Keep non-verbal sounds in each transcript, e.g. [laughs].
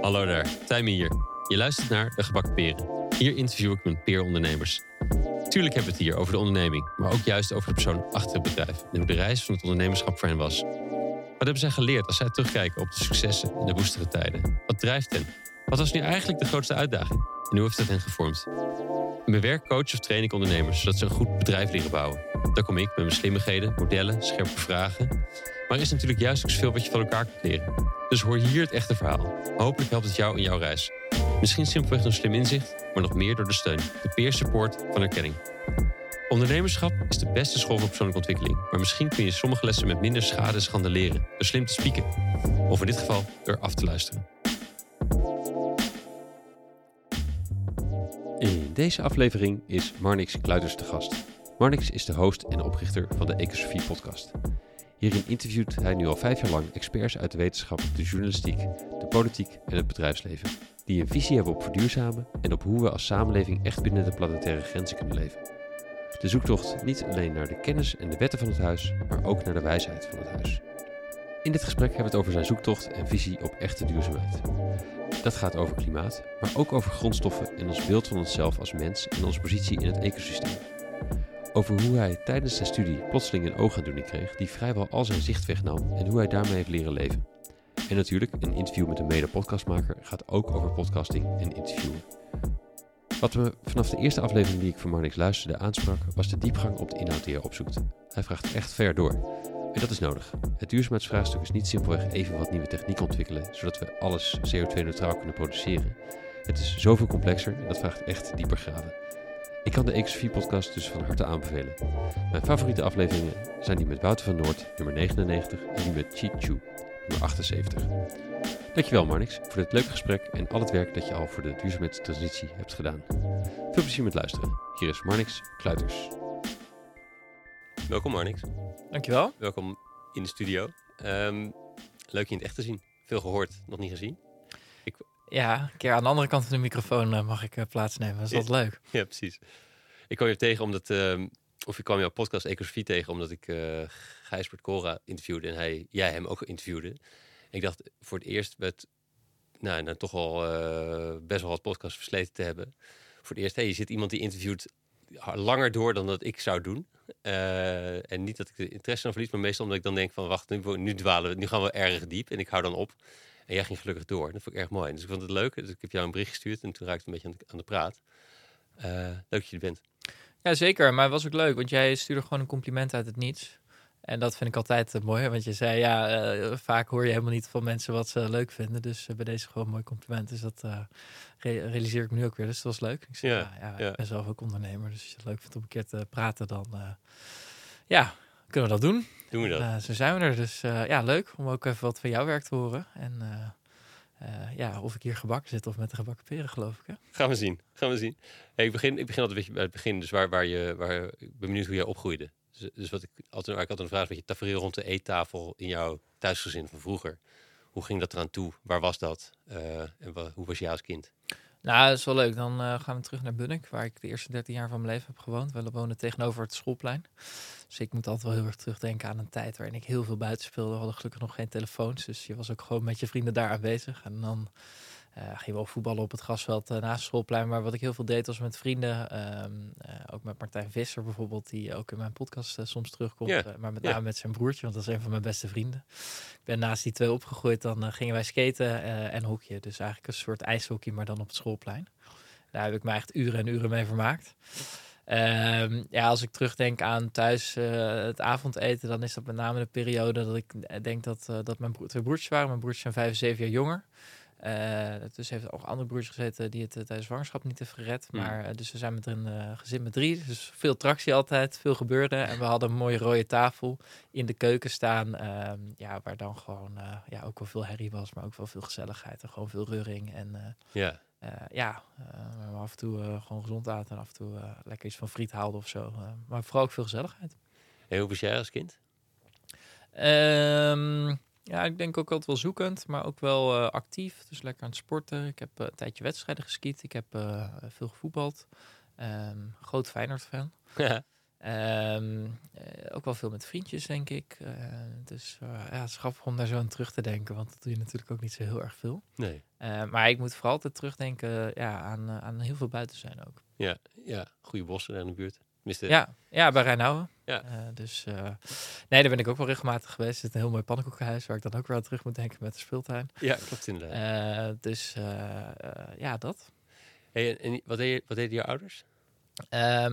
Hallo daar, Tijmen hier. Je luistert naar De Gebakken Peren. Hier interview ik mijn peerondernemers. Tuurlijk hebben we het hier over de onderneming, maar ook juist over de persoon achter het bedrijf en hoe de reis van het ondernemerschap voor hen was. Wat hebben zij geleerd als zij terugkijken op de successen en de woestere tijden? Wat drijft hen? Wat was nu eigenlijk de grootste uitdaging? En hoe heeft dat hen gevormd? In mijn werk coach of train ik ondernemers zodat ze een goed bedrijf leren bouwen. Daar kom ik met mijn slimmigheden, modellen, scherpe vragen. Maar er is natuurlijk juist ook zoveel wat je van elkaar kunt leren. Dus hoor hier het echte verhaal. Hopelijk helpt het jou in jouw reis. Misschien simpelweg door slim inzicht, maar nog meer door de steun, de peer support van erkenning. Ondernemerschap is de beste school voor persoonlijke ontwikkeling. Maar misschien kun je sommige lessen met minder schade en schande leren. Door slim te spieken. Of in dit geval door af te luisteren. In deze aflevering is Marnix Kluiters te gast. Marnix is de host en oprichter van de Ecosofie podcast. Hierin interviewt hij nu al vijf jaar lang experts uit de wetenschap, de journalistiek, de politiek en het bedrijfsleven. Die een visie hebben op verduurzamen en op hoe we als samenleving echt binnen de planetaire grenzen kunnen leven. De zoektocht niet alleen naar de kennis en de wetten van het huis, maar ook naar de wijsheid van het huis. In dit gesprek hebben we het over zijn zoektocht en visie op echte duurzaamheid. Dat gaat over klimaat, maar ook over grondstoffen en ons beeld van onszelf als mens en onze positie in het ecosysteem. Over hoe hij tijdens zijn studie plotseling een oogaandoening kreeg die vrijwel al zijn zicht wegnam en hoe hij daarmee heeft leren leven. En natuurlijk, een interview met een mede-podcastmaker gaat ook over podcasting en interviewen. Wat me vanaf de eerste aflevering die ik van Marnix luisterde aansprak, was de diepgang op de inhoud die hij opzoekt. Hij vraagt echt ver door. En dat is nodig. Het duurzaamheidsvraagstuk is niet simpelweg even wat nieuwe techniek ontwikkelen, zodat we alles CO2-neutraal kunnen produceren. Het is zoveel complexer en dat vraagt echt dieper graven. Ik kan de Ecosofie-podcast dus van harte aanbevelen. Mijn favoriete afleveringen zijn die met Wouter van Noord, nummer 99, en die met Cheat Chu, nummer 78. Dankjewel Marnix voor dit leuke gesprek en al het werk dat je al voor de duurzaamheidstransitie hebt gedaan. Veel plezier met luisteren. Hier is Marnix Kluiters. Welkom Marnix. Dankjewel. Welkom in de studio. Ehm, leuk je in het echt te zien. Veel gehoord, nog niet gezien. Ja, een keer aan de andere kant van de microfoon uh, mag ik uh, plaatsnemen. Dat is altijd leuk. Ja, precies. Ik kwam je tegen omdat, uh, of ik kwam jouw podcast Ecosofie tegen omdat ik uh, Gijsbert Cora interviewde en hij, jij hem ook interviewde. ik dacht voor het eerst met, nou, nou toch al best wel wat podcast versleten te hebben. Voor het eerst, hey, je zit iemand die interviewt langer door dan dat ik zou doen. en niet dat ik de interesse dan verlies, maar meestal omdat ik dan denk van wacht, nu, nu dwalen we, nu gaan we erg diep en ik hou dan op. En jij ging gelukkig door. Dat vond ik erg mooi. Dus ik vond het leuk. Dus ik heb jou een bericht gestuurd en toen raakte ik een beetje aan de, aan de praat. Uh, leuk dat je er bent. Ja, zeker. Maar het was ook leuk, want jij stuurde gewoon een compliment uit het niets. En dat vind ik altijd uh, mooi, want je zei, ja, uh, vaak hoor je helemaal niet van mensen wat ze leuk vinden. Dus bij deze gewoon een mooi compliment. Dus dat re realiseer ik me nu ook weer. Dus dat was leuk. Ik zei, ja, ja, ja, ik ben zelf ook ondernemer. Dus als je het leuk vindt om een keer te praten, dan ja, kunnen we dat doen. Doen we dat. Zo zijn we er. Dus ja, leuk om ook even wat van jouw werk te horen. En uh, ja, of ik hier gebakken zit of met de gebakken peren, geloof ik. Hè? Gaan we zien. Gaan we zien. Hey, ik, begin, ik begin altijd een beetje bij het begin. Dus waar, waar je, waar, ik ben benieuwd hoe jij opgroeide. Dus, dus wat ik altijd, ik had een vraag, met je tafereel rond de eettafel in jouw thuisgezin van vroeger. Hoe ging dat eraan toe? Waar was dat? en wat, hoe was jij als kind? Nou, dat is wel leuk. Dan uh, gaan we terug naar Bunnik, waar ik de eerste 13 jaar van mijn leven heb gewoond. We wonen tegenover het schoolplein. Dus ik moet altijd wel heel erg terugdenken aan een tijd waarin ik heel veel buiten speelde. We hadden gelukkig nog geen telefoons, dus je was ook gewoon met je vrienden daar aanwezig. En dan gingen we ook voetballen op het grasveld uh, naast het schoolplein. Maar wat ik heel veel deed was met vrienden. Um, uh, ook met Martijn Visser bijvoorbeeld, die ook in mijn podcast soms terugkomt. Yeah. maar met name yeah. met zijn broertje, want dat is een van mijn beste vrienden. Ik ben naast die twee opgegroeid. Dan gingen wij skaten en hockeyen. Dus eigenlijk een soort ijshockey, maar dan op het schoolplein. Daar heb ik me echt uren en uren mee vermaakt. Um, ja, als ik terugdenk aan thuis het avondeten, dan is dat met name de periode dat ik denk dat, dat mijn twee broertjes waren. Mijn broertjes zijn vijf en zeven jaar jonger. Uh, dus heeft ook andere broertjes gezeten die het uh, tijdens zwangerschap niet heeft gered. Mm. Maar uh, dus we zijn met een gezin met drie. Dus veel tractie altijd, veel gebeurde. En we hadden een mooie rode tafel in de keuken staan. Ehm, ja, waar dan gewoon ja, ook wel veel herrie was, maar ook wel veel gezelligheid. En gewoon veel reuring. En ja, we af en toe gewoon gezond aten. En af en toe lekker iets van friet haalden of zo. maar vooral ook veel gezelligheid. En hoe was jij als kind? Um, ja, ik denk ook altijd wel zoekend, maar ook wel uh, actief. Dus lekker aan het sporten. Ik heb uh, een tijdje wedstrijden geskiet. Ik heb uh, veel gevoetbald. Um, groot Feyenoord-fan. [laughs] Ja. Ehm, eh, ook wel veel met vriendjes, denk ik. Eh, dus eh, ja, het is grappig om daar zo aan terug te denken, want dat doe je natuurlijk ook niet zo heel erg veel. Nee. Eh, maar ik moet vooral altijd terugdenken ja, aan, eh, aan heel veel buiten zijn ook. Ja, ja. goede bossen daar in de buurt. Ja, ja bij Rijnauwen. Ja. Eh, dus eh, nee, daar ben ik ook wel regelmatig geweest. Er zit een heel mooi pannenkoekenhuis waar ik dan ook weer aan terug moet denken met de speeltuin. ja, klopt inderdaad. Eh, dus ja, dat. Hey, en, wat, deed wat deden je ouders?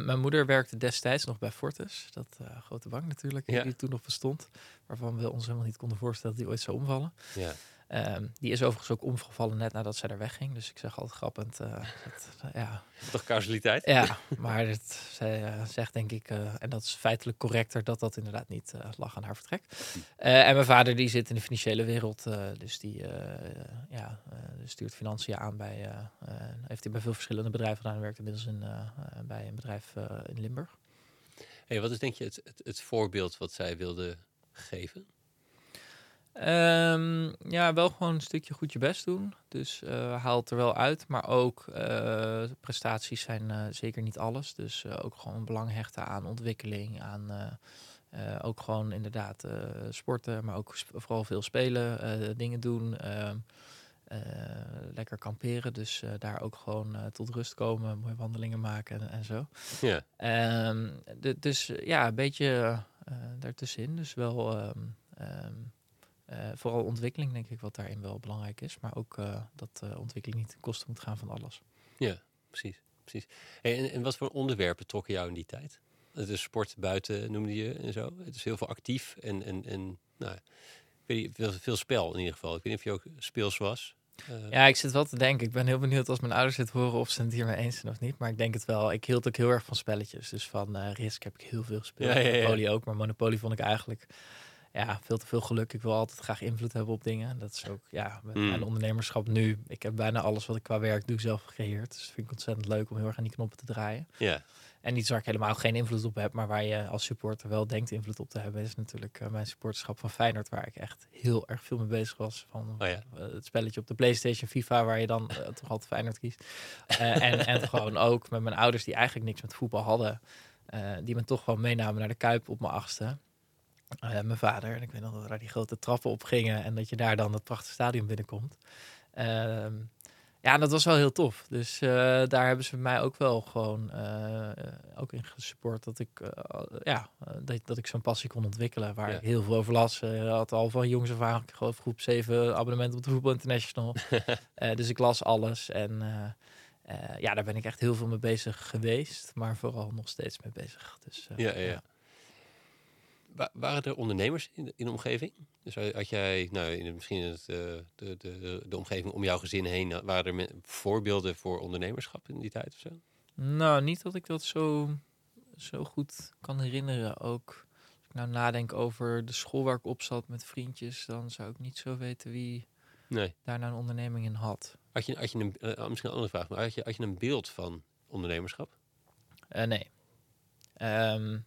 Mijn moeder werkte destijds nog bij Fortis. Dat grote bank natuurlijk, Ja. die toen nog bestond. Waarvan we ons helemaal niet konden voorstellen dat die ooit zou omvallen. Ja. Ehm, die is overigens ook omgevallen net nadat zij daar wegging. Dus ik zeg altijd grappend. eh, dat, eh, ja. Toch causaliteit? ja, maar het, zij eh, zegt denk ik, en dat is feitelijk correcter, dat dat inderdaad niet lag aan haar vertrek. En mijn vader die zit in de financiële wereld. dus die ja, stuurt financiën aan bij, heeft hij bij veel verschillende bedrijven gedaan. Hij werkt inmiddels in, bij een bedrijf in Limburg. Hey, wat is denk je het, het, het voorbeeld wat zij wilde geven? Ehm, ja, wel gewoon een stukje goed je best doen. Dus eh haal het er wel uit. Maar ook eh, prestaties zijn eh, zeker niet alles. Dus ook gewoon belang hechten aan ontwikkeling. Aan ook gewoon inderdaad sporten. Maar ook sp- vooral veel spelen. dingen doen. ehm, eh, lekker kamperen. Dus daar ook gewoon tot rust komen. Mooie wandelingen maken en, en zo. Ja, Ehm, dus ja, een beetje daartussenin. Dus wel vooral ontwikkeling, denk ik, wat daarin wel belangrijk is. Maar ook eh, dat eh, ontwikkeling niet ten koste moet gaan van alles. precies. precies. Hey, en, en wat voor onderwerpen trokken jou in die tijd? Het is sport buiten, noemde je en zo. Het is heel veel actief en, en, en nou, ik weet veel, veel spel in ieder geval. Ik weet niet of je ook speels was. Eh, Ja, ik zit wel te denken. Ik ben heel benieuwd als mijn ouders dit horen of ze het hiermee eens zijn of niet. Maar ik denk het wel. Ik hield ook heel erg van spelletjes. Dus van eh, Risk heb ik heel veel gespeeld. Ja, ja, ja. Monopoly ook. Maar Monopoly vond ik eigenlijk ja, veel te veel geluk. Ik wil altijd graag invloed hebben op dingen. Dat is ook ja, met Mm. mijn ondernemerschap nu. Ik heb bijna alles wat ik qua werk doe zelf gecreëerd. Dus vind ik ontzettend leuk om heel erg aan die knoppen te draaien. ja, En iets waar ik helemaal geen invloed op heb, maar waar je als supporter wel denkt invloed op te hebben, is natuurlijk eh, mijn supporterschap van Feyenoord, waar ik echt heel erg veel mee bezig was. Van Oh ja. eh, het spelletje op de PlayStation, FIFA, waar je dan eh, [laughs] toch altijd Feyenoord kiest. En, en [laughs] gewoon ook met mijn ouders, die eigenlijk niks met voetbal hadden, die me toch gewoon meenamen naar de Kuip op mijn achtste. Eh, mijn vader, en ik weet nog dat we daar die grote trappen op gingen en dat je daar dan het prachtige stadion binnenkomt. Ehm, ja, dat was wel heel tof. Dus eh, daar hebben ze mij ook wel gewoon eh, ook in gesupport dat ik, ja, dat, dat ik zo'n passie kon ontwikkelen. Waar Ja. ik heel veel over las. Eh, had al van jongens af aan, ik geloof groep 7 abonnement op de Voetbal International. [laughs] Dus ik las alles. En ja, daar ben ik echt heel veel mee bezig geweest. Maar vooral nog steeds mee bezig. Dus, ja, ja. ja. Wa- waren er ondernemers in de, in de omgeving? Dus had jij, nou, in misschien in het, eh, de, de, de omgeving om jouw gezin heen, eh, waren er voorbeelden voor ondernemerschap in die tijd of zo? Nou, niet dat ik dat zo, zo goed kan herinneren. Ook als ik nou nadenk over de school waar ik op zat met vriendjes, dan zou ik niet zo weten wie Nee. daar nou een onderneming in had. Had je, had je een, eh, misschien een andere vraag, maar had je, had je een beeld van ondernemerschap? Nee. Ehm,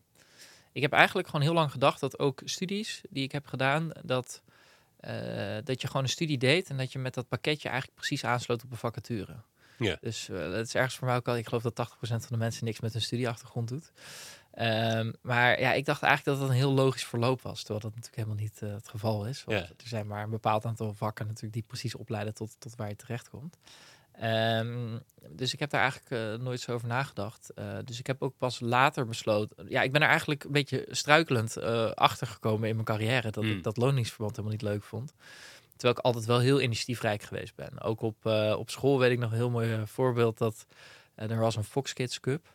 ik heb eigenlijk gewoon heel lang gedacht dat ook studies die ik heb gedaan, dat, eh, dat je gewoon een studie deed en dat je met dat pakketje eigenlijk precies aansloot op een vacature. Ja. Dus eh dat is ergens voor mij ook al, ik geloof dat 80% van de mensen niks met hun studieachtergrond doet. Ehm, maar ja, ik dacht eigenlijk dat het een heel logisch verloop was, terwijl dat natuurlijk helemaal niet eh, het geval is. Want Ja. er zijn maar een bepaald aantal vakken natuurlijk die precies opleiden tot, tot waar je terecht komt. Ehm, dus ik heb daar eigenlijk eh, nooit zo over nagedacht. Eh, dus ik heb ook pas later besloten. Ja, ik ben er eigenlijk een beetje struikelend eh achter gekomen in mijn carrière dat Mm. ik dat loningsverband helemaal niet leuk vond. Terwijl ik altijd wel heel initiatiefrijk geweest ben. Ook op, op school weet ik nog een heel mooi voorbeeld dat er was een Fox Kids Cup.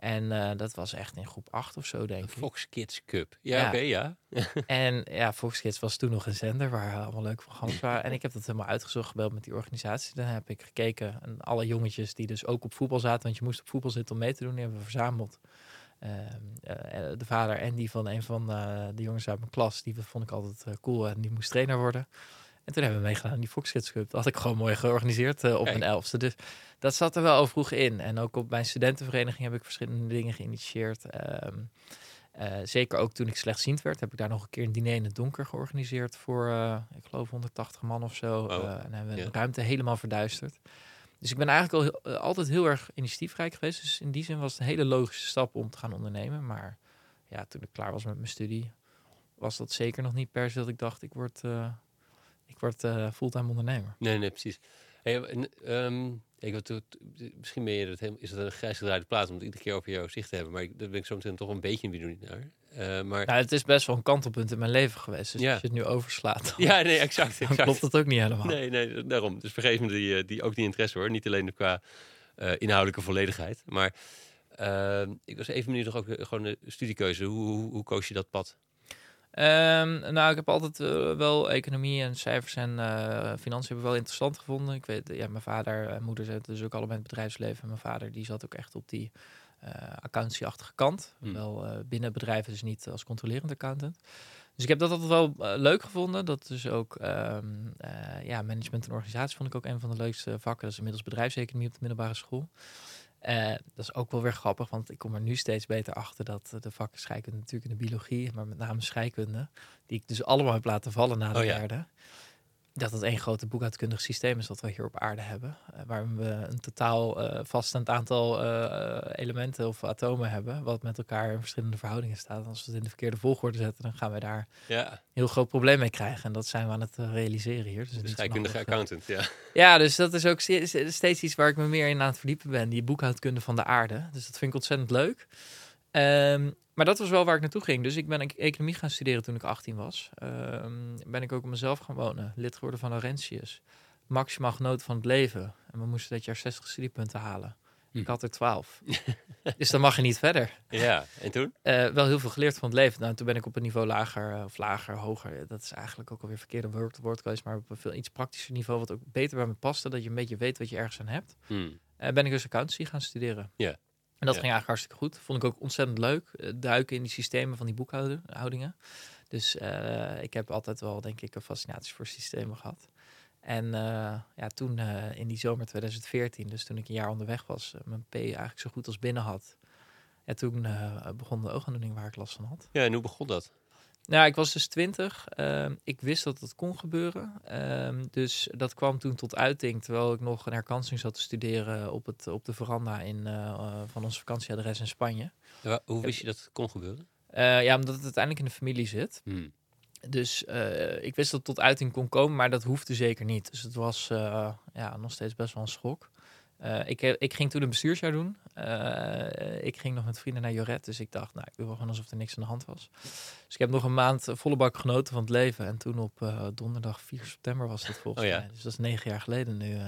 En eh, dat was echt in groep 8 of zo, denk ik. Fox Kids Cup. Ja, Ja. oké, ja. [laughs] En ja, Fox Kids was toen nog een zender waar allemaal leuke programma's [laughs] waren. En ik heb dat helemaal uitgezocht, gebeld met die organisatie. Dan heb ik gekeken en alle jongetjes die dus ook op voetbal zaten, want je moest op voetbal zitten om mee te doen, die hebben we verzameld. Ehm, eh, de vader en die van een van eh, de jongens uit mijn klas, die vond ik altijd eh, cool en die moest trainer worden. En toen hebben we meegedaan aan die Fox Kids Cup. Dat had ik gewoon mooi georganiseerd eh, op Kijk. mijn elfste. Dus dat zat er wel al vroeg in. En ook op mijn studentenvereniging heb ik verschillende dingen geïnitieerd. Ehm, eh, zeker ook toen ik slechtziend werd, heb ik daar nog een keer een diner in het donker georganiseerd voor, eh, ik geloof, 180 man of zo. En hebben we Ja. de ruimte helemaal verduisterd. Dus ik ben eigenlijk al altijd heel erg initiatiefrijk geweest. Dus in die zin was het een hele logische stap om te gaan ondernemen. Maar ja, toen ik klaar was met mijn studie, was dat zeker nog niet per se dat ik dacht, ik word, eh, ik word eh, fulltime ondernemer. Nee, nee, precies. Hey, en, ehm, ik misschien ben je het helemaal, is het een grijs gedraaide plaats om het iedere keer over jouw zicht te hebben. Maar ik, daar ben ik zo meteen toch een beetje benieuwd naar. Eh, maar Nou, het is best wel een kantelpunt in mijn leven geweest. Dus Ja. als je het nu overslaat, dan, [laughs] ja, nee, exact. [laughs] exact. klopt het ook niet helemaal. Nee, nee, daarom. Dus vergeef me die, eh, die ook die interesse hoor. Niet alleen qua inhoudelijke volledigheid. Maar ehm, ik was even benieuwd nog ook gewoon de studiekeuze. Hoe, hoe, hoe koos je dat pad? Ehm, nou, ik heb altijd eh, wel economie en cijfers en eh, financiën heb wel interessant gevonden. Ik weet, ja, mijn vader en moeder zitten dus ook allebei in het bedrijfsleven. En mijn vader die zat ook echt op die accountancy-achtige kant. Hmm. Wel binnen bedrijven, dus niet als controlerend accountant. Dus ik heb dat altijd wel leuk gevonden. Dat is ook, ehm, eh, ja, management en organisatie vond ik ook een van de leukste vakken. Dat is inmiddels bedrijfseconomie op de middelbare school. Eh, dat is ook wel weer grappig, want ik kom er nu steeds beter achter dat eh, de vakken scheikunde natuurlijk en de biologie, maar met name scheikunde, die ik dus allemaal heb laten vallen na de Oh ja. derde, dat het één grote boekhoudkundig systeem is dat we hier op aarde hebben, eh, waar we een totaal eh, vaststaand aantal eh, elementen of atomen hebben, wat met elkaar in verschillende verhoudingen staat. En als we het in de verkeerde volgorde zetten, dan gaan we daar Ja, een heel groot probleem mee krijgen. En dat zijn we aan het realiseren hier. Dus niet zo scheikundige accountant. Ja. ja, dus dat is ook ste- steeds iets waar ik me meer in aan het verdiepen ben. Die boekhoudkunde van de aarde. Dus dat vind ik ontzettend leuk. Ehm, maar dat was wel waar ik naartoe ging. Dus ik ben economie gaan studeren toen ik 18 was. Ehm, ben ik ook op mezelf gaan wonen. Lid geworden van Laurentius. Maximaal genoten van het leven. En we moesten dit jaar 60 studiepunten halen. Hm. Ik had er 12. [laughs] dus dan mag je niet verder. ja, en toen? Eh, wel heel veel geleerd van het leven. Nou, toen ben ik op een niveau lager, eh, of lager, hoger. Dat is eigenlijk ook alweer verkeerde woord, maar op een veel iets praktischer niveau, wat ook beter bij me paste, dat je een beetje weet wat je ergens aan hebt. Eh, ben ik dus accountancy gaan studeren. Ja. En dat Ja. ging eigenlijk hartstikke goed. Vond ik ook ontzettend leuk. eh, duiken in die systemen van die boekhoudingen. Dus eh, ik heb altijd wel, denk ik, een fascinatie voor systemen gehad. En eh, ja, toen in die zomer 2014, dus toen ik een jaar onderweg was, mijn P eigenlijk zo goed als binnen had. En toen begon de oogaandoening waar ik last van had. Ja, en hoe begon dat? Nou, ik was dus twintig. Ehm, ik wist dat het kon gebeuren. Ehm, dus dat kwam toen tot uiting, terwijl ik nog een herkansing zat te studeren op, het, op de veranda in, eh, eh, van ons vakantieadres in Spanje. Ja, Hoe wist je dat het kon gebeuren? Eh, ja, omdat het uiteindelijk in de familie zit. Hmm. Dus ik wist dat het tot uiting kon komen, maar dat hoefde zeker niet. Dus het was ja, nog steeds best wel een schok. Eh, ik, ik ging toen een bestuursjaar doen. Eh, ik ging nog met vrienden naar Joret. Dus ik dacht, nou, ik doe wel gewoon alsof er niks aan de hand was. Dus ik heb nog een maand volle bak genoten van het leven. En toen op eh, donderdag 4 september was dat volgens Oh ja. mij. Dus dat is negen jaar geleden nu.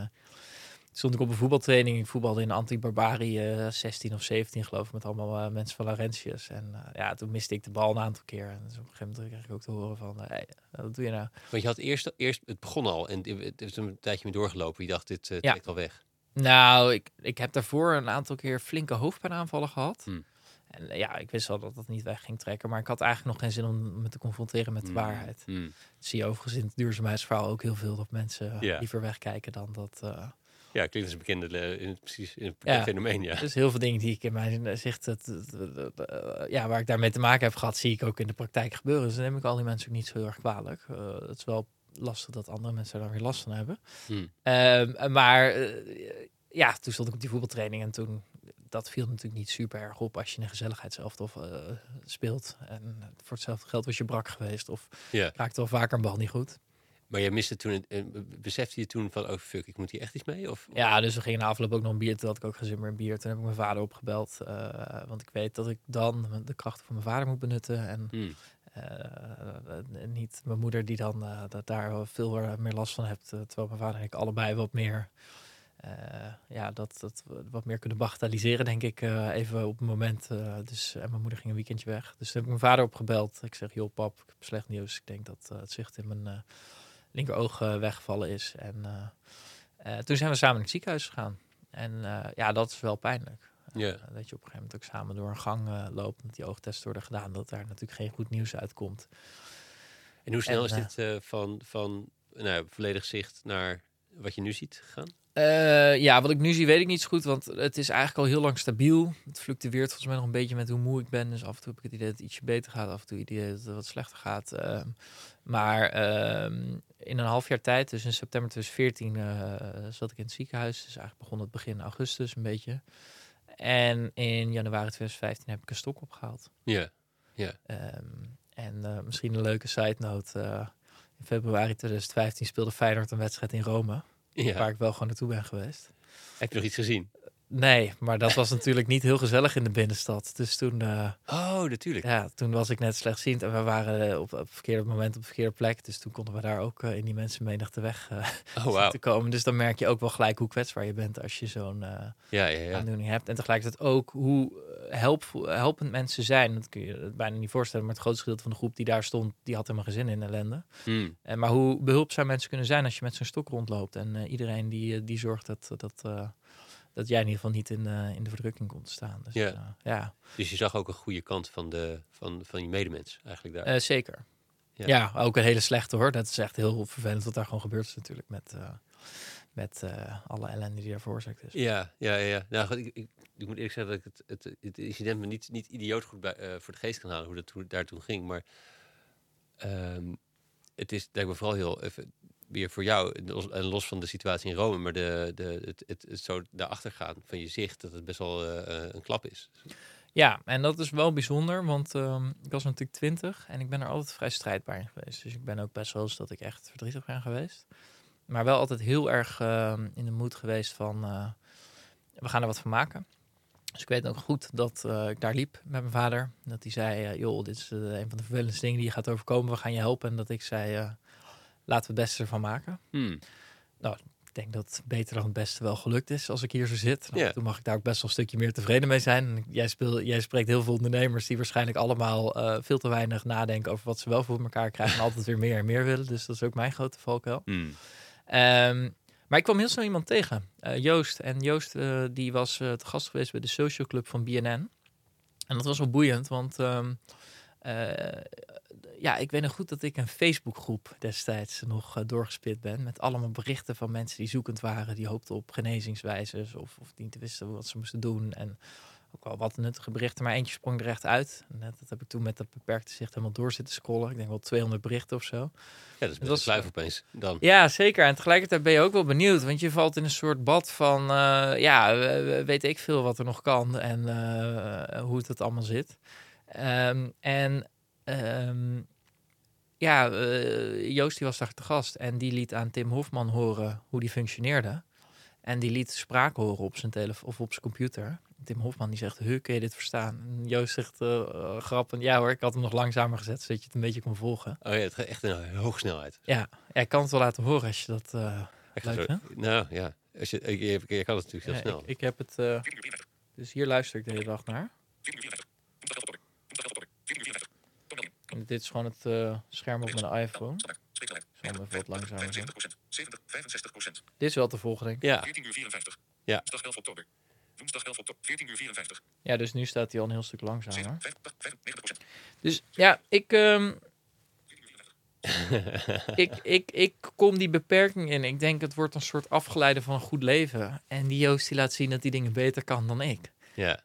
stond ik op een voetbaltraining. Ik voetbalde in Anti-Barbari eh 16 of 17 geloof ik. Met allemaal mensen van Laurentius. En ja, toen miste ik de bal een aantal keer. En dus op een gegeven moment kreeg ik ook te horen van... hey, wat doe je nou? Want je had eerst, eerst het begon al en het is een tijdje mee doorgelopen. Je dacht, dit Ja. trekt al weg. Nou, ik, ik heb daarvoor een aantal keer flinke hoofdpijnaanvallen gehad. Hmm. En ja, ik wist wel dat dat niet weg ging trekken. Maar ik had eigenlijk nog geen zin om me te confronteren met de Hmm. waarheid. Hmm. Dat zie je overigens in het duurzaamheidsverhaal ook heel veel. Dat mensen Ja. liever wegkijken dan dat... eh, Ja, klinkt als een bekende, eh, in, precies, in Ja. fenomeen, ja. Dus heel veel dingen die ik in mijn zicht, het, het- het- het- eh, ja, waar ik daarmee te maken heb gehad, zie ik ook in de praktijk gebeuren. Dus dan neem ik al die mensen ook niet zo heel erg kwalijk. Eh, het is wel lastig dat andere mensen dan weer last van hebben. Hmm. Ehm, maar eh, ja, toen stond ik op die voetbaltraining en toen, dat viel natuurlijk niet super erg op als je een gezelligheidselftal eh speelt. En voor hetzelfde geld was je brak geweest of Ja. raakte wel vaker een bal niet goed. Maar jij miste toen, het- eh, besefte je toen van, oh fuck, ik moet hier echt iets mee? Of, Ja, dus we gingen na afloop ook nog een bier. Toen had ik ook geen zin meer in bier. Toen heb ik mijn vader opgebeld. want ik weet dat ik dan de krachten van mijn vader moet benutten. En Hmm. Eh, niet mijn moeder die dan eh, dat daar veel eh, meer last van hebt. eh, terwijl mijn vader en ik allebei wat meer... eh, ja, dat, dat wat meer kunnen bagatelliseren, denk ik, eh, even op het moment. eh, dus, en mijn moeder ging een weekendje weg. Dus toen heb ik mijn vader opgebeld. Ik zeg, joh pap, ik heb slecht nieuws. Ik denk dat eh, het zicht in mijn eh linkeroog eh, weggevallen is. En eh, eh, toen zijn we samen in het ziekenhuis gegaan. En eh, ja, dat is wel pijnlijk. Eh, dat je op een gegeven moment ook samen door een gang eh, loopt. Dat die oogtesten worden gedaan. Dat daar natuurlijk geen goed nieuws uitkomt. En hoe snel En, is eh, dit van, van nou, volledig zicht naar wat je nu ziet gegaan? Ja, wat ik nu zie weet ik niet zo goed, want het is eigenlijk al heel lang stabiel. Het fluctueert volgens mij nog een beetje met hoe moe ik ben. Dus af en toe heb ik het idee dat het ietsje beter gaat, af en toe het idee dat het wat slechter gaat. Ehm, maar ehm, in een half jaar tijd, dus in september 2014, eh, zat ik in het ziekenhuis. Dus eigenlijk begon het begin augustus een beetje. En in januari 2015 heb ik een stok opgehaald. Ja, ja. Ehm, en eh, misschien een leuke side note. eh, in februari 2015 speelde Feyenoord een wedstrijd in Rome. ja. Waar ik wel gewoon naartoe ben geweest. Heb je nog iets gezien? Nee, maar dat was natuurlijk niet heel gezellig in de binnenstad. Dus toen, eh, Oh, natuurlijk. ja, toen was ik net slechtziend. En we waren op, op het verkeerde moment op de verkeerde plek. Dus toen konden we daar ook eh, in die mensenmenigte weg eh, Oh, [laughs] te komen. Dus dan merk je ook wel gelijk hoe kwetsbaar je bent als je zo'n Ja, ja, ja. aandoening hebt. En tegelijkertijd ook hoe helpvol, helpend mensen zijn. Dat kun je bijna niet voorstellen. Maar het grootste gedeelte van de groep die daar stond, die had helemaal geen zin in ellende. Hmm. En maar hoe behulpzaam mensen kunnen zijn als je met zo'n stok rondloopt. En iedereen die, die zorgt dat, dat, dat jij in ieder geval niet in, eh, in de verdrukking komt te staan. Dus, Ja. eh, ja. Dus je zag ook een goede kant van, de, van, van je medemens eigenlijk daar. Eh, zeker. Ja. Ja. ook een hele slechte hoor. Dat is echt heel vervelend wat daar gewoon gebeurt is natuurlijk met, met alle ellende die daar veroorzaakt is. Ja, ja, ja. ja. Nou, goed, ik, ik, ik moet eerlijk zeggen dat ik het, het, het incident me niet, niet idioot goed bij, voor de geest kan halen hoe dat toen, daar toen ging. Maar ehm, het is denk ik vooral heel even weer voor jou, en los van de situatie in Rome, maar de, de, het, het, zo daarachter gaan van je zicht, dat het best wel eh, eh, een klap is. Ja, en dat is wel bijzonder, want ehm, ik was natuurlijk twintig en ik ben er altijd vrij strijdbaar in geweest. Dus ik ben ook best wel eens dat ik echt verdrietig ben geweest. Maar wel altijd heel erg ehm, in de moed geweest van, eh, we gaan er wat van maken. Dus ik weet ook goed dat ik daar liep met mijn vader. Dat hij zei, joh, dit is een van de vervelendste dingen die je gaat overkomen. We gaan je helpen. En dat ik zei, laten we het beste ervan maken. Hmm. Ik denk dat het beter dan het beste wel gelukt is als ik hier zo zit. Ja. Toen mag ik daar ook best wel een stukje meer tevreden mee zijn. Jij, speel, jij spreekt heel veel ondernemers die waarschijnlijk allemaal eh, veel te weinig nadenken over wat ze wel voor elkaar krijgen. En altijd weer meer en meer willen. Dus dat is ook mijn grote valkuil. Hmm. Ehm, maar ik kwam heel snel iemand tegen, eh, Joost. En Joost eh, die was te gast geweest bij de social club van BNN. En dat was wel boeiend, want ehm, eh, ja, ik weet nog goed dat ik een Facebookgroep destijds nog eh, doorgespit ben. Met allemaal berichten van mensen die zoekend waren, die hoopten op genezingswijzes of, of niet wisten wat ze moesten doen. En ook wel wat nuttige berichten, maar eentje sprong er echt uit. En dat, heb ik toen met dat beperkte zicht helemaal door zitten scrollen. Ik denk wel 200 berichten of zo. Ja, dat is best een sluif opeens dan. Ja, zeker. En tegelijkertijd ben je ook wel benieuwd, want je valt in een soort bad van, eh, ja, we- we- weet ik veel wat er nog kan en eh, hoe het, het allemaal zit. Ehm, en ehm, ja, eh, Joost die was daar te gast en die liet aan Tim Hofman horen hoe die functioneerde. En die liet spraak horen op zijn telefoon of op zijn computer. Tim Hofman die zegt, hoe kun je dit verstaan? En Joost zegt eh eh, grappend, ja hoor, ik had hem nog langzamer gezet, zodat je het een beetje kon volgen. Oh ja, het gaat echt in hoge snelheid. Ja, ik kan het wel laten horen als je dat... Echt Leuk, hè? Nou ja, als je, je, je, je kan het natuurlijk heel Ja, snel. Ik, ik heb het. dus hier luister ik de hele dag naar. Dit is gewoon het eh, scherm op mijn iPhone. Ik zal hem even wat langzamer doen. 70, 65% Dit is wel te volgen, denk ik. Ja, 14 uur 54. Ja. Woensdag 11 oktober. Woensdag 11 oktober. 14 uur 54. Ja, dus nu staat hij al een heel stuk langzamer. 7, 95 Dus ja, ik, ehm, [laughs] ik, ik, ik kom die beperking in. Ik denk het wordt een soort afgeleide van een goed leven. En die Joost die laat zien dat die dingen beter kan dan ik. ja.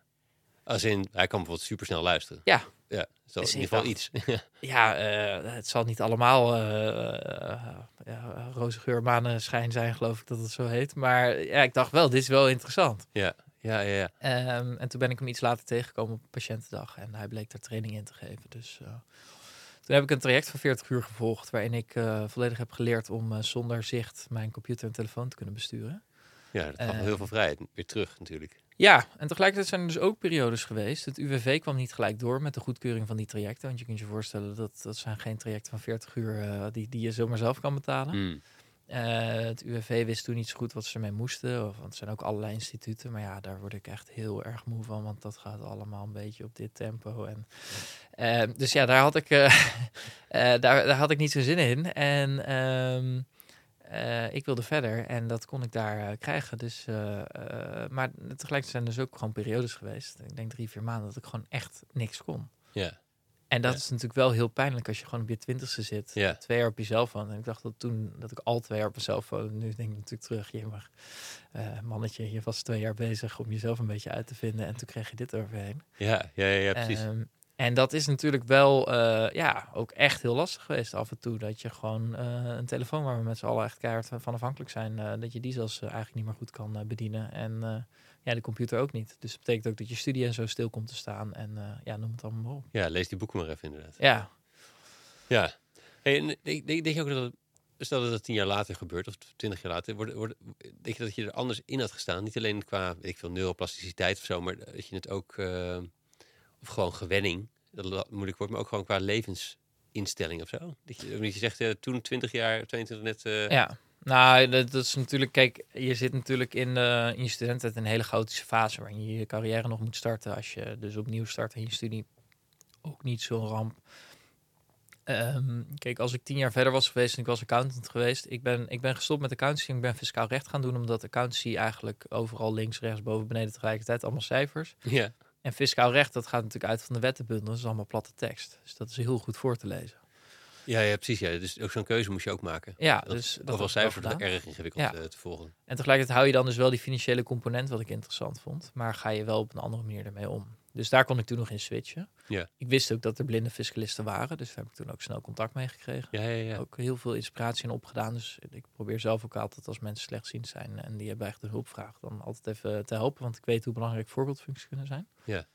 Als in, hij kan bijvoorbeeld supersnel luisteren. Ja. Ja, zo, Dus in ieder geval iets. [laughs] Ja, eh, het zal niet allemaal eh eh, roze geur, maneschijn zijn, geloof ik dat het zo heet. Maar ja, ik dacht wel, dit is wel interessant. ja, ja, ja. ja. Ehm, en toen ben ik hem iets later tegengekomen op patiëntendag. En hij bleek daar training in te geven. Dus toen heb ik een traject van 40 uur gevolgd. Waarin ik volledig heb geleerd om zonder zicht mijn computer en telefoon te kunnen besturen. Ja, dat gaf heel veel vrijheid. Weer terug natuurlijk. Ja, en tegelijkertijd zijn er dus ook periodes geweest. Het UWV kwam niet gelijk door met de goedkeuring van die trajecten. Want je kunt je voorstellen dat dat zijn geen trajecten van 40 uur eh, die, die je zomaar zelf kan betalen. Hmm. Eh, het UWV wist toen niet zo goed wat ze ermee moesten. Of, want het zijn ook allerlei instituten. Maar ja, daar word ik echt heel erg moe van. Want dat gaat allemaal een beetje op dit tempo. En, eh, dus ja, daar had ik, [laughs] daar, daar had ik niet zo zin in. En ehm, eh, ik wilde verder. En dat kon ik daar eh, krijgen. Dus, eh, maar tegelijkertijd zijn er dus ook gewoon periodes geweest. Ik denk drie, vier maanden dat ik gewoon echt niks kon. Ja. En dat is natuurlijk wel heel pijnlijk als je gewoon op je twintigste zit. Ja. Twee jaar op je cellfoon. En ik dacht dat toen dat ik al twee jaar op mijn cellfoon. Nu denk ik natuurlijk terug. Je eh, mannetje, je was twee jaar bezig om jezelf een beetje uit te vinden. En toen kreeg je dit overheen. Ja, ja, ja, ja, precies. Ehm, en dat is natuurlijk wel eh, ja, ook echt heel lastig geweest af en toe. Dat je gewoon eh, een telefoon waar we met z'n allen echt keihard van afhankelijk zijn. eh, dat je die zelfs eigenlijk niet meer goed kan bedienen. En ja, de computer ook niet. Dus dat betekent ook dat je studie en zo stil komt te staan. En ja, noem het allemaal maar op. ja, lees die boeken maar even inderdaad. Ja, Ja. Hey, en denk, denk je ook dat stel dat het tien jaar later gebeurt, of twintig jaar later, wordt, wordt, denk je dat je er anders in had gestaan? Niet alleen qua, weet ik veel, neuroplasticiteit of zo, maar dat je het ook, of gewoon gewenning, dat moeilijk wordt, maar ook gewoon qua levensinstelling of zo? Dat je, je zegt, eh, toen 20 jaar, 22 net, eh, ja. Nou, dat, dat is natuurlijk, kijk, je zit natuurlijk in, eh in je studententijd een hele chaotische fase waarin je je carrière nog moet starten. Als je dus opnieuw start in je studie, ook niet zo'n ramp. Ehm, kijk, als ik tien jaar verder was geweest en ik was accountant geweest, ik ben, ik ben gestopt met accountancy en ik ben fiscaal recht gaan doen, omdat accountancy eigenlijk overal links, rechts, boven, beneden tegelijkertijd allemaal cijfers. ja. En fiscaal recht, dat gaat natuurlijk uit van de wettenbundel, dat is allemaal platte tekst. Dus dat is heel goed voor te lezen. Ja, ja, precies. Ja. Dus ook zo'n keuze moest je ook maken. Ja, Dat- dus dat cijfers wordt gedaan. erg ingewikkeld Ja. eh, te volgen. En tegelijkertijd hou je dan dus wel die financiële component wat ik interessant vond. Maar ga je wel op een andere manier ermee om. Dus daar kon ik toen nog in switchen. Ja. Ik wist ook dat er blinde fiscalisten waren. Dus daar heb ik toen ook snel contact mee gekregen. Ja, ja, ja. Ook heel veel inspiratie in opgedaan. Dus ik probeer zelf ook altijd als mensen slechtziend zijn en die hebben echt een hulpvraag, dan altijd even te helpen. Want ik weet hoe belangrijk voorbeeldfuncties kunnen zijn. Ja.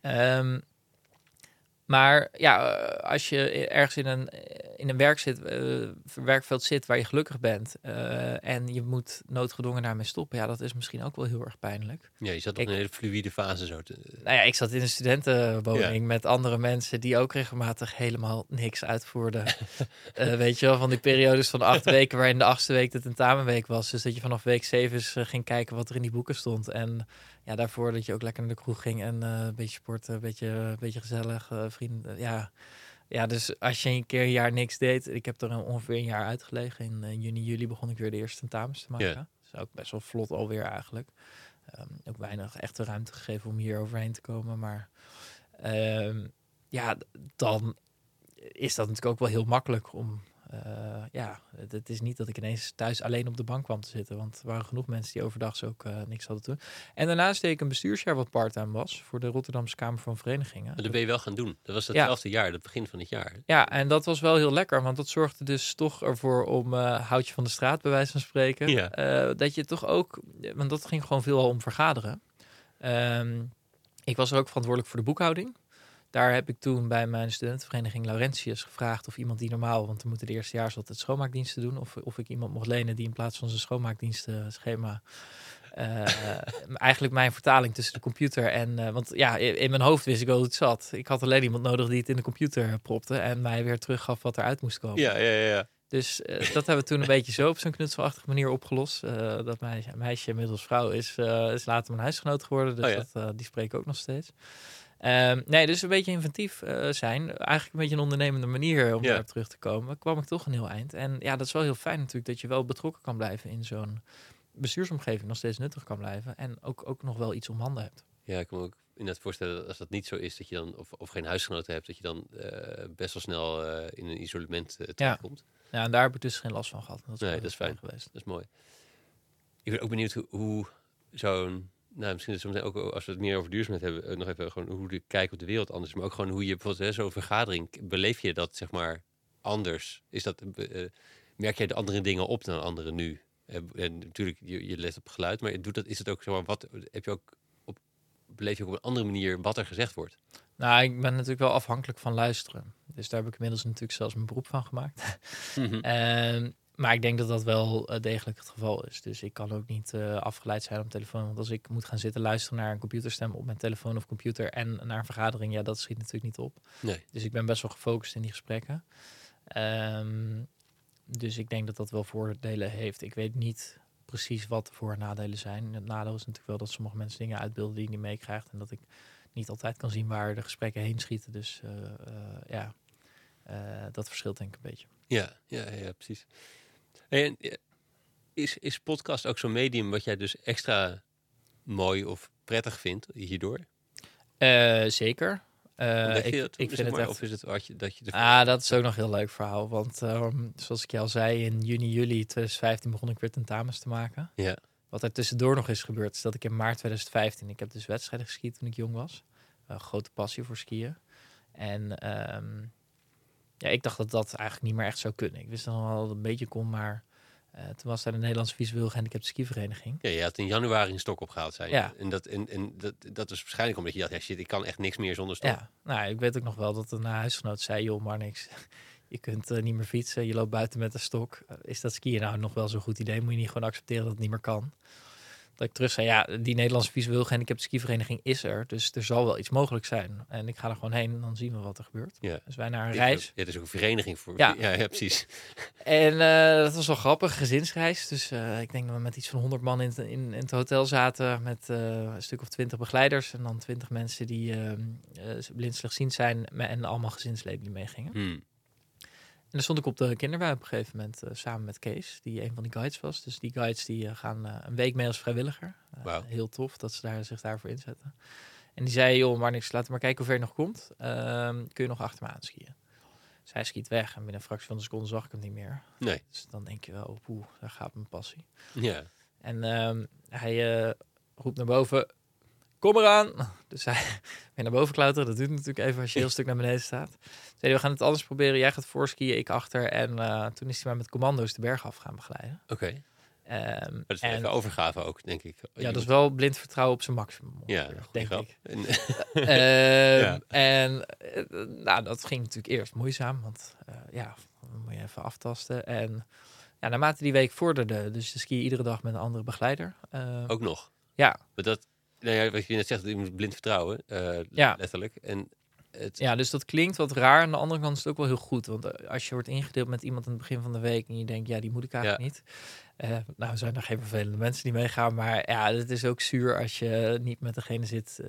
Ehm, maar ja, eh, als je ergens in een, in een werk zit, eh, werkveld zit waar je gelukkig bent eh, en je moet noodgedwongen daarmee stoppen, ja, dat is misschien ook wel heel erg pijnlijk. ja, je zat in een hele fluïde fase zo. Te, Nou ja, ik zat in een studentenwoning met andere mensen die ook regelmatig helemaal niks uitvoerden. [laughs] Eh, weet je wel, van die periodes van acht [laughs] weken waarin de achtste week de tentamenweek was. Dus dat je vanaf week zeven eens, eh, ging kijken wat er in die boeken stond. En ja, daarvoor dat je ook lekker naar de kroeg ging en eh, een beetje sporten, een beetje, een beetje gezellig, eh, vrienden. ja. ja, dus als je een keer een jaar niks deed. Ik heb er ongeveer een jaar uitgelegen. In eh, juni, juli begon ik weer de eerste tentamens te maken. Dus ook best wel vlot alweer eigenlijk. Ehm, ook weinig echte ruimte gegeven om hier overheen te komen. Maar ehm, ja, dan is dat natuurlijk ook wel heel makkelijk om. Eh, ja, het, het is niet dat ik ineens thuis alleen op de bank kwam te zitten. Want er waren genoeg mensen die overdag ook eh, niks hadden te doen. En daarnaast deed ik een bestuursjaar wat parttime was. Voor de Rotterdamse Kamer van Verenigingen. Maar dat ben je wel gaan doen. Dat was Ja. hetzelfde jaar, het begin van het jaar. Ja, en dat was wel heel lekker, want dat zorgde dus toch ervoor om eh houtje van de straat, bij wijze van spreken. Ja. Dat je toch ook, want dat ging gewoon veel om vergaderen. Ehm, ik was er ook verantwoordelijk voor de boekhouding. Daar heb ik toen bij mijn studentenvereniging Laurentius gevraagd of iemand die normaal, want we moeten de eerstejaars altijd schoonmaakdiensten doen, of, of ik iemand mocht lenen die in plaats van zijn schoonmaakdienstenschema eh, [laughs] eigenlijk mijn vertaling tussen de computer en... eh, want ja, in, in mijn hoofd wist ik wel hoe het zat. Ik had alleen iemand nodig die het in de computer propte en mij weer teruggaf wat eruit moest komen. Ja, ja, ja. Dus eh, dat hebben we toen een [laughs] beetje zo op zo'n knutselachtige manier opgelost. Dat meisje, meisje inmiddels vrouw is, is later mijn huisgenoot geworden. Dus Oh ja. dat, die spreek ik ook nog steeds. Ehm, nee, dus een beetje inventief eh, zijn. Eigenlijk een beetje een ondernemende manier om Ja. daar terug te komen. kwam ik toch een heel eind. En ja, dat is wel heel fijn natuurlijk dat je wel betrokken kan blijven in zo'n bestuursomgeving. Nog steeds nuttig kan blijven. En ook, ook nog wel iets om handen hebt. Ja, ik kan me ook inderdaad voorstellen dat als dat niet zo is, dat je dan, of, of geen huisgenoten hebt, dat je dan eh, best wel snel eh, in een isolement terechtkomt. Ja, en daar heb ik dus geen last van gehad. Dat is, Nee, dat is fijn. geweest. Dat is mooi. Ik ben ook benieuwd hoe, hoe zo'n, nou misschien is het ook als we het meer over duurzaamheid hebben, eh, nog even gewoon hoe de kijk op de wereld anders, is, maar ook gewoon hoe je bijvoorbeeld zo'n vergadering, beleef je dat zeg maar anders? Is dat, eh, merk jij de andere dingen op dan anderen nu? Eh, en natuurlijk, je, je let op geluid, maar doet dat, is het ook zeg maar, wat heb je ook op, beleef je ook op een andere manier wat er gezegd wordt? Nou, ik ben natuurlijk wel afhankelijk van luisteren. Dus daar heb ik inmiddels natuurlijk zelfs mijn beroep van gemaakt. [laughs] Ehm, maar ik denk dat dat wel eh, degelijk het geval is. Dus ik kan ook niet eh, afgeleid zijn op telefoon. Want als ik moet gaan zitten luisteren naar een computerstem op mijn telefoon of computer en naar een vergadering, ja, dat schiet natuurlijk niet op. Nee. Dus ik ben best wel gefocust in die gesprekken. Ehm, dus ik denk dat dat wel voordelen heeft. Ik weet niet precies wat de voor- en nadelen zijn. Het nadeel is natuurlijk wel dat sommige mensen dingen uitbeelden die je niet meekrijgt. En dat ik niet altijd kan zien waar de gesprekken heen schieten. Dus eh, ja, dat verschilt denk ik een beetje. Ja, ja, ja, precies. En eh, is, is podcast ook zo'n medium wat jij dus extra mooi of prettig vindt hierdoor? Eh, zeker. Eh, ik, ik vind het maar, echt... Of is het wat je, dat je. Ah, dat is ook nog een heel leuk verhaal. Want ehm, zoals ik je al zei, in juni, juli 2015 begon ik weer tentamens te maken. Ja. Wat er tussendoor nog is gebeurd, is dat ik in maart 2015, ik heb dus wedstrijden geskiet toen ik jong was. Grote passie voor skiën. En ehm, ja, ik dacht dat dat eigenlijk niet meer echt zou kunnen. Ik wist nog wel dat het een beetje kon, maar eh, toen was daar de Nederlandse visueel gehandicapte skivereniging. Ja, je had in januari een stok opgehaald, zei je. Ja. En, dat, en, en dat, dat is waarschijnlijk omdat je dacht, ja shit, ik kan echt niks meer zonder stok. Ja, nou, ik weet ook nog wel dat een huisgenoot zei, joh, maar niks. [laughs] Je kunt eh, niet meer fietsen, je loopt buiten met een stok. Eh, is dat skiën nou nog wel zo'n goed idee? Moet je niet gewoon accepteren dat het niet meer kan? Dat ik terug zei, ja, die Nederlandse visueel gehandicapte skivereniging is er. Dus er zal wel iets mogelijk zijn. En ik ga er gewoon heen en dan zien we wat er gebeurt. Ja. Dus wij naar een reis. Ja, het is ook een vereniging voor... Ja. ja, ja, precies. [laughs] En eh, dat was wel grappig, gezinsreis. Dus eh, ik denk dat we met iets van 100 man in, het- in, in het hotel zaten. Met eh, een stuk of 20 begeleiders. En dan 20 mensen die uh, blind slechtziend zijn. En allemaal gezinsleden die meegingen. Hmm. En dan stond ik op de kinderbui op een gegeven moment eh, samen met Kees, die een van die guides was. Dus die guides die eh, gaan eh, een week mee als vrijwilliger. Wauw. Heel tof dat ze daar, zich daarvoor inzetten. En die zei, joh, maar niks, laten we maar kijken hoe ver je nog komt. Ehm, kun je nog achter me aanskiën? Zij skiet weg en binnen een fractie van een seconde zag ik hem niet meer. Nee. Dus dan denk je wel, poeh, daar gaat mijn passie. Ja. En ehm, hij roept naar boven, kom eraan. Dus hij [laughs] weer naar boven klauteren. Dat duurt natuurlijk even als je heel stuk naar beneden staat. Zei, we gaan het anders proberen. Jij gaat voorskiën, ik achter. En eh, toen is hij maar met commando's de berg af gaan begeleiden. Oké. Ehm, Dat is en, even overgave ook, denk ik. Ja, dat is wel blind vertrouwen op zijn maximum. Ja, ongeveer, denk grap. ik. En, Ehm, [laughs] Ja. En eh, nou, dat ging natuurlijk eerst moeizaam, want eh, ja, dan moet je even aftasten. En ja, naarmate die week vorderde, dus de ski iedere dag met een andere begeleider. eh, ook nog. Ja. Maar dat, nou ja, wat je net zegt, je moet blind vertrouwen, eh, Ja. letterlijk. En het, Ja, dus dat klinkt wat raar. Aan de andere kant is het ook wel heel goed. Want eh, als je wordt ingedeeld met iemand aan het begin van de week en je denkt, ja, die moet ik eigenlijk niet. Eh, nou, zijn er geen vervelende mensen die meegaan. Maar ja, het is ook zuur als je niet met degene zit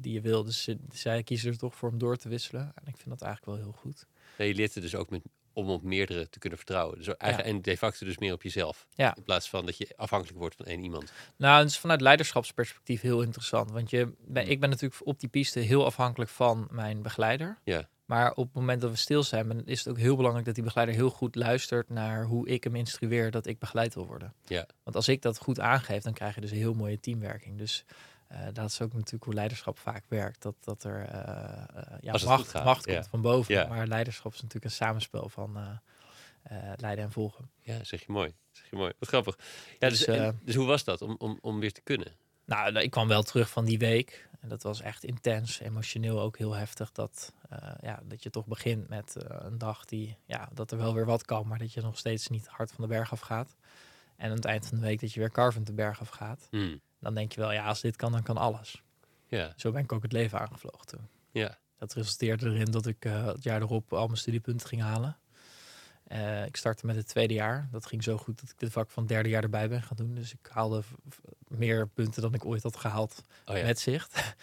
die je wil. Dus zij kiezen er toch voor om door te wisselen. En ik vind dat eigenlijk wel heel goed. nee, je leert er dus ook met, om op meerdere te kunnen vertrouwen. Dus eigen, En de facto dus meer op jezelf. Ja. In plaats van dat je afhankelijk wordt van één iemand. Nou, het is vanuit leiderschapsperspectief heel interessant. Want je, ben, Hmm. ik ben natuurlijk op die piste heel afhankelijk van mijn begeleider. Ja. Maar op het moment dat we stil zijn, is het ook heel belangrijk dat die begeleider heel goed luistert naar hoe ik hem instrueer dat ik begeleid wil worden. Ja. Want als ik dat goed aangeef, dan krijg je dus een heel mooie teamwerking. Dus eh, dat is ook natuurlijk hoe leiderschap vaak werkt. Dat, dat er eh, ja, macht, gaat, macht ja. komt van boven. Ja. Maar leiderschap is natuurlijk een samenspel van leiden en volgen. Ja, zeg je mooi. Zeg je mooi. Wat grappig. Ja, dus, Dus, en- dus hoe was dat om, om, om weer te kunnen? Nou, ik kwam wel terug van die week. En dat was echt intens, emotioneel ook heel heftig. Dat, ja, dat je toch begint met een dag die, ja, dat er wel weer wat kan, maar dat je nog steeds niet hard van de berg af gaat. En aan het eind van de week dat je weer carvend de berg af gaat. Hmm. Dan denk je wel, ja, als dit kan, dan kan alles. Ja, Zo ben ik ook het leven aangevlogen toen. ja. Dat resulteerde erin dat ik eh, het jaar erop al mijn studiepunten ging halen. Eh, ik startte met het tweede jaar. Dat ging zo goed dat ik dit vak van het derde jaar erbij ben gaan doen. Dus ik haalde meer punten dan ik ooit had gehaald Oh ja. met zicht. [laughs]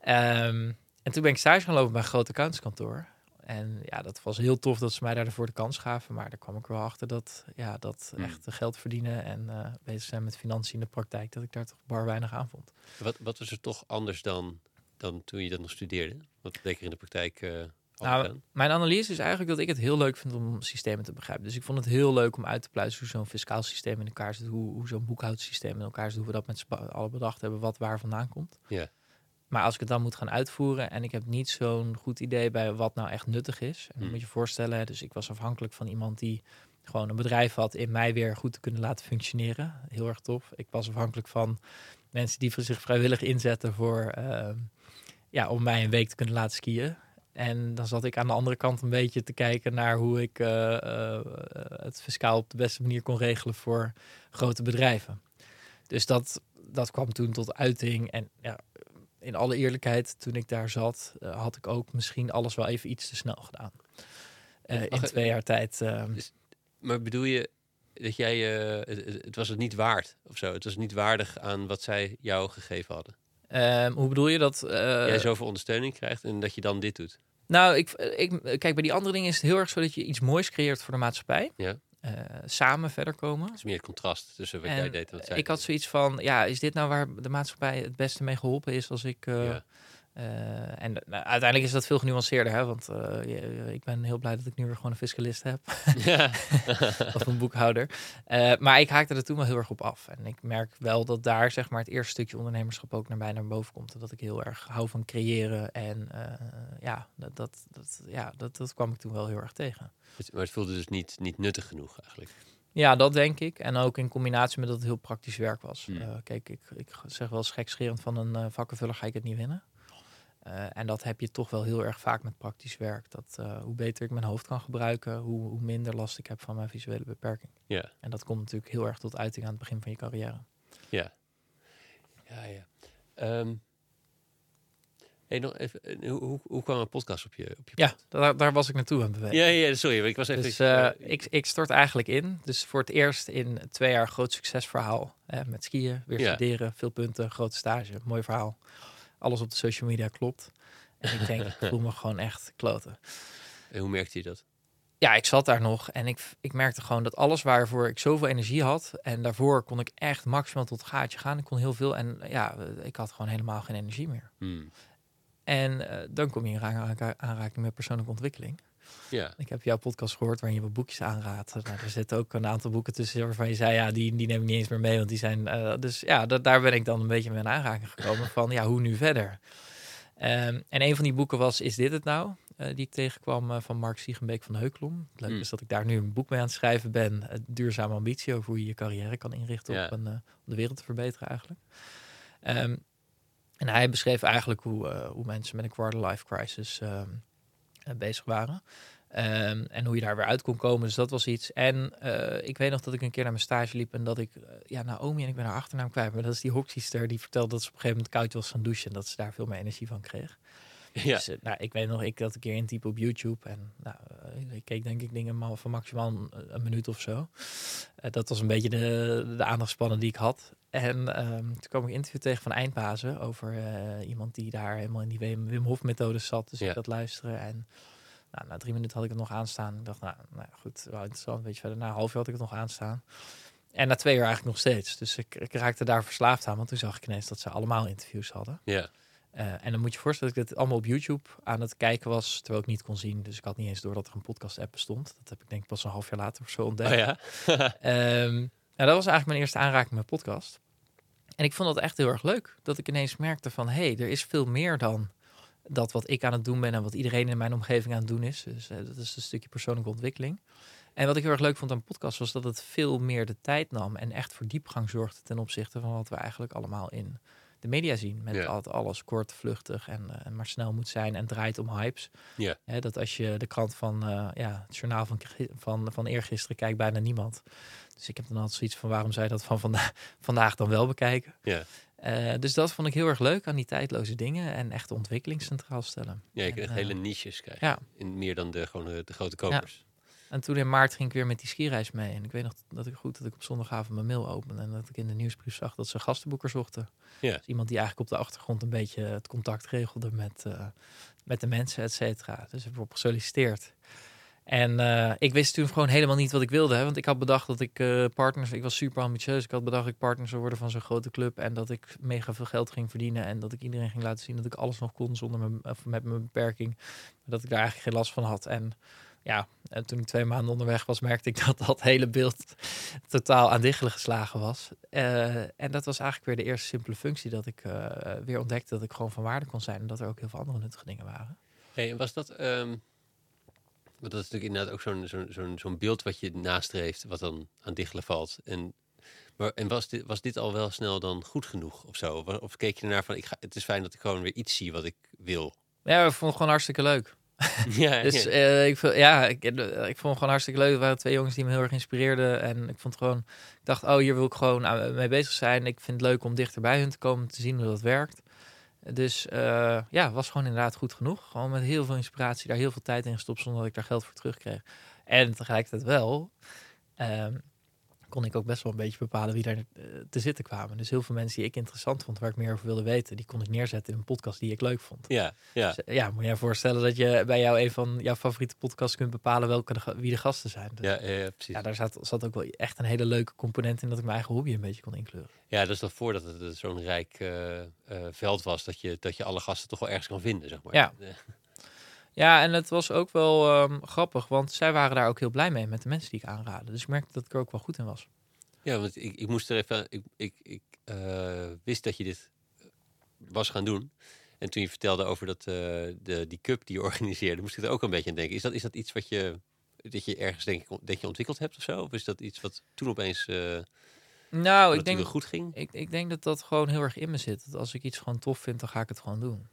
Ehm, en toen ben ik stage gaan lopen bij een groot accountskantoor. En ja, dat was heel tof dat ze mij daarvoor de kans gaven. Maar daar kwam ik wel achter dat, ja, dat Hmm. echt geld verdienen en eh, bezig zijn met financiën in de praktijk, dat ik daar toch bar weinig aan vond. Wat, wat was er toch anders dan, dan toen je dat nog studeerde? Wat er in de praktijk eh Nou? Mijn analyse is eigenlijk dat ik het heel leuk vind om systemen te begrijpen. Dus ik vond het heel leuk om uit te pluizen hoe zo'n fiscaal systeem in elkaar zit, hoe, hoe zo'n boekhoudsysteem in elkaar zit, hoe we dat met z'n allen bedacht hebben, wat waar vandaan komt. Ja. Maar als ik het dan moet gaan uitvoeren en ik heb niet zo'n goed idee bij wat nou echt nuttig is. En dan Hmm. moet je je voorstellen, dus ik was afhankelijk van iemand die gewoon een bedrijf had in mij weer goed te kunnen laten functioneren. Heel erg tof. Ik was afhankelijk van mensen die voor zich vrijwillig inzetten voor, ehm, ja, om mij een week te kunnen laten skiën. En dan zat ik aan de andere kant een beetje te kijken naar hoe ik eh, eh, het fiscaal op de beste manier kon regelen voor grote bedrijven. Dus dat, dat kwam toen tot uiting. En ja, in alle eerlijkheid, toen ik daar zat, eh, had ik ook misschien alles wel even iets te snel gedaan. Eh, in ik- twee jaar tijd. eh, Maar bedoel je dat jij, eh, het, het- was het niet waard of zo? Het was niet waardig aan wat zij jou gegeven hadden? ehm, hoe bedoel je dat? eh, jij zoveel ondersteuning krijgt en dat je dan dit doet? Nou, ik, ik, kijk, bij die andere dingen is het heel erg zo dat je iets moois creëert voor de maatschappij. Ja. Eh, samen verder komen. Het is meer contrast tussen wat En jij deed en wat zij ik had zoiets van, ja, is dit nou waar de maatschappij het beste mee geholpen is als ik eh, Ja. Eh, en nou, uiteindelijk is dat veel genuanceerder, hè? want eh, je- ik ben heel blij dat ik nu weer gewoon een fiscalist heb. Ja. [laughs] of een boekhouder. Eh, maar ik haakte er toen wel heel erg op af. En ik merk wel dat daar zeg maar het eerste stukje ondernemerschap ook naar mij naar boven komt. En dat ik heel erg hou van creëren. En eh, ja, dat, dat, dat, ja dat, dat kwam ik toen wel heel erg tegen. Maar het voelde dus niet, niet nuttig genoeg eigenlijk. Ja, dat denk ik. En ook in combinatie met dat het heel praktisch werk was. Hmm. Eh, kijk, ik, ik zeg wel eens gekscherend van een eh, vakkenvuller ga ik het niet winnen. Eh, en dat heb je toch wel heel erg vaak met praktisch werk. Dat eh, hoe beter ik mijn hoofd kan gebruiken, hoe, hoe minder last ik heb van mijn visuele beperking. Ja. En dat komt natuurlijk heel erg tot uiting aan het begin van je carrière. Ja. Ja, ja. Ehm, hey, nog even, eh, hoe, hoe, hoe kwam een podcast op je, op je Ja, daar, daar was ik naartoe aan het bewegen. Ja, ja, sorry, ik was even... Dus ik, ik stort eigenlijk in. Dus voor het eerst in twee jaar groot succesverhaal. Met skiën, weer Ja. studeren, veel punten, grote stage, mooi verhaal. Alles op de social media klopt. En ik denk, ik [laughs] voel me gewoon echt kloten. En hoe merkte je dat? Ja, ik zat daar nog en ik, ik merkte gewoon dat alles waarvoor ik zoveel energie had. En daarvoor kon ik echt maximaal tot het gaatje gaan. Ik kon heel veel en ja, ik had gewoon helemaal geen energie meer. Hmm. En eh, dan kom je in aanra- aanraking met persoonlijke ontwikkeling. Ja, Ik heb jouw podcast gehoord waarin je wat boekjes aanraadt. Nou, er zitten ook een aantal boeken tussen waarvan je zei, ja, die, die neem ik niet eens meer mee, want die zijn... eh, dus ja, da- daar ben ik dan een beetje mee in aanraking gekomen [laughs] van, ja, hoe nu verder? Ehm, en een van die boeken was Is dit het nou? Eh, die ik tegenkwam eh, van Mark Siegenbeek van Heukelom. Het leuke Hmm. is dat ik daar nu een boek mee aan het schrijven ben. Duurzame ambitie, over hoe je je carrière kan inrichten op een, om de wereld te verbeteren eigenlijk. Ehm, en hij beschreef eigenlijk hoe, hoe mensen met een quarter life crisis ehm, eh, bezig waren. Ehm, en hoe je daar weer uit kon komen. Dus dat was iets. En eh, ik weet nog dat ik een keer naar mijn stage liep en dat ik, eh, ja, Naomi en ik ben haar achternaam kwijt, maar dat is die hockeyster die vertelde dat ze op een gegeven moment koud was gaan douchen en dat ze daar veel meer energie van kreeg. [laughs] ja. Dus, eh, nou, ik weet nog, ik dat een keer intypen op YouTube en nou, eh, ik keek denk ik dingen maar van maximaal een, een minuut of zo. Eh, dat was een beetje de, de aandachtspannen die ik had. En ehm, toen kwam ik een interview tegen van Eindbazen over eh, iemand die daar helemaal in die Wim, Hof methode zat. Dus Ja. ik dat luisteren en nou, na drie minuten had ik het nog aanstaan. Ik dacht, nou, nou goed, wel interessant. Een beetje verder, na een half uur had ik het nog aanstaan. En na twee uur eigenlijk nog steeds. Dus ik, ik raakte daar verslaafd aan, want toen zag ik ineens dat ze allemaal interviews hadden. ja. Eh, en dan moet je voorstellen dat ik het allemaal op YouTube aan het kijken was, terwijl ik niet kon zien. Dus ik had niet eens door dat er een podcast-app bestond. Dat heb ik denk ik pas een half jaar later of zo ontdekt. Oh ja? [laughs] Ehm, nou, dat was eigenlijk mijn eerste aanraking met podcast. En ik vond dat echt heel erg leuk. Dat ik ineens merkte van, hé, hey, er is veel meer dan dat wat ik aan het doen ben en wat iedereen in mijn omgeving aan het doen is. Dus eh, dat is een stukje persoonlijke ontwikkeling. En wat ik heel erg leuk vond aan podcast was dat het veel meer de tijd nam en echt voor diepgang zorgde ten opzichte van wat we eigenlijk allemaal in de media zien. Met altijd alles kort, vluchtig en, eh, en maar snel moet zijn en draait om hypes. Ja. Hè, dat als je de krant van eh, ja, het journaal van, van, van eergisteren kijkt, bijna niemand. Dus ik heb dan altijd zoiets van waarom zij dat van vanda [laughs] vandaag dan wel bekijken. Ja. Eh, dus dat vond ik heel erg leuk aan die tijdloze dingen en echt de ontwikkeling centraal stellen. Ja, je krijgt hele niches krijgen. ja. In meer dan de, gewoon de, de grote kopers. En toen in maart ging ik weer met die skireis mee. En ik weet nog dat ik goed dat ik op zondagavond mijn mail opende en dat ik in de nieuwsbrief zag dat ze gastenboekers zochten. Ja. Dus iemand die eigenlijk op de achtergrond een beetje het contact regelde met, eh, met de mensen, et cetera. Dus ik heb erop gesolliciteerd. En eh, ik wist toen gewoon helemaal niet wat ik wilde. Hè, want ik had bedacht dat ik eh, partners... Ik was super ambitieus. Ik had bedacht dat ik partner zou worden van zo'n grote club. En dat ik mega veel geld ging verdienen. En dat ik iedereen ging laten zien dat ik alles nog kon zonder mijn, of met mijn beperking. Dat ik daar eigenlijk geen last van had. En ja, en toen ik twee maanden onderweg was, merkte ik [laughs] dat dat hele beeld totaal aan diggelen geslagen was. Eh, en dat was eigenlijk weer de eerste simpele functie dat ik eh, weer ontdekte dat ik gewoon van waarde kon zijn. En dat er ook heel veel andere nuttige dingen waren. Hey, en was dat... ehm, want dat is natuurlijk inderdaad ook zo'n zo'n zo'n zo'n beeld wat je nastreeft, wat dan aan diggelen valt. En, maar, en was, dit, was dit al wel snel dan goed genoeg of zo? Of, of keek je ernaar van, ik ga, het is fijn dat ik gewoon weer iets zie wat ik wil? Ja, ik vond het gewoon hartstikke leuk. [laughs] ja, Dus eh, ik, vond- ja, ik, eh, ik vond het gewoon hartstikke leuk. Er waren twee jongens die me heel erg inspireerden. En ik vond gewoon, ik dacht, oh, hier wil ik gewoon aan- mee bezig zijn. Ik vind het leuk om dichter bij hun te komen, te zien hoe dat werkt. Dus eh, ja, was gewoon inderdaad goed genoeg. Gewoon met heel veel inspiratie, daar heel veel tijd in gestopt zonder dat ik daar geld voor terugkreeg. En tegelijkertijd wel, ehm, kon ik ook best wel een beetje bepalen wie daar eh, te zitten kwamen. Dus heel veel mensen die ik interessant vond, waar ik meer over wilde weten, die kon ik neerzetten in een podcast die ik leuk vond. Ja, ja. Dus, eh, ja moet je je voorstellen dat je bij jou een van jouw favoriete podcasts kunt bepalen welke de, wie de gasten zijn. Dus, Ja, ja, ja, precies. ja, daar zat, zat ook wel echt een hele leuke component in dat ik mijn eigen hobby een beetje kon inkleuren. Ja, dat is dan voordat het zo'n rijk eh, veld was, dat je, dat je alle gasten toch wel ergens kan vinden, zeg maar. Ja. [laughs] Eh, Ja, en het was ook wel ehm, grappig, want zij waren daar ook heel blij mee met de mensen die ik aanraadde. Dus ik merkte dat ik er ook wel goed in was. Ja, want ik, ik moest er even. Ik, ik, ik eh, wist dat je dit was gaan doen. En toen je vertelde over dat, eh, de, die cup die je organiseerde, moest ik er ook een beetje aan denken. Is dat, is dat iets wat je, dat je ergens denk ik, dat je ontwikkeld hebt of zo? Of is dat iets wat toen opeens eh Nou, ik denk, goed ging? ik, ik denk dat dat gewoon heel erg in me zit. Dat als ik iets gewoon tof vind, dan ga ik het gewoon doen.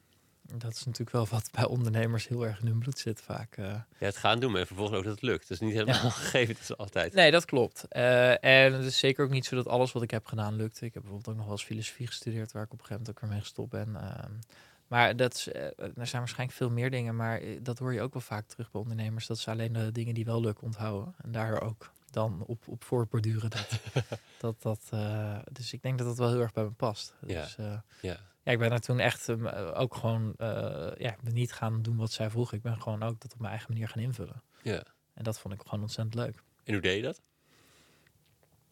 Dat is natuurlijk wel wat bij ondernemers heel erg in hun bloed zit vaak. eh. Ja, het gaan doen, maar vervolgens ook dat het lukt. Dat is niet helemaal Ja. [laughs] gegeven, dat is altijd. Nee, dat klopt. Eh, en het is zeker ook niet zo dat alles wat ik heb gedaan lukte. Ik heb bijvoorbeeld ook nog wel eens filosofie gestudeerd, waar ik op een gegeven moment ook weer mee gestopt ben. Ehm, maar dat is, eh, er zijn waarschijnlijk veel meer dingen, maar dat hoor je ook wel vaak terug bij ondernemers. Dat ze alleen de dingen die wel lukken onthouden. En daar ook dan op, op voortborduren. Dat, [laughs] dat, dat, dus ik denk dat dat wel heel erg bij me past. Ja. Dus, Ja. Ja, ik ben er toen echt ehm, eh, ook gewoon eh, ja, niet gaan doen wat zij vroeg. Ik ben gewoon ook dat op mijn eigen manier gaan invullen. Ja. En dat vond ik gewoon ontzettend leuk. En hoe deed je dat?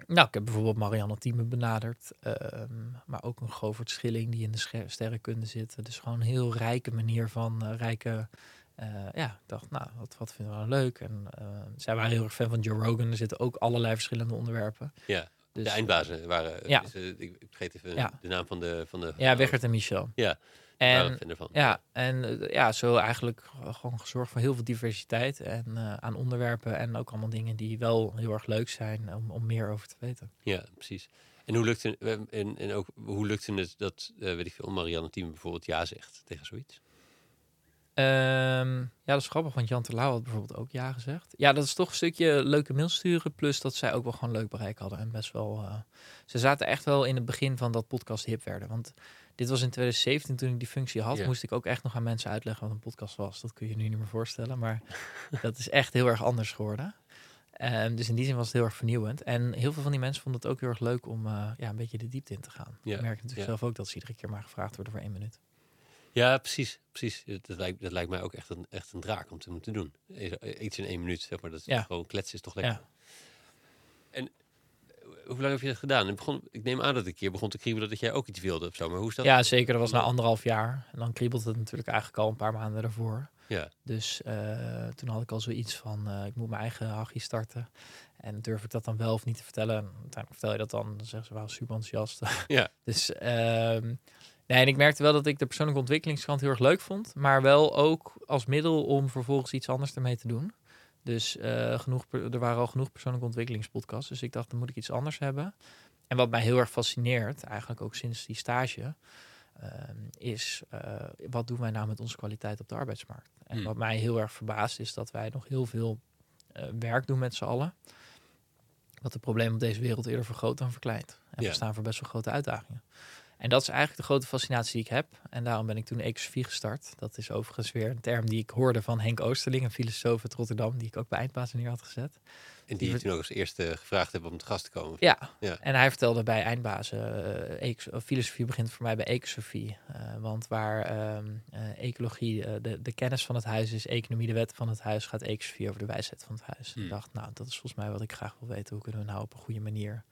Nou, ik heb bijvoorbeeld Marianne Thieme benaderd. ehm, maar ook een Govert Schilling die in de sterrenkunde zit. Dus gewoon een heel rijke manier van eh, rijke... ja, ik dacht, nou, wat, wat vinden we nou leuk? En eh, zij waren heel erg fan van Joe Rogan. Er zitten ook allerlei verschillende onderwerpen. Ja, Dus, de eindbazen waren. ja. is, eh, ik, ik vergeet even Ja. de naam van de. Van de Ja, Weghert en Michel. Ja, En. Ja, en eh, ja, zo eigenlijk gewoon gezorgd voor heel veel diversiteit en eh, aan onderwerpen en ook allemaal dingen die wel heel erg leuk zijn om, om meer over te weten. Ja, precies. En hoe lukte, eh, en, en ook, hoe lukte het dat, eh, weet ik veel, Marianne Team bijvoorbeeld ja zegt tegen zoiets? Ehm, ja, dat is grappig, want Jan Terlouw had bijvoorbeeld ook ja gezegd. Ja, dat is toch een stukje leuke mail sturen, plus dat zij ook wel gewoon leuk bereik hadden en best wel. eh, ze zaten echt wel in het begin van dat podcast hip werden, want dit was in 2017 toen ik die functie had, moest ik ook echt nog aan mensen uitleggen wat een podcast was. Dat kun je nu niet meer voorstellen, maar [laughs] dat is echt heel erg anders geworden. Ehm, dus in die zin was het heel erg vernieuwend. En heel veel van die mensen vonden het ook heel erg leuk om eh, ja, een beetje de diepte in te gaan. Ja, Ik merk natuurlijk zelf ook dat ze iedere keer maar gevraagd worden voor één minuut. Ja, precies. precies. Dat, lijkt, dat lijkt mij ook echt een, echt een draak om te moeten doen. Eh, Iets in één minuut, zeg maar. Dat is Ja. gewoon kletsen is toch lekker. Ja. Hoe lang heb je dat gedaan? Het begon, ik neem aan dat het een keer begon te kriebelen dat jij ook iets wilde of zo. Maar hoe is dat? Ja, zeker. Dat was na anderhalf jaar. En dan kriebelt het natuurlijk eigenlijk al een paar maanden daarvoor. Ja. Dus eh, toen had ik al zoiets van, eh, ik moet mijn eigen hachje starten. En durf ik dat dan wel of niet te vertellen? En uiteindelijk vertel je dat dan, dan zeggen ze wel super enthousiast. Ja. [laughs] dus ehm, nee, en ik merkte wel dat ik de persoonlijke ontwikkelingskant heel erg leuk vond. Maar wel ook als middel om vervolgens iets anders ermee te doen. Dus eh, genoeg, er waren al genoeg persoonlijke ontwikkelingspodcasts. Dus ik dacht, dan moet ik iets anders hebben. En wat mij heel erg fascineert, eigenlijk ook sinds die stage, ehm, is eh, wat doen wij nou met onze kwaliteit op de arbeidsmarkt? En Hmm. wat mij heel erg verbaast is dat wij nog heel veel eh, werk doen met z'n allen. Wat de problemen op deze wereld eerder vergroot dan verkleint. En Ja. we staan voor best wel grote uitdagingen. En dat is eigenlijk de grote fascinatie die ik heb. En daarom ben ik toen ecosofie gestart. Dat is overigens weer een term die ik hoorde van Henk Oosterling, een filosoof uit Rotterdam, die ik ook bij Eindbazen neer had gezet. En die je toen ook als eerste gevraagd hebben om te gast te komen. Ja, Ja. en hij vertelde bij Eindbazen, eh, filosofie begint voor mij bij ecosofie. Eh, want waar ehm, eh, ecologie de, de kennis van het huis is, economie de wet van het huis, gaat ecosofie over de wijsheid van het huis. Hmm. Ik dacht, nou, dat is volgens mij wat ik graag wil weten. Hoe kunnen we nou op een goede manier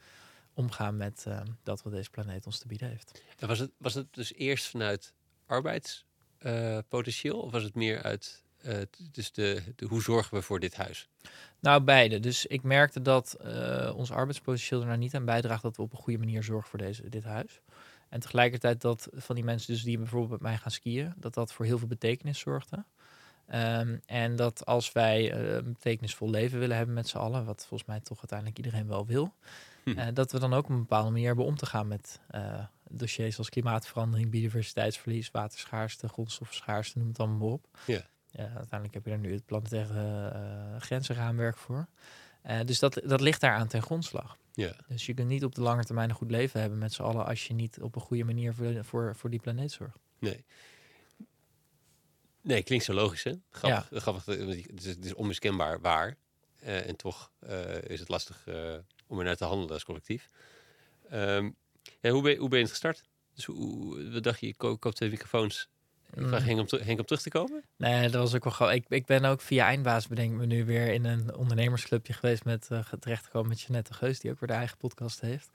omgaan met ehm, dat wat deze planeet ons te bieden heeft. En was het, was het dus eerst vanuit arbeidspotentieel? of was het meer uit eh, dus de, de, hoe zorgen we voor dit huis? Nou, beide. Dus ik merkte dat eh, ons arbeidspotentieel er nou niet aan bijdraagt dat we op een goede manier zorgen voor deze, dit huis. En tegelijkertijd dat van die mensen dus die bijvoorbeeld met mij gaan skiën, dat dat voor heel veel betekenis zorgde. Ehm, en dat als wij eh, een betekenisvol leven willen hebben met z'n allen, wat volgens mij toch uiteindelijk iedereen wel wil, Hm. eh, dat we dan ook op een bepaalde manier hebben om te gaan met eh, dossiers als klimaatverandering, biodiversiteitsverlies, waterschaarste, grondstoffenschaarste, noem het allemaal maar op. Ja. Ja, uiteindelijk heb je daar nu het planetaire uh, grenzenraamwerk voor. Dus dat, dat ligt daar aan ten grondslag. Ja. Dus je kunt niet op de lange termijn een goed leven hebben met z'n allen als je niet op een goede manier voor, voor, voor die planeet zorgt. Nee. Nee, klinkt zo logisch, hè? Grappig. grappig want het, is, het is onmiskenbaar waar. eh, en toch eh, is het lastig eh, om er naar te handelen als collectief. Ehm, ja, hoe, ben, je- hoe ben je het gestart? Dus hoe, wat dacht je, je ko- koopt twee microfoons. Ik vraag Mm. Henk om, ter- Henk om terug te komen. Nee, dat was ook wel gewoon. Ik, ik ben ook via Eindbaas bedenk me nu weer in een ondernemersclubje geweest met uh, terechtgekomen met Jeanette Geus, die ook weer de eigen podcast heeft.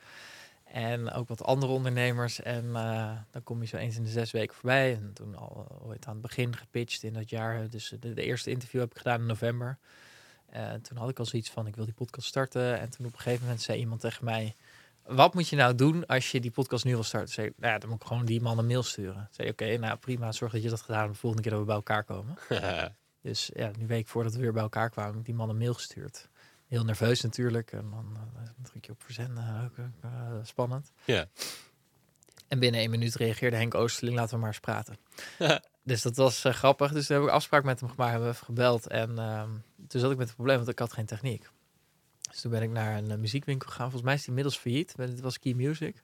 En ook wat andere ondernemers. En eh, dan kom je zo eens in de zes weken voorbij. En toen al eh, ooit aan het begin gepitcht in dat jaar. Dus de, de eerste interview heb ik gedaan in november. En toen had ik al zoiets van, ik wil die podcast starten. En toen op een gegeven moment zei iemand tegen mij... Wat moet je nou doen als je die podcast nu wil starten? Zei, nou ja, dan moet ik gewoon die man een mail sturen. Zei, oké, nou prima, zorg dat je dat gedaan hebt. De volgende keer dat we bij elkaar komen. [laughs] Dus ja, nu week voordat we weer bij elkaar kwamen, die man een mail gestuurd. Heel nerveus natuurlijk. En dan uh, druk je op verzenden. [laughs] Ook, uh, spannend. Ja. En binnen één minuut reageerde Henk Oosterling, laten we maar eens praten. [laughs] dus dat was uh, grappig. Dus toen heb ik afspraak met hem gemaakt, hebben we even gebeld. En uh, toen zat ik met het probleem, want ik had geen techniek. Dus toen ben ik naar een muziekwinkel gegaan. Volgens mij is die inmiddels failliet. Het was Key Music.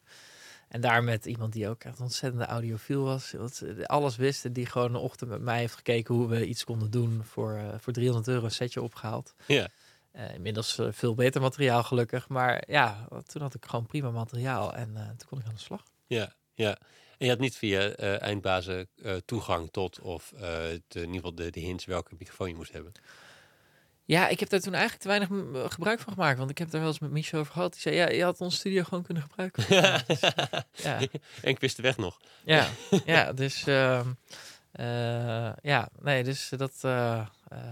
En daar met iemand die ook echt ontzettende audiofiel was. Alles wist. Die gewoon een ochtend met mij heeft gekeken hoe we iets konden doen. Voor, uh, voor 300 euro een setje opgehaald. Ja. Uh, inmiddels uh, veel beter materiaal gelukkig. Maar ja, toen had ik gewoon prima materiaal. En toen kon ik aan de slag. Ja, ja. En je had niet via eindbazen toegang tot of de, in ieder geval de, de hints welke microfoon je moest hebben. Ja, ik heb daar toen eigenlijk te weinig gebruik van gemaakt. Want ik heb daar wel eens met Michel over gehad. Die zei, ja, je had ons studio gewoon kunnen gebruiken. [laughs] dus, ja. [laughs] En ik wist de weg nog. Ja, [laughs] ja dus... Uh, uh, ja, nee, dus dat... Uh,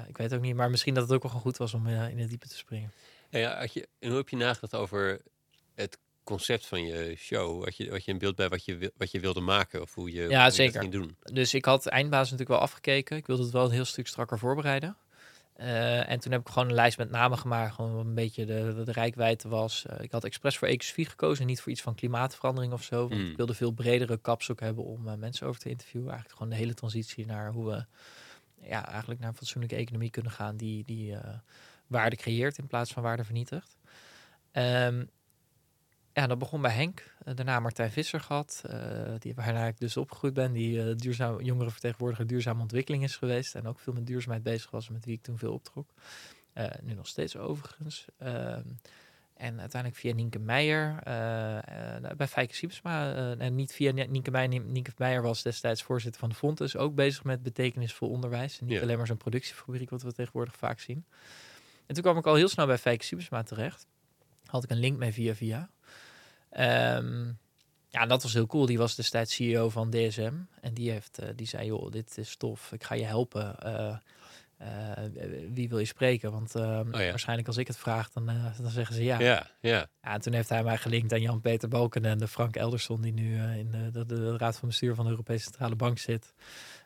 ik weet ook niet. Maar misschien dat het ook wel goed was om in het diepe te springen. En, ja, had je, en hoe heb je nagedacht over het concept van je show? Had je, had je een beeld bij wat je, wat je wilde maken? Of hoe je, ja, hoe zeker. Je ging doen? Dus ik had eindbaas natuurlijk wel afgekeken. Ik wilde het wel een heel stuk strakker voorbereiden. Uh, en toen heb ik gewoon een lijst met namen gemaakt, gewoon een beetje de, de, de rijkwijde was. Uh, ik had expres voor ecosfie gekozen, niet voor iets van klimaatverandering of zo. Want Mm. ik wilde veel bredere kaps ook hebben om uh, mensen over te interviewen. Eigenlijk gewoon de hele transitie naar hoe we ja, eigenlijk naar een fatsoenlijke economie kunnen gaan die, die waarde creëert in plaats van waarde vernietigt. Um, ja, dat begon bij Henk. Uh, daarna Martijn Visser gehad, uh, die, waarna ik dus opgegroeid ben. Die uh, duurzaam, jongerenvertegenwoordiger duurzame ontwikkeling is geweest. En ook veel met duurzaamheid bezig was, met wie ik toen veel optrok. Uh, nu nog steeds overigens. en uiteindelijk via Nienke Meijer bij Fijke Siepsma. en niet via Nienke Meijer. Nienke Meijer was destijds voorzitter van de Fontes. Ook bezig met betekenisvol onderwijs. En niet Ja. alleen maar zo'n productiefabriek, wat we tegenwoordig vaak zien. En toen kwam ik al heel snel bij Fijke Siepsma terecht. Had ik een link mee via via. Um, ja, dat was heel cool. Die was destijds CEO van DSM. En die, heeft, uh, die zei, joh, dit is tof. Ik ga je helpen. Uh, uh, wie wil je spreken? Want oh, ja. waarschijnlijk als ik het vraag, dan, uh, dan zeggen ze ja. Ja, ja. ja en toen heeft hij mij gelinkt aan Jan-Peter Balken en de Frank Elderson... die nu in de, de, de, raad van bestuur van de Europese Centrale Bank zit.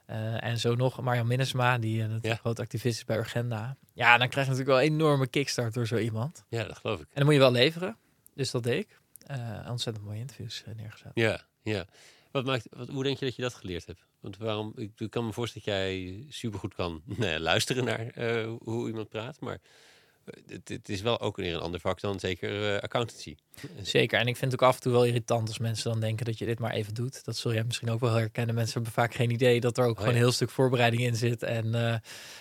En zo nog Marjan Minnesma, die een ja. groot activist is bij Urgenda. Ja, dan krijg je natuurlijk wel een enorme kickstart door zo iemand. Ja, dat geloof ik. En dan moet je wel leveren. Dus dat deed ik. Uh, ontzettend mooie interviews uh, neergezet. Ja, ja. Wat maakt, wat, hoe denk je dat je dat geleerd hebt? Want waarom, ik, ik kan me voorstellen dat jij supergoed kan [laughs] luisteren naar uh, hoe iemand praat, maar het, het, is wel ook weer een ander vak dan zeker accountancy. Zeker, en ik vind het ook af en toe wel irritant als mensen dan denken dat je dit maar even doet. Dat zul jij misschien ook wel herkennen. Mensen hebben vaak geen idee dat er ook oh, gewoon ja. een heel stuk voorbereiding in zit en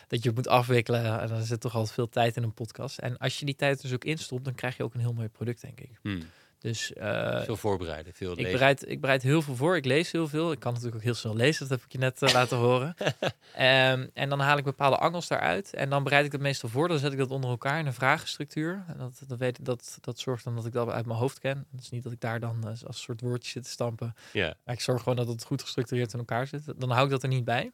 dat je het moet afwikkelen. En dan zit toch altijd veel tijd in een podcast. En als je die tijd dus ook instopt, dan krijg je ook een heel mooi product, denk ik. Hmm. Dus, uh, veel voorbereiden, veel ik lezen. bereid, ik bereid heel veel voor. Ik lees heel veel. Ik kan natuurlijk ook heel snel lezen. Dat heb ik je net uh, laten horen. um, [laughs] en dan haal ik bepaalde angels daaruit. En dan bereid ik het meestal voor. Dan zet ik dat onder elkaar in een vragenstructuur. En dat, dat, weet, dat, dat zorgt dan dat ik dat uit mijn hoofd ken. Het is niet dat ik daar dan uh, als een soort woordje zit te stampen. Yeah. Maar ik zorg gewoon dat het goed gestructureerd in elkaar zit. Dan hou ik dat er niet bij.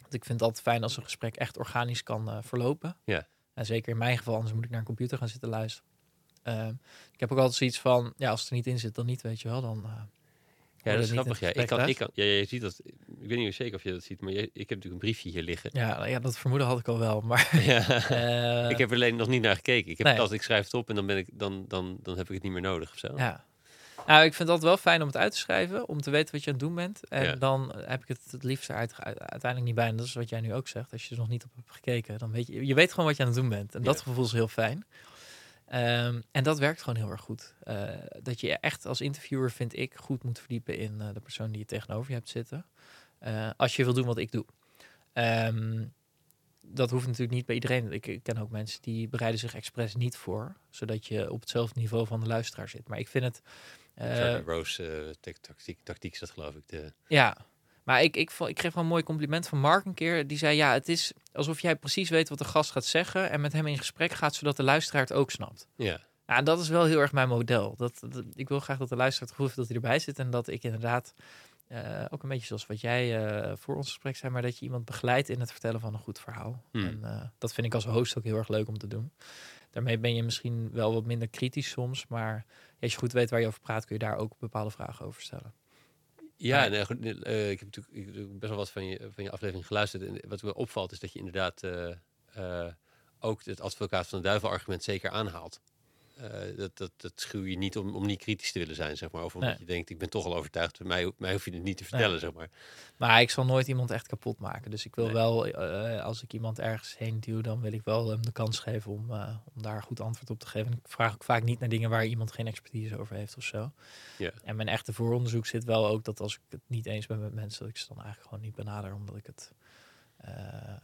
Want ik vind het altijd fijn als een gesprek echt organisch kan verlopen. Yeah. En zeker in mijn geval, anders moet ik naar een computer gaan zitten luisteren. Uh, ik heb ook altijd zoiets van, ja, als het er niet in zit, dan niet, weet je wel. Dan, uh, ja, dat is grappig. Ja. Ik kan, ik kan, ja, je ziet dat. Ik weet niet zeker of je dat ziet, maar je, ik heb natuurlijk een briefje hier liggen. Ja, ja dat vermoeden had ik al wel. Maar [laughs] ja. uh, [laughs] ik heb er alleen nog niet naar gekeken. Ik heb nee. ik schrijf het op en dan ben ik dan, dan, dan heb ik het niet meer nodig of zo. Ja. Nou, ik vind dat wel fijn om het uit te schrijven, om te weten wat je aan het doen bent. En Ja. dan heb ik het het liefst eruit, uiteindelijk niet bij. En dat is wat jij nu ook zegt. Als je er nog niet op hebt gekeken, dan weet je, je weet gewoon wat je aan het doen bent. En dat gevoel is heel fijn. Ehm, en dat werkt gewoon heel erg goed. Eh, dat je echt als interviewer, vind ik, goed moet verdiepen in eh, de persoon die je tegenover je hebt zitten. Eh, als je wil doen wat ik doe. Ehm, dat hoeft natuurlijk niet bij iedereen. Ik, ik ken ook mensen die bereiden zich expres niet voor, zodat je op hetzelfde niveau van de luisteraar zit. Maar ik vind het. Charlie Rose tac- tactiek, tactiek is dat geloof ik. De, ja, maar ik, ik, ik kreeg wel een mooi compliment van Mark een keer. Die zei: Ja, het is alsof jij precies weet wat de gast gaat zeggen. En met hem in gesprek gaat, zodat de luisteraar het ook snapt. ja, Ja, en dat is wel heel erg mijn model. Dat, dat- ik wil graag dat de luisteraar het gevoel heeft dat hij erbij zit. En dat ik inderdaad, eh, ook een beetje zoals wat jij eh, voor ons gesprek zei, maar dat je iemand begeleidt in het vertellen van een goed verhaal. Hmm. En eh, dat vind ik als host ook heel erg leuk om te doen. Daarmee ben je misschien wel wat minder kritisch soms, maar als je goed weet waar je over praat, kun je daar ook bepaalde vragen over stellen. Ja, nee, goed, eh, ik heb natuurlijk ik heb best wel wat van je, van je aflevering geluisterd. En wat me opvalt is dat je inderdaad eh, eh, ook het advocaat van de duivel argument zeker aanhaalt. Eh, dat, dat, dat schuw je niet om, om niet kritisch te willen zijn, zeg maar. Of omdat Nee. je denkt, ik ben toch al overtuigd. Mij, mij hoef je het niet te vertellen, zeg maar. Maar ik zal nooit iemand echt kapot maken. Dus ik wil Nee. wel, eh, als ik iemand ergens heen duw, dan wil ik wel hem de kans geven om, eh, om daar goed antwoord op te geven. En ik vraag ook vaak niet naar dingen waar iemand geen expertise over heeft of zo. Ja. En mijn echte vooronderzoek zit wel ook dat als ik het niet eens ben met mensen, dat ik ze dan eigenlijk gewoon niet benader, omdat ik het.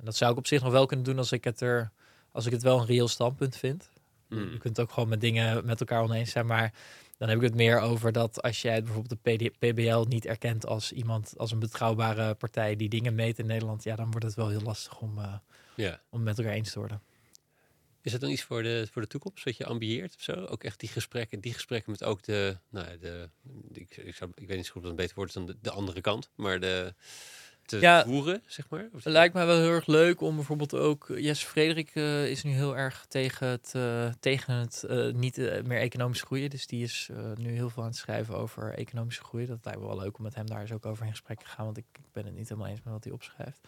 dat zou ik op zich nog wel kunnen doen als ik het er, als ik het wel een reëel standpunt vind. Mm. Je kunt ook gewoon met dingen met elkaar oneens zijn, maar dan heb ik het meer over dat als jij bijvoorbeeld de PD PBL niet erkent als iemand, als een betrouwbare partij die dingen meet in Nederland, ja, dan wordt het wel heel lastig om, eh, Ja. om met elkaar eens te worden. Is dat dan iets voor de, voor de toekomst, wat je ambieert of zo? Ook echt die gesprekken, die gesprekken met ook de, nou ja, de, de- ik, ik, zou, ik weet niet zo goed wat een beter woord is dan de, de andere kant, maar de te Ja. voeren, zeg maar? Het lijkt mij wel heel erg leuk om bijvoorbeeld ook. Jesse Frederik eh, is nu heel erg tegen het, eh, tegen het eh, niet eh, meer economisch groeien. Dus die is eh, nu heel veel aan het schrijven over economische groei. Dat lijkt me wel leuk om met hem daar eens ook over in gesprek te gaan. Want ik, ik ben het niet helemaal eens met wat hij opschrijft.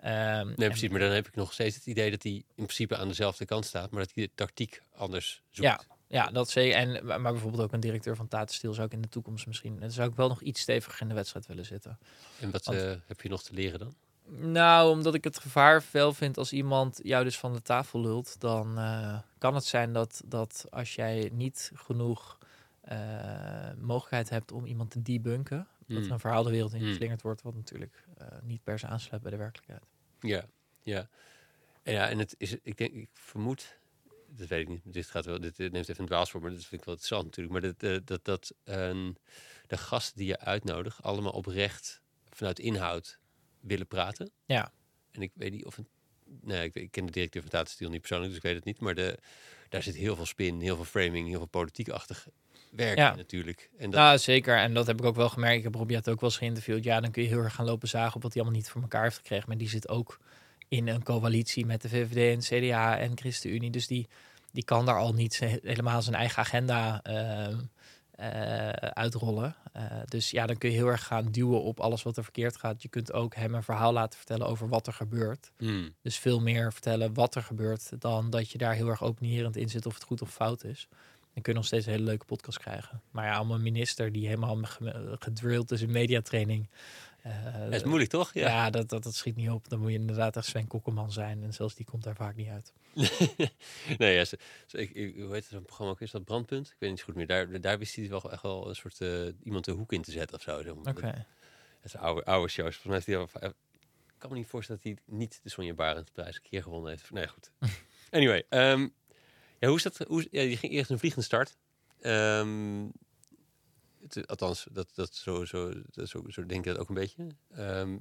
Ehm, Nee, en- precies. Maar dan heb ik nog steeds het idee dat hij in principe aan dezelfde kant staat, maar dat hij de tactiek anders zoekt. Ja, ja, dat zeker. En, maar bijvoorbeeld ook een directeur van Tata Steel zou ik in de toekomst misschien... Dan zou ik wel nog iets steviger in de wedstrijd willen zitten. En wat Want- eh, heb je nog te leren dan? Nou, omdat ik het gevaar wel vind als iemand jou dus van de tafel lult, dan eh, kan het zijn dat, dat als jij niet genoeg eh, mogelijkheid hebt om iemand te debunken, dat Mm. een verhaal de wereld in Mm. geslingerd wordt, wat natuurlijk niet per se aansluit bij de werkelijkheid. Ja, ja. En ja, en het is, ik denk, ik vermoed, dat weet ik niet, dit gaat wel, dit eh, neemt even een dwaalspoor, maar dat vind ik wel interessant natuurlijk. Maar dat, eh, dat, dat eh, de gasten die je uitnodigt allemaal oprecht vanuit inhoud willen praten. Ja. En ik weet niet of een, nee, ik, ken de directeur van Tata Steel niet persoonlijk, dus ik weet het niet. Maar de, daar zit heel veel spin, heel veel framing, heel veel politiekachtig werk Ja. natuurlijk. En dat, Nou, zeker. En dat heb ik ook wel gemerkt. Ik heb Rob ook wel eens geïnterviewd. Ja, dan kun je heel erg gaan lopen zagen op wat hij allemaal niet voor elkaar heeft gekregen. Maar die zit ook in een coalitie met de VVD en CDA en ChristenUnie. Dus die, die kan daar al niet helemaal zijn eigen agenda ehm, eh, uitrollen. Eh, dus ja, dan kun je heel erg gaan duwen op alles wat er verkeerd gaat. Je kunt ook hem een verhaal laten vertellen over wat er gebeurt. Hmm, Dus veel meer vertellen wat er gebeurt dan dat je daar heel erg opinierend in zit of het goed of fout is. Dan kun je nog steeds een hele leuke podcast krijgen. Maar ja, om een minister die helemaal ge- gedrilled is in mediatraining. Eh, dat is moeilijk toch? Ja, Ja. dat, dat, dat schiet niet op. Dan moet je inderdaad echt Sven Kokkelman zijn. En zelfs die komt daar vaak niet uit. [laughs] nee, ja, ze, ze- ik, ik, hoe heet zo'n programma ook? Is dat Brandpunt? Ik weet niet zo goed meer. Daar, daar wist hij wel echt wel een soort eh, iemand de hoek in te zetten of zo. zeg maar. Oké. Dat is oude, oude shows. Volgens mij al, eh, ik kan me niet voorstellen dat hij niet de Sonja Barend prijs een keer gewonnen heeft. Nee, goed. [laughs] anyway, ehm, ja, hoe is dat? Hoe, ja, die ging eerst een vliegende start. Ehm, het- althans, dat, dat zo, zo, dat, zo, zo denk ik dat ook een beetje. Ehm,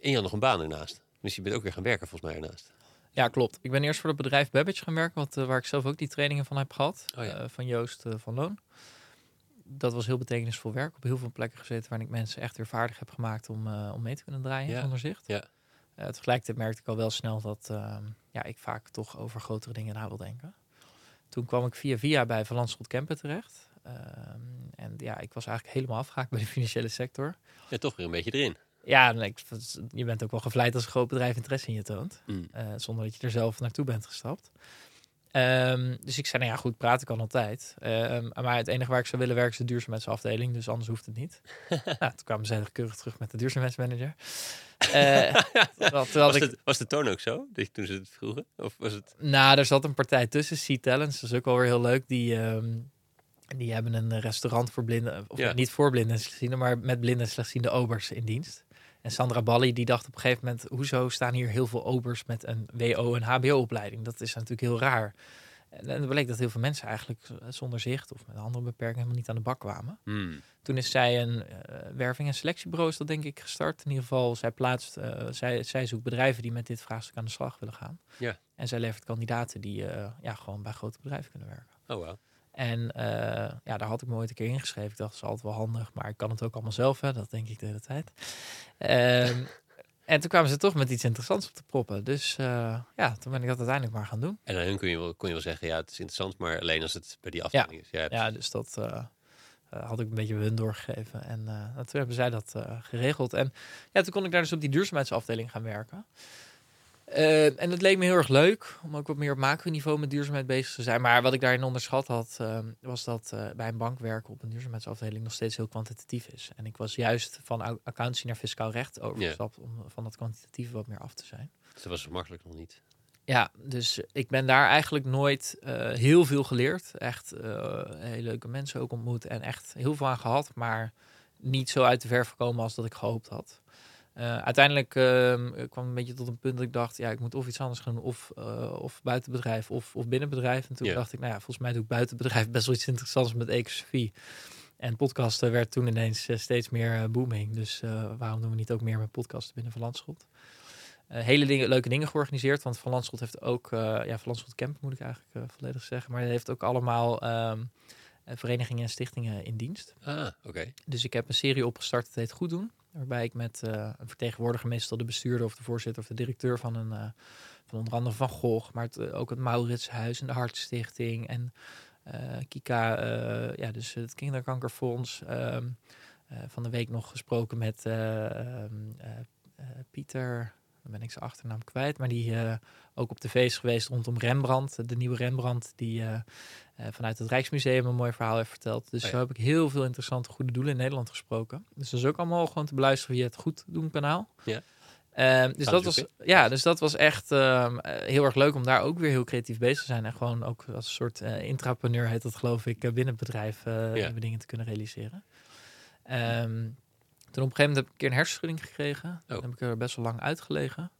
en je had nog een baan ernaast. Dus je bent ook weer gaan werken volgens mij ernaast. Ja, klopt. Ik ben eerst voor het bedrijf Babbage gaan werken, wat, eh, waar ik zelf ook die trainingen van heb gehad. Oh ja. eh, van Joost eh, van Loon. Dat was heel betekenisvol werk. Op heel veel plekken gezeten waarin ik mensen echt weer vaardig heb gemaakt om, om mee te kunnen draaien Ja. zonder zicht. Ja. Tegelijkertijd merkte ik al wel snel dat ehm, ja, ik vaak toch over grotere dingen na wil denken. Toen kwam ik via via bij Van Landschot Kempen terecht. Ehm, en ja, ik was eigenlijk helemaal afgehaakt bij de financiële sector. Ja, toch weer een beetje erin. Ja, ik, je bent ook wel gevleid als een groot bedrijf interesse in je toont. Mm. Eh, zonder dat je er zelf naartoe bent gestapt. Ehm, dus ik zei, nou ja, goed, praten kan altijd. Ehm, maar het enige waar ik zou willen werken is de duurzaamheidsafdeling, dus anders hoeft het niet. [laughs] nou, toen kwamen ze keurig terug met de duurzaamheidsmanager. [laughs] Terwijl Was, ik- het, was de toon ook zo, dat je, toen ze het vroegen? Of was het... nou, er zat een partij tussen, Sea Talents, dat is ook wel weer heel leuk. Die, ehm, die hebben een restaurant voor blinden, of Ja. niet voor blinden en slechtzienden, maar met blinden en slechtziende obers in dienst. En Sandra Balli die dacht op een gegeven moment, hoezo staan hier heel veel obers met een WO en HBO-opleiding? Dat is natuurlijk heel raar. En dan bleek dat heel veel mensen eigenlijk eh, zonder zicht of met andere beperkingen helemaal niet aan de bak kwamen. Hmm. Toen is zij een eh, werving- en selectiebureau, is dat denk ik gestart. In ieder geval, zij plaatst, eh, zij, zij zoekt bedrijven die met dit vraagstuk aan de slag willen gaan. Ja. En zij levert kandidaten die ja, gewoon bij grote bedrijven kunnen werken. Oh, wow. En eh, ja, daar had ik me ooit een keer ingeschreven. Ik dacht, dat is altijd wel handig, maar ik kan het ook allemaal zelf, hè? dat denk ik de hele tijd. Ehm, [laughs] en toen kwamen ze toch met iets interessants op te proppen. Dus eh, ja, toen ben ik dat uiteindelijk maar gaan doen. En aan hun kun je, wel, kon je wel zeggen, ja, het is interessant, maar alleen als het bij die afdeling is. Ja, Ja, dus dat eh, had ik een beetje hun doorgegeven. En toen hebben zij dat geregeld. En ja, toen kon ik daar dus op die duurzaamheidsafdeling gaan werken. Eh, en het leek me heel erg leuk om ook wat meer op macroniveau met duurzaamheid bezig te zijn. Maar wat ik daarin onderschat had, eh, was dat eh, bij een bank werken op een duurzaamheidsafdeling nog steeds heel kwantitatief is. En ik was juist van accountancy naar fiscaal recht overgestapt om van dat kwantitatieve wat meer af te zijn. Dus dat was zo makkelijk nog niet. Ja, dus ik ben daar eigenlijk nooit eh, heel veel geleerd. Echt hele leuke mensen ook ontmoet en echt heel veel aan gehad, maar niet zo uit de verf gekomen als dat ik gehoopt had. Eh, uiteindelijk ehm, kwam een beetje tot een punt dat ik dacht, ja, ik moet of iets anders gaan doen, of, eh of buitenbedrijf of, of binnenbedrijf. En toen dacht ik, nou ja, volgens mij doe ik buitenbedrijf best wel iets interessants met ecosofie. En podcasten werd toen ineens eh, steeds meer booming. Dus waarom doen we niet ook meer met podcasten binnen Van Landschot? Hele dingen, leuke dingen georganiseerd. Want Van Landschot heeft ook, ja, Van Landschot Camp moet ik eigenlijk volledig zeggen. Maar hij heeft ook allemaal ehm, eh, verenigingen en stichtingen in dienst. Ah, oké. Dus ik heb een serie opgestart, het heet Goed Doen. Waarbij ik met eh, een vertegenwoordiger, meestal de bestuurder of de voorzitter of de directeur van een eh, van onder andere Van Gogh, maar eh, ook het Mauritshuis en de Hartstichting en Kika, ja, dus het Kinderkankerfonds. ehm, eh, van de week nog gesproken met eh, ehm, eh, eh, Pieter, dan ben ik zijn achternaam kwijt, maar die eh, ook op tv is geweest rondom Rembrandt, de nieuwe Rembrandt, die eh, eh, vanuit het Rijksmuseum een mooi verhaal heeft verteld. Dus Oh ja. zo heb ik heel veel interessante goede doelen in Nederland gesproken. Dus dat is ook allemaal gewoon te beluisteren via het Goed Doen kanaal. Ja. Ehm, dus, dat was, ja, dus dat was echt ehm, eh, heel erg leuk om daar ook weer heel creatief bezig te zijn. En gewoon ook als een soort eh intrapreneur heet dat geloof ik, eh, binnen het bedrijf eh, Ja. dingen te kunnen realiseren. Ehm, toen op een gegeven moment heb ik een keer een hersenschudding gekregen. Oh. heb ik er best wel lang uitgelegen.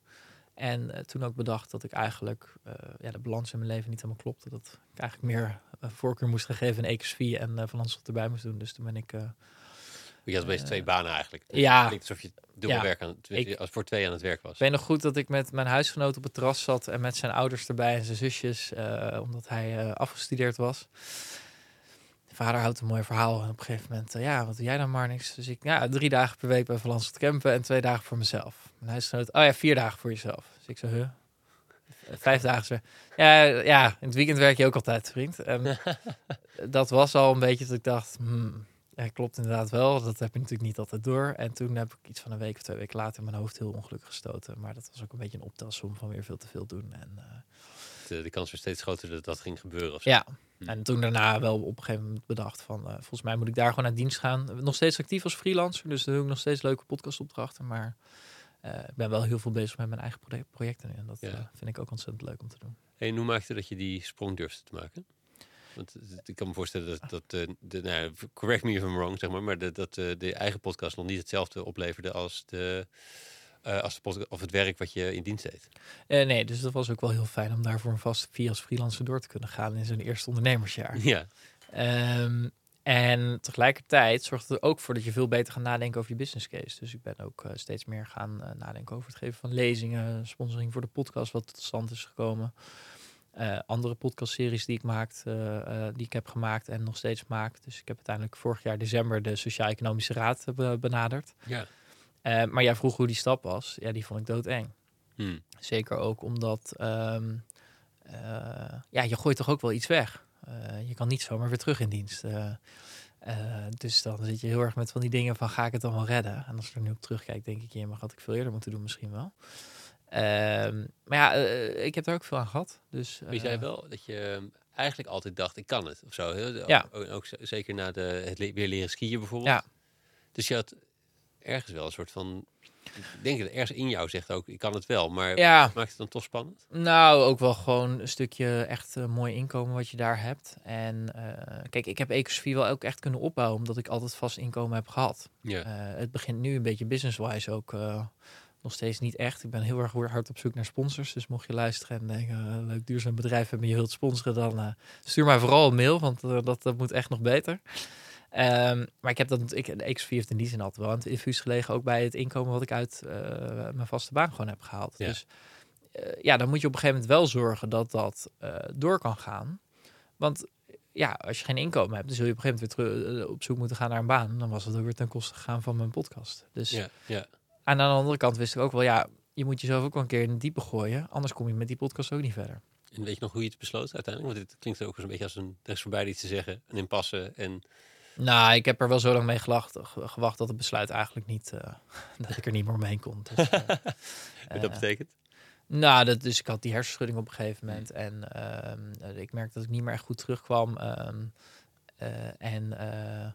En eh, toen ook bedacht dat ik eigenlijk eh, ja, de balans in mijn leven niet helemaal klopte. Dat ik eigenlijk meer eh, voorkeur moest gaan geven in ecosofie en van Landschot erbij moest doen. Dus toen ben ik... Je had opeens twee banen eigenlijk. ja. Het klinkt alsof je dubbel Ja. werk aan, Ik- als voor twee aan het werk was. Ik weet nog goed dat ik met mijn huisgenoot op het terras zat en met zijn ouders erbij en zijn zusjes, omdat hij afgestudeerd was. Vader houdt een mooi verhaal en op een gegeven moment, eh, ja, wat doe jij dan maar niks? Dus ik, ja, drie dagen per week bij Van Landschot campen en twee dagen voor mezelf. Mijn huisgenoot, oh ja, vier dagen voor jezelf. Dus ik zo, huh? Vijf dagen. Zo. Ja, ja, in het weekend werk je ook altijd, vriend. En [laughs] dat was al een beetje dat ik dacht, hmm, ja, klopt inderdaad wel. Dat heb je natuurlijk niet altijd door. En toen heb ik iets van een week of twee weken later mijn hoofd heel ongelukkig gestoten. Maar dat was ook een beetje een optelsom van weer veel te veel doen. En, eh, De, de kans was steeds groter dat dat ging gebeuren. Of zo. ja, Hm. en toen daarna wel op een gegeven moment bedacht van... eh, volgens mij moet ik daar gewoon naar dienst gaan. Nog steeds actief als freelancer, dus dan doe ik nog steeds leuke podcastopdrachten. Maar eh, ik ben wel heel veel bezig met mijn eigen proje- projecten. En dat Ja. eh, vind ik ook ontzettend leuk om te doen. En hoe maakte dat je die sprong durfde te maken? Want ik kan me voorstellen dat, dat eh, de, nou, correct me if I'm wrong, zeg maar, maar dat, dat eh, de eigen podcast nog niet hetzelfde opleverde als, de, eh, als de of het werk wat je in dienst deed. Eh, nee, dus dat was ook wel heel fijn om daarvoor een vast via als freelancer door te kunnen gaan in zijn eerste ondernemersjaar. Ja, Ehm, en tegelijkertijd zorgt het er ook voor dat je veel beter gaat nadenken over je business case. Dus ik ben ook eh, steeds meer gaan nadenken over het geven van lezingen, sponsoring voor de podcast, wat tot stand is gekomen. Eh, andere podcastseries die ik maakt, die ik heb gemaakt en nog steeds maak. Dus ik heb uiteindelijk vorig jaar december de Sociaal-Economische Raad be- benaderd. ja. Eh, maar jij vroeg hoe die stap was. Ja, die vond ik doodeng. Hm. Zeker ook omdat, ehm, eh, ja, je gooit toch ook wel iets weg. Eh, je kan niet zomaar weer terug in dienst. Dus dan zit je heel erg met van die dingen van ga ik het dan wel redden? En als ik er nu op terugkijk, denk ik, ja, maar had ik veel eerder moeten doen misschien wel. Ehm, maar ja, ik heb er ook veel aan gehad. Dus, zei eh, wel dat je ehm, eigenlijk altijd dacht, ik kan het, of zo. Heel, Ja. Ook, zeker na de, het weer leren skiën bijvoorbeeld. Ja. Dus je had ergens wel een soort van ik denk dat ergens in jou zegt ook, ik kan het wel. Maar Ja, maakt het dan toch spannend? Nou, ook wel gewoon een stukje echt eh, mooi inkomen wat je daar hebt. En eh, kijk, ik heb Ecosofie wel ook echt kunnen opbouwen, omdat ik altijd vast inkomen heb gehad. Ja. Eh, het begint nu een beetje business-wise ook nog steeds niet echt. Ik ben heel erg hard op zoek naar sponsors. Dus mocht je luisteren en denken, leuk duurzaam bedrijf hebben je wilt sponsoren, dan stuur mij vooral een mail, want dat, dat moet echt nog beter. Ehm, maar ik heb dat, ik, de Ecosofie heeft in die zin altijd wel aan het infuus gelegen, ook bij het inkomen wat ik uit eh, mijn vaste baan gewoon heb gehaald. Ja. Dus eh, ja, dan moet je op een gegeven moment wel zorgen dat dat eh, door kan gaan. Want ja, als je geen inkomen hebt, dan zul je op een gegeven moment weer terug, op zoek moeten gaan naar een baan. Dan was het ook weer ten koste gegaan van mijn podcast. Dus Ja, ja. aan de andere kant wist ik ook wel, ja, je moet jezelf ook wel een keer in het diepe gooien. Anders kom je met die podcast ook niet verder. En weet je nog hoe je het besloot uiteindelijk? Want dit klinkt ook een beetje als een rechts voorbij iets te zeggen, een impasse. En Nou, ik heb er wel zo lang mee gelacht, gewacht dat het besluit eigenlijk niet, eh, [laughs] dat ik er niet meer omheen kon. Dus, eh, [laughs] wat dat eh, betekent? Nou, dat, dus ik had die hersenschudding op een gegeven moment. En ehm, eh, ik merkte dat ik niet meer echt goed terugkwam. ehm, eh, en eh,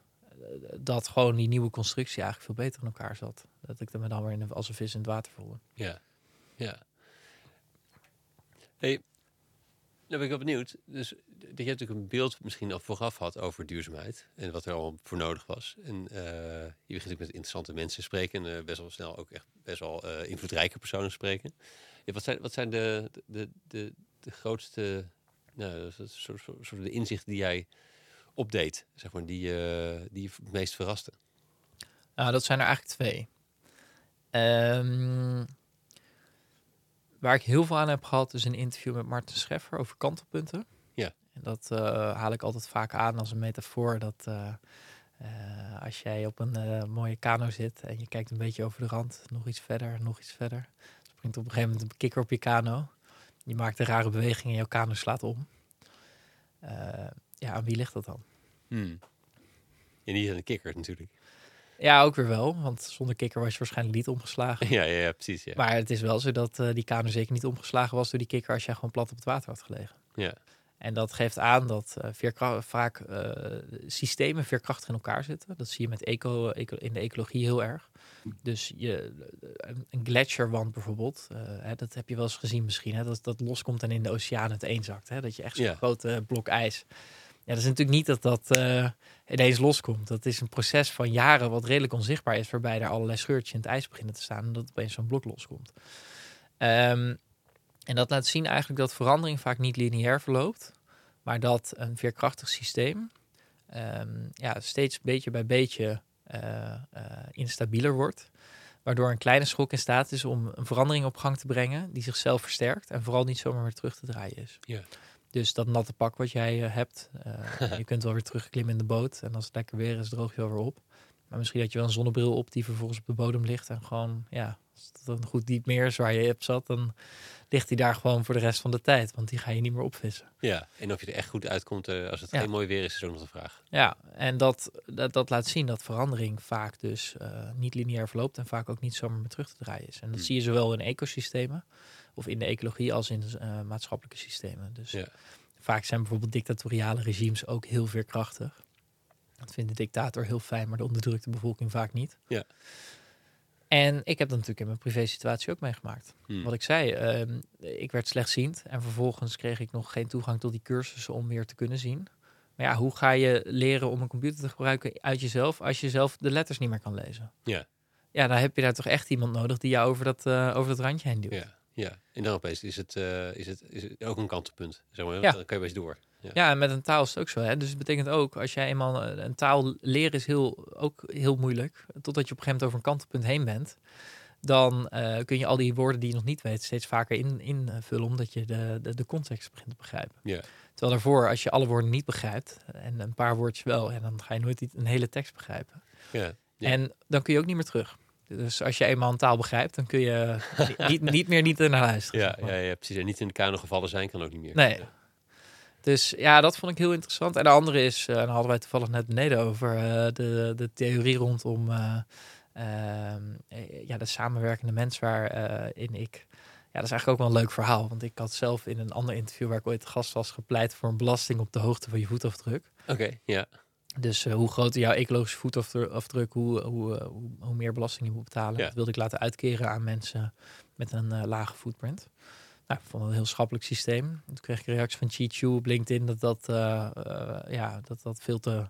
dat gewoon die nieuwe constructie eigenlijk veel beter in elkaar zat. Dat ik er me dan weer in, als een vis in het water voelde. Ja, ja. Hey, ben ik wel benieuwd. Dus dat je natuurlijk een beeld misschien al vooraf had over duurzaamheid en wat er allemaal voor nodig was. En eh, je begint ook met interessante mensen spreken en eh, best wel snel ook echt best wel eh, invloedrijke personen spreken. Ja, wat, zijn, wat zijn de, de, de, de grootste nou, soort, soort, soort de inzichten die jij opdeed, zeg maar, die, die je het meest verraste? Nou, dat zijn er eigenlijk twee. Ehm, waar ik heel veel aan heb gehad, is een interview met Martin Scheffer over kantelpunten. Ja. En dat eh, haal ik altijd vaak aan als een metafoor. Dat eh, eh, als jij op een mooie kano zit en je kijkt een beetje over de rand, nog iets verder, nog iets verder. Springt op een gegeven moment een kikker op je kano. Je maakt een rare beweging en jouw kano slaat om. Ja, aan wie ligt dat dan? Hmm. En niet aan de kikker natuurlijk. Ja, ook weer wel. Want zonder kikker was je waarschijnlijk niet omgeslagen. [laughs] Ja, ja, ja precies. Ja. Maar het is wel zo dat eh, die kano zeker niet omgeslagen was door die kikker als jij gewoon plat op het water had gelegen. Ja. En dat geeft aan dat veerkra- vaak eh, systemen veerkrachtig in elkaar zitten. Dat zie je met eco, eco- in de ecologie heel erg. Dus je, een, gletsjerwand bijvoorbeeld, hè, dat heb je wel eens gezien misschien. Hè, dat dat loskomt en in de oceaan het eenzakt. Hè, dat je echt zo'n Ja. grote blok ijs. Ja, dat is natuurlijk niet dat dat eh, ineens loskomt. Dat is een proces van jaren wat redelijk onzichtbaar is, waarbij er allerlei scheurtjes in het ijs beginnen te staan en dat opeens zo'n blok loskomt. Ehm, en dat laat zien eigenlijk dat verandering vaak niet lineair verloopt, maar dat een veerkrachtig systeem ehm, ja, steeds beetje bij beetje eh, instabieler wordt. Waardoor een kleine schok in staat is om een verandering op gang te brengen die zichzelf versterkt en vooral niet zomaar weer terug te draaien is. Ja. Dus dat natte pak wat jij eh, hebt, eh, [laughs] je kunt wel weer terugklimmen in de boot en als het lekker weer is, droog je wel weer op. Maar misschien dat je wel een zonnebril op die vervolgens op de bodem ligt en gewoon, ja, als het een goed diep meer is waar je op zat, dan ligt die daar gewoon voor de rest van de tijd, want die ga je niet meer opvissen. Ja, en of je er echt goed uitkomt eh, als het Ja. geen mooi weer is, is ook nog de vraag. Ja, en dat, dat, dat laat zien dat verandering vaak dus niet lineair verloopt en vaak ook niet zomaar meer terug te draaien is. En dat Hmm. zie je zowel in ecosystemen of in de ecologie als in eh, maatschappelijke systemen. Dus Ja. vaak zijn bijvoorbeeld dictatoriale regimes ook heel veerkrachtig. Dat vindt de dictator heel fijn, maar de onderdrukte bevolking vaak niet. Ja. En ik heb dat natuurlijk in mijn privé situatie ook meegemaakt. Hmm. Wat ik zei, ehm, ik werd slechtziend en vervolgens kreeg ik nog geen toegang tot die cursussen om weer te kunnen zien. Maar ja, hoe ga je leren om een computer te gebruiken uit jezelf als je zelf de letters niet meer kan lezen? Ja. Ja, dan heb je daar toch echt iemand nodig die jou over dat, eh, over dat randje heen duwt. Ja, ja. En dan opeens is het, eh, is het, is het ook een kantelpunt. Zeg maar. Ja. Dan kan je best door. Ja. Ja, en met een taal is het ook zo. Hè? Dus het betekent ook, als jij eenmaal een een taal leren is heel, ook heel moeilijk. Totdat je op een gegeven moment over een kantelpunt heen bent. Dan eh, kun je al die woorden die je nog niet weet steeds vaker in, invullen. Omdat je de, de, de context begint te begrijpen. Ja. Terwijl daarvoor, als je alle woorden niet begrijpt. En een paar woordjes wel. En dan ga je nooit een hele tekst begrijpen. Ja. En dan kun je ook niet meer terug. Dus als je eenmaal een taal begrijpt, dan kun je [laughs] niet, niet meer niet naar luisteren. Ja, zeg maar. ja, ja, precies. En niet in de kano gevallen zijn kan ook niet meer. Nee. Ja. Dus ja, dat vond ik heel interessant. En de andere is, eh, daar hadden wij toevallig net beneden over, eh, de, de theorie rondom eh, ehm, eh, ja, de samenwerkende mens waarin ik... Ja, dat is eigenlijk ook wel een leuk verhaal. Want ik had zelf in een ander interview waar ik ooit gast was gepleit voor een belasting op de hoogte van je voetafdruk. Oké, ja. Dus eh, hoe groter jouw ecologische voetafdruk, hoe, hoe, eh, hoe, hoe meer belasting je moet betalen. Ja. Dat wilde ik laten uitkeren aan mensen met een eh, lage footprint. Nou, ik vond het een heel schappelijk systeem. Toen kreeg ik een reactie van Chi op LinkedIn dat dat, eh, eh, ja, dat, dat veel te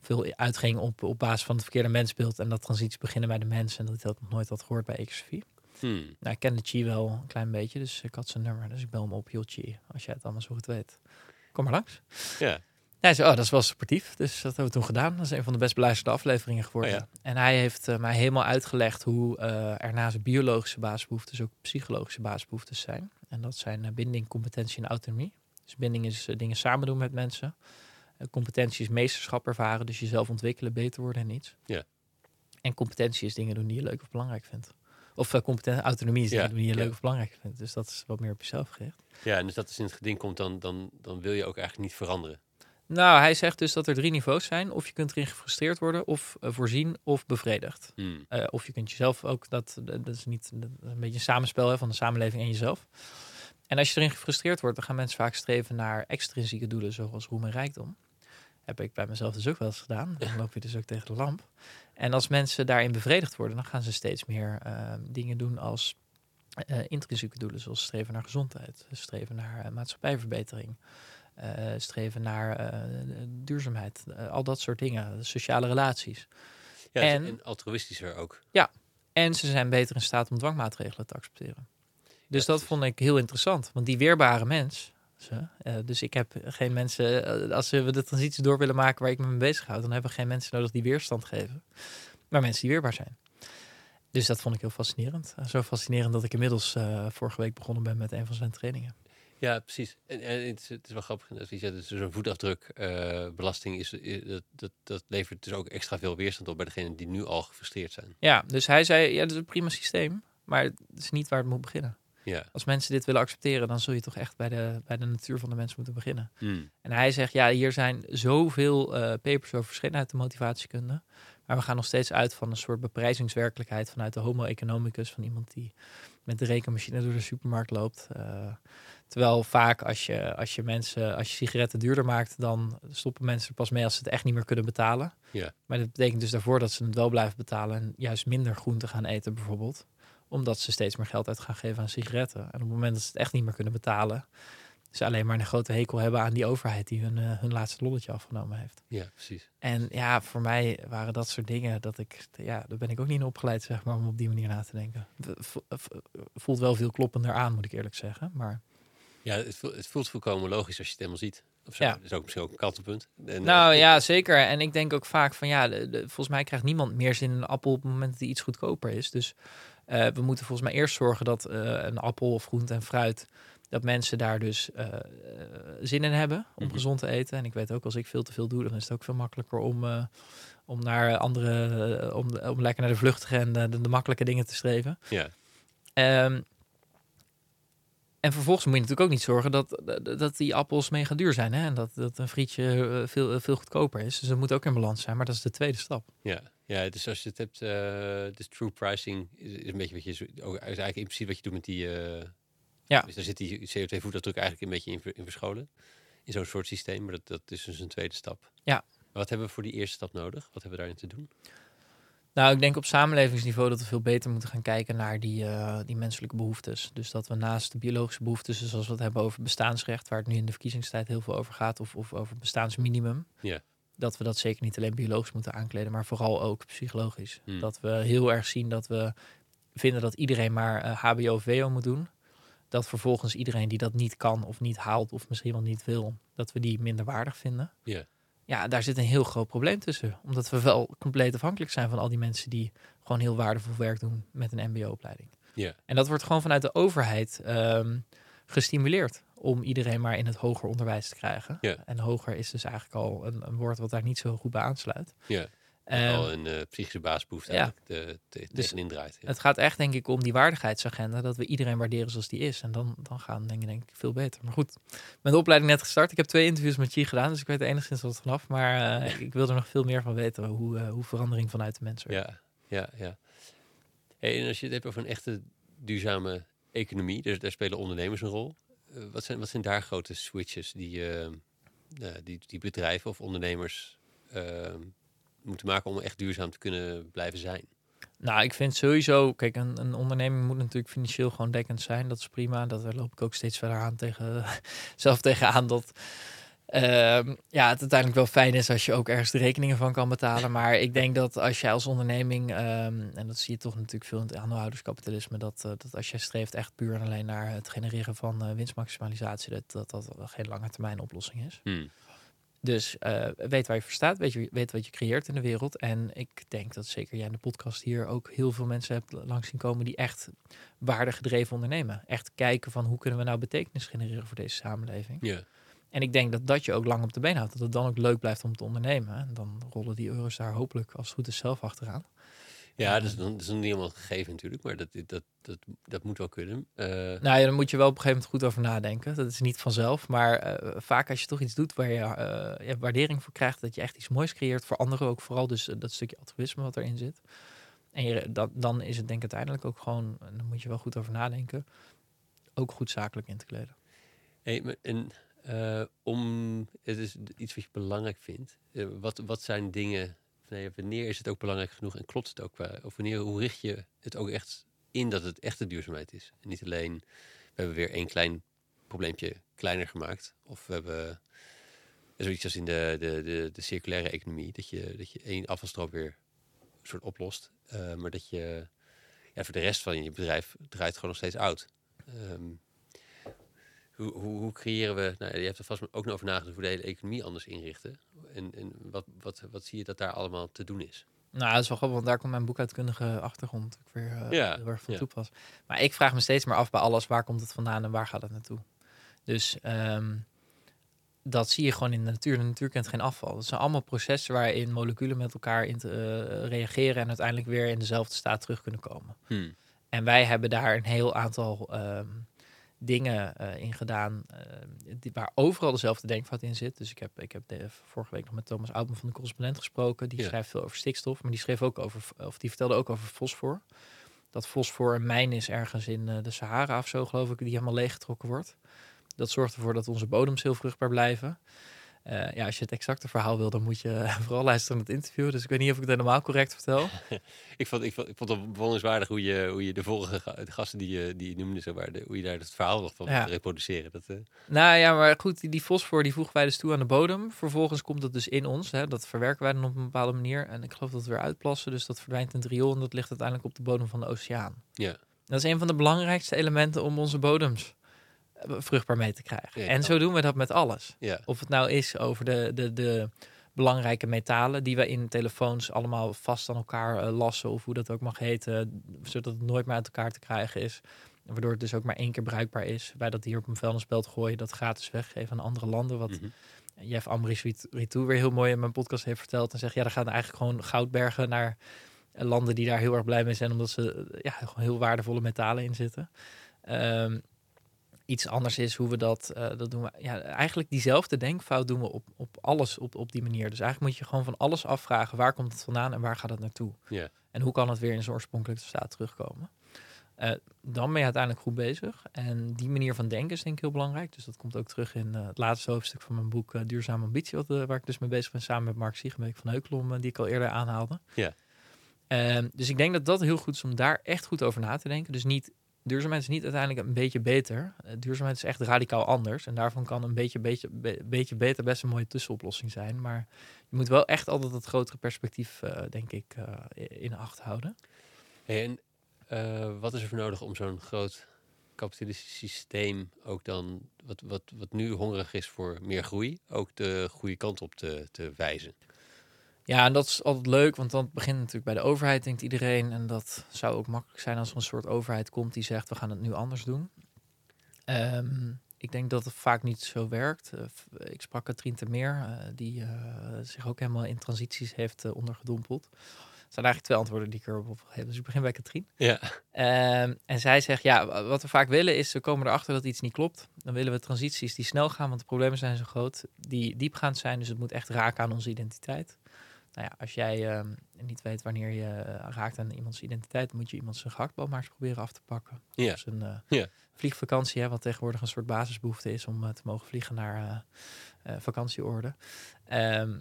veel uitging op, op basis van het verkeerde mensbeeld. En dat transities beginnen bij de mens. En dat ik dat nog nooit had gehoord bij Exofie. Hmm. Nou, ik kende Chi wel een klein beetje, dus ik had zijn nummer. Dus ik bel hem op, joh Chi, als jij het allemaal zo goed weet. Kom maar langs. Ja. Hij zei, oh, dat is wel sportief. Dus dat hebben we toen gedaan. Dat is een van de best beluisterde afleveringen geworden. Oh ja. En hij heeft eh, mij helemaal uitgelegd hoe eh, er naast biologische basisbehoeftes ook psychologische basisbehoeftes zijn. En dat zijn eh, binding, competentie en autonomie. Dus binding is dingen samen doen met mensen. Competentie is meesterschap ervaren, dus jezelf ontwikkelen, beter worden en iets. Ja. En competentie is dingen doen die je leuk of belangrijk vindt. Of uh, competentie, autonomie is dingen Ja, die je leuk of belangrijk vindt. Dus dat is wat meer op jezelf gericht. Ja, en dus dat is in het geding komt, dan, dan, dan wil je ook eigenlijk niet veranderen. Nou, hij zegt dus dat er drie niveaus zijn. Of je kunt erin gefrustreerd worden, of eh, voorzien, of bevredigd. Hmm. Eh, of je kunt jezelf ook, dat, dat is niet dat is een beetje een samenspel hè, van de samenleving en jezelf. En als je erin gefrustreerd wordt, dan gaan mensen vaak streven naar extrinsieke doelen, zoals roem en rijkdom. Heb ik bij mezelf dus ook wel eens gedaan. Dan loop je dus ook tegen de lamp. En als mensen daarin bevredigd worden, dan gaan ze steeds meer eh, dingen doen als eh, intrinsieke doelen, zoals streven naar gezondheid, streven naar maatschappijverbetering, streven naar eh, duurzaamheid, eh, al dat soort dingen, sociale relaties. Ja, En- en, altruïstischer ook. En ze zijn beter in staat om dwangmaatregelen te accepteren. Dus Ja, dat vond ik heel interessant. Want die weerbare mens. Ze, eh, dus ik heb geen mensen. eh, als we de transitie door willen maken waar ik me mee bezig houd, dan hebben we geen mensen nodig die weerstand geven. Maar mensen die weerbaar zijn. Dus dat vond ik heel fascinerend. Eh, Zo fascinerend dat ik inmiddels eh, vorige week begonnen ben met een van zijn trainingen. Ja, precies. En, en het, is, het is wel grappig. Dat je zegt, dus zo'n voetafdruk, eh, belasting, is, is- dat, dat, dat levert dus ook extra veel weerstand op bij degenen die nu al gefrustreerd zijn. Ja, dus hij zei: ja, dat is een prima systeem. Maar het is niet waar het moet beginnen. Ja. Als mensen dit willen accepteren, dan zul je toch echt bij de, bij de natuur van de mens moeten beginnen. Hmm. En hij zegt, ja, hier zijn zoveel eh, papers over verschenen uit de motivatiekunde. Maar we gaan nog steeds uit van een soort beprijzingswerkelijkheid vanuit de homo economicus. Van iemand die met de rekenmachine door de supermarkt loopt. Eh, terwijl vaak als je, als je mensen, als je sigaretten duurder maakt, dan stoppen mensen er pas mee als ze het echt niet meer kunnen betalen. Ja. Maar dat betekent dus daarvoor dat ze het wel blijven betalen en juist minder groente gaan eten bijvoorbeeld. Omdat ze steeds meer geld uit gaan geven aan sigaretten. En op het moment dat ze het echt niet meer kunnen betalen, ze alleen maar een grote hekel hebben aan die overheid die hun, eh, hun laatste lolletje afgenomen heeft. ja, precies. En ja, voor mij waren dat soort dingen dat ik, ja, daar ben ik ook niet in opgeleid, zeg maar, om op die manier na te denken. Voelt wel veel kloppender aan, moet ik eerlijk zeggen. Maar Ja, het voelt, het voelt volkomen logisch als je het helemaal ziet. Of zo. Ja. Dat is ook misschien ook een kantelpunt. En, nou eh, ja, zeker. En ik denk ook vaak van ja, de, de- volgens mij krijgt niemand meer zin in een appel op het moment dat die iets goedkoper is. Dus eh, we moeten volgens mij eerst zorgen dat eh, een appel of groente en fruit, dat mensen daar dus eh, eh, zin in hebben om Mhm. gezond te eten. En ik weet ook, als ik veel te veel doe, dan is het ook veel makkelijker om, eh, om naar andere, eh, om, om lekker naar de vluchtige en de, de, de makkelijke dingen te streven. Ja, Ehm, en vervolgens moet je natuurlijk ook niet zorgen dat, dat, die appels mega duur zijn. Hè? En dat, dat een frietje eh, veel, veel goedkoper is. Dus dat moet ook in balans zijn. Maar dat is de tweede stap. ja, ja, dus als je het hebt, eh dus true pricing is, is een beetje wat je, ook, is eigenlijk in principe wat je doet met die, eh, Ja. dus daar zit die CO2-voetafdruk eigenlijk een beetje in, in verscholen. In zo'n soort systeem, maar dat, dat is dus een tweede stap. Ja. Wat hebben we voor die eerste stap nodig? Wat hebben we daarin te doen? Nou, ik denk op samenlevingsniveau dat we veel beter moeten gaan kijken naar die, eh, die menselijke behoeftes. Dus dat we naast de biologische behoeftes, dus als we het hebben over bestaansrecht, waar het nu in de verkiezingstijd heel veel over gaat, of, of over bestaansminimum, dat we dat zeker niet alleen biologisch moeten aankleden, maar vooral ook psychologisch. Hmm. Dat we heel erg zien dat we vinden dat iedereen maar eh, HBO of VO moet doen. Dat vervolgens iedereen die dat niet kan of niet haalt of misschien wel niet wil, dat we die minder waardig vinden. Ja. Ja, daar zit een heel groot probleem tussen. Omdat we wel compleet afhankelijk zijn van al die mensen die gewoon heel waardevol werk doen met een MBO-opleiding. Ja. En dat wordt gewoon vanuit de overheid ehm, gestimuleerd om iedereen maar in het hoger onderwijs te krijgen. Ja. En hoger is dus eigenlijk al een, een woord wat daar niet zo goed bij aansluit. Ja. Ehm, al een eh, psychische basisbehoefte ja. de, de, Dus tegenin draait. Ja. het gaat echt denk ik om die waardigheidsagenda, dat we iedereen waarderen zoals die is. En dan, dan gaan denk ik, denk ik veel beter. Maar goed, de opleiding net gestart. Ik heb twee interviews met Chi gedaan, dus ik weet enigszins wat vanaf. Maar eh, ik wil er nog veel meer van weten, hoe, eh, hoe verandering vanuit de mens werkt. Ja, ja, ja. Hey, en als je het hebt over een echte duurzame economie, dus daar spelen ondernemers een rol. Wat, zijn, wat zijn daar grote switches die, die, die bedrijven of ondernemers ehm, moeten maken om echt duurzaam te kunnen blijven zijn? Nou, ik vind sowieso, kijk, een, een onderneming moet natuurlijk financieel gewoon dekkend zijn. Dat is prima. Dat loop ik ook steeds verder aan tegen, [laughs] zelf tegenaan dat ehm, ja, het uiteindelijk wel fijn is als je ook ergens de rekeningen van kan betalen. Maar ik denk dat als jij als onderneming, ehm, en dat zie je toch natuurlijk veel in het aandeelhouderskapitalisme, dat, eh, dat als jij streeft echt puur en alleen naar het genereren van eh, winstmaximalisatie, dat, dat dat geen lange termijn oplossing is. Hmm. Dus eh, weet waar je voor staat, weet, je, weet wat je creëert in de wereld. En ik denk dat zeker jij in de podcast hier ook heel veel mensen hebt langs zien komen die echt waardegedreven ondernemen. Echt kijken van hoe kunnen we nou betekenis genereren voor deze samenleving. Ja. En ik denk dat dat je ook lang op de been houdt. Dat het dan ook leuk blijft om te ondernemen. En dan rollen die euro's daar hopelijk als het goed is zelf achteraan. Ja, dat is, dan, dat is nog niet helemaal gegeven natuurlijk, maar dat, dat, dat, dat moet wel kunnen. Eh, Nou ja, dan moet je wel op een gegeven moment goed over nadenken. Dat is niet vanzelf. Maar eh, vaak als je toch iets doet waar je eh, waardering voor krijgt, dat je echt iets moois creëert voor anderen ook vooral. Dus dat stukje altruïsme wat erin zit. En je, dat, dan is het denk ik uiteindelijk ook gewoon, dan moet je wel goed over nadenken, ook goed zakelijk in te kleden. hey, en, om, het is iets wat je belangrijk vindt. Wat, wat zijn dingen, nee, wanneer is het ook belangrijk genoeg en klopt het ook? Qua, of wanneer, hoe richt je het ook echt in dat het echte duurzaamheid is? En niet alleen, we hebben weer één klein probleempje kleiner gemaakt. Of we hebben zoiets als in de, de, de, de circulaire economie, dat je, dat je één afvalstroom weer soort oplost. Eh, maar dat je ja, voor de rest van je bedrijf draait gewoon nog steeds oud. Ehm, hoe, hoe, hoe creëren we, nou, je hebt er vast ook nog over nagedacht, hoe de hele economie anders inrichten. En, en wat, wat, wat zie je dat daar allemaal te doen is? Nou, dat is wel grappig, want daar komt mijn boekuitkundige achtergrond ook weer eh, Ja, heel erg van ja. toepas. Maar ik vraag me steeds meer af bij alles, waar komt het vandaan en waar gaat het naartoe? Dus ehm, dat zie je gewoon in de natuur. De natuur kent geen afval. Dat zijn allemaal processen waarin moleculen met elkaar in te, eh, reageren en uiteindelijk weer in dezelfde staat terug kunnen komen. Hmm. En wij hebben daar een heel aantal ehm, dingen eh, in gedaan eh, die, waar overal dezelfde denkfout in zit. Dus ik heb, ik heb de, vorige week nog met Thomas Oudman van de correspondent gesproken. Die Ja. schrijft veel over stikstof, maar die schreef ook over, of die vertelde ook over fosfor. Dat fosfor een mijn is ergens in eh, de Sahara of zo, geloof ik, die helemaal leeggetrokken wordt. Dat zorgt ervoor dat onze bodems heel vruchtbaar blijven. Eh, ja, als je het exacte verhaal wil, dan moet je [laughs] vooral luisteren naar het interview. Dus ik weet niet of ik het helemaal correct vertel. [laughs] Ik vond, ik, vond, ik vond het bewonderenswaardig hoe je, hoe je de vorige de gasten die je, die je noemde, de, hoe je daar het verhaal nog van Ja. reproduceren. Dat, eh, Nou ja, maar goed, die, die fosfor die voegen wij dus toe aan de bodem. Vervolgens komt dat dus in ons. Hè, dat verwerken wij dan op een bepaalde manier. En ik geloof dat we weer uitplassen. Dus dat verdwijnt in het riool en dat ligt uiteindelijk op de bodem van de oceaan. ja. Dat is een van de belangrijkste elementen om onze bodems vruchtbaar mee te krijgen. Ja, en zo doen we dat met alles. Ja. Of het nou is over de, de, de belangrijke metalen die we in telefoons allemaal vast aan elkaar eh, lassen. Of hoe dat ook mag heten. Zodat het nooit meer uit elkaar te krijgen is. Waardoor het dus ook maar één keer bruikbaar is. Wij dat hier op een vuilnisbelt gooien, dat gratis weggeven aan andere landen. Wat Mhm. Jeff Ambrich Ritou weer heel mooi in mijn podcast heeft verteld. En zegt, ja, er gaan eigenlijk gewoon goudbergen naar eh, landen die daar heel erg blij mee zijn. Omdat ze eh, ja, gewoon heel waardevolle metalen in zitten. Ehm, iets anders is hoe we dat, eh, dat doen we. Ja, eigenlijk diezelfde denkfout doen we op, op alles op, op die manier. Dus eigenlijk moet je gewoon van alles afvragen. Waar komt het vandaan en waar gaat het naartoe? Ja. En hoe kan het weer in zijn oorspronkelijke staat terugkomen? Eh, dan ben je uiteindelijk goed bezig. En die manier van denken is denk ik heel belangrijk. Dus dat komt ook terug in eh, het laatste hoofdstuk van mijn boek Duurzame Ambitie. Wat, waar ik dus mee bezig ben samen met Mark Siegenbeek van Heukelom. die ik al eerder aanhaalde. Ja. Ehm, dus ik denk dat dat heel goed is om daar echt goed over na te denken. Dus niet, duurzaamheid is niet uiteindelijk een beetje beter. Eh, duurzaamheid is echt radicaal anders. En daarvan kan een beetje, beetje, be- beetje beter best een mooie tussenoplossing zijn. Maar je moet wel echt altijd het grotere perspectief, eh, denk ik, eh, in acht houden. En wat is er voor nodig om zo'n groot kapitalistisch systeem ook dan, wat, wat, wat nu hongerig is voor meer groei, ook de goede kant op te, te wijzen? Ja, en dat is altijd leuk, want dan begint het natuurlijk bij de overheid, denkt iedereen. En dat zou ook makkelijk zijn als er een soort overheid komt die zegt, we gaan het nu anders doen. Ehm, ik denk dat het vaak niet zo werkt. Eh, ik sprak Katrien Termeer, eh die eh, zich ook helemaal in transities heeft ondergedompeld. Er zijn eigenlijk twee antwoorden die ik erop geven. Dus ik begin bij Katrien. Ja. Ehm, en zij zegt, ja, wa- wat we vaak willen is, we komen erachter dat iets niet klopt. Dan willen we transities die snel gaan, want de problemen zijn zo groot, die diepgaand zijn. Dus het moet echt raken aan onze identiteit. Nou ja, als jij ehm, niet weet wanneer je eh, raakt aan iemands identiteit, moet je iemand zijn gehaktbal maar eens proberen af te pakken. Ja. Zijn, eh, Ja. vliegvakantie, hè, wat tegenwoordig een soort basisbehoefte is om eh, te mogen vliegen naar vakantieorde. Ehm,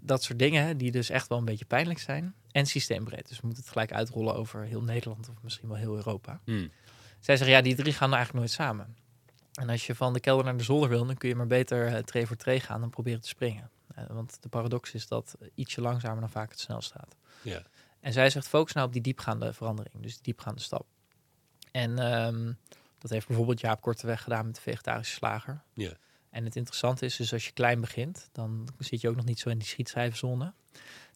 dat soort dingen hè, die dus echt wel een beetje pijnlijk zijn. En systeembreed. Dus we moeten het gelijk uitrollen over heel Nederland of misschien wel heel Europa. Hmm. Zij zeggen, ja, die drie gaan nou eigenlijk nooit samen. En als je van de kelder naar de zolder wil, dan kun je maar beter uh, tree voor tree gaan dan proberen te springen. Uh, want de paradox is dat ietsje langzamer dan vaak het snelst gaat. Ja. En zij zegt, focus nou op die diepgaande verandering, dus die diepgaande stap. En ehm, dat heeft bijvoorbeeld Jaap Korteweg gedaan met de vegetarische slager. Ja. En het interessante is dus als je klein begint, dan zit je ook nog niet zo in die schietschijfzone.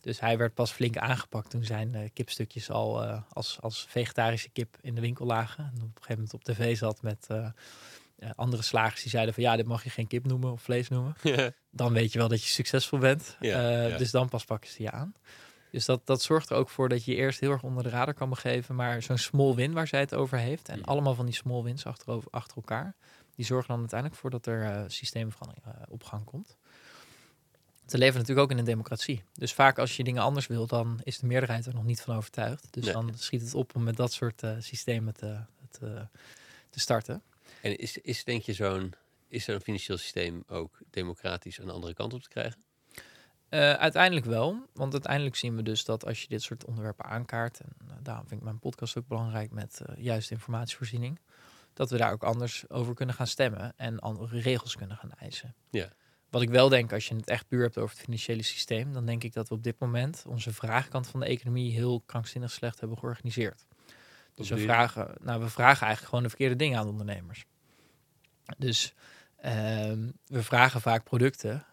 Dus hij werd pas flink aangepakt toen zijn uh, kipstukjes al uh, als, als vegetarische kip in de winkel lagen. En op een gegeven moment op tv zat met uh, andere slagers die zeiden van ja, dit mag je geen kip noemen of vlees noemen. [laughs] Ja. Dan weet je wel dat je succesvol bent. Ja, ja. Dus dan pas pakken ze je aan. Dus dat, dat zorgt er ook voor dat je eerst heel erg onder de radar kan begeven. Maar zo'n small win waar zij het over heeft. En allemaal van die small wins achter, achter elkaar. Die zorgen dan uiteindelijk voor dat er uh, systeemverandering op gang komt. Te leven natuurlijk ook in een democratie. Dus vaak als je dingen anders wil, dan is de meerderheid er nog niet van overtuigd. Dus Nee. dan schiet het op om met dat soort systemen te, te, te starten. En is, is denk je zo'n is er een financieel systeem ook democratisch aan de andere kant op te krijgen? Uh, uiteindelijk wel, want uiteindelijk zien we dus dat als je dit soort onderwerpen aankaart, en uh, daarom vind ik mijn podcast ook belangrijk met uh, juiste informatievoorziening, dat we daar ook anders over kunnen gaan stemmen en andere regels kunnen gaan eisen. Ja. Wat ik wel denk, als je het echt puur hebt over het financiële systeem, dan denk ik dat we op dit moment onze vraagkant van de economie heel krankzinnig slecht hebben georganiseerd. Dus we vragen, nou, we vragen eigenlijk gewoon de verkeerde dingen aan ondernemers. Dus ehm, we vragen vaak producten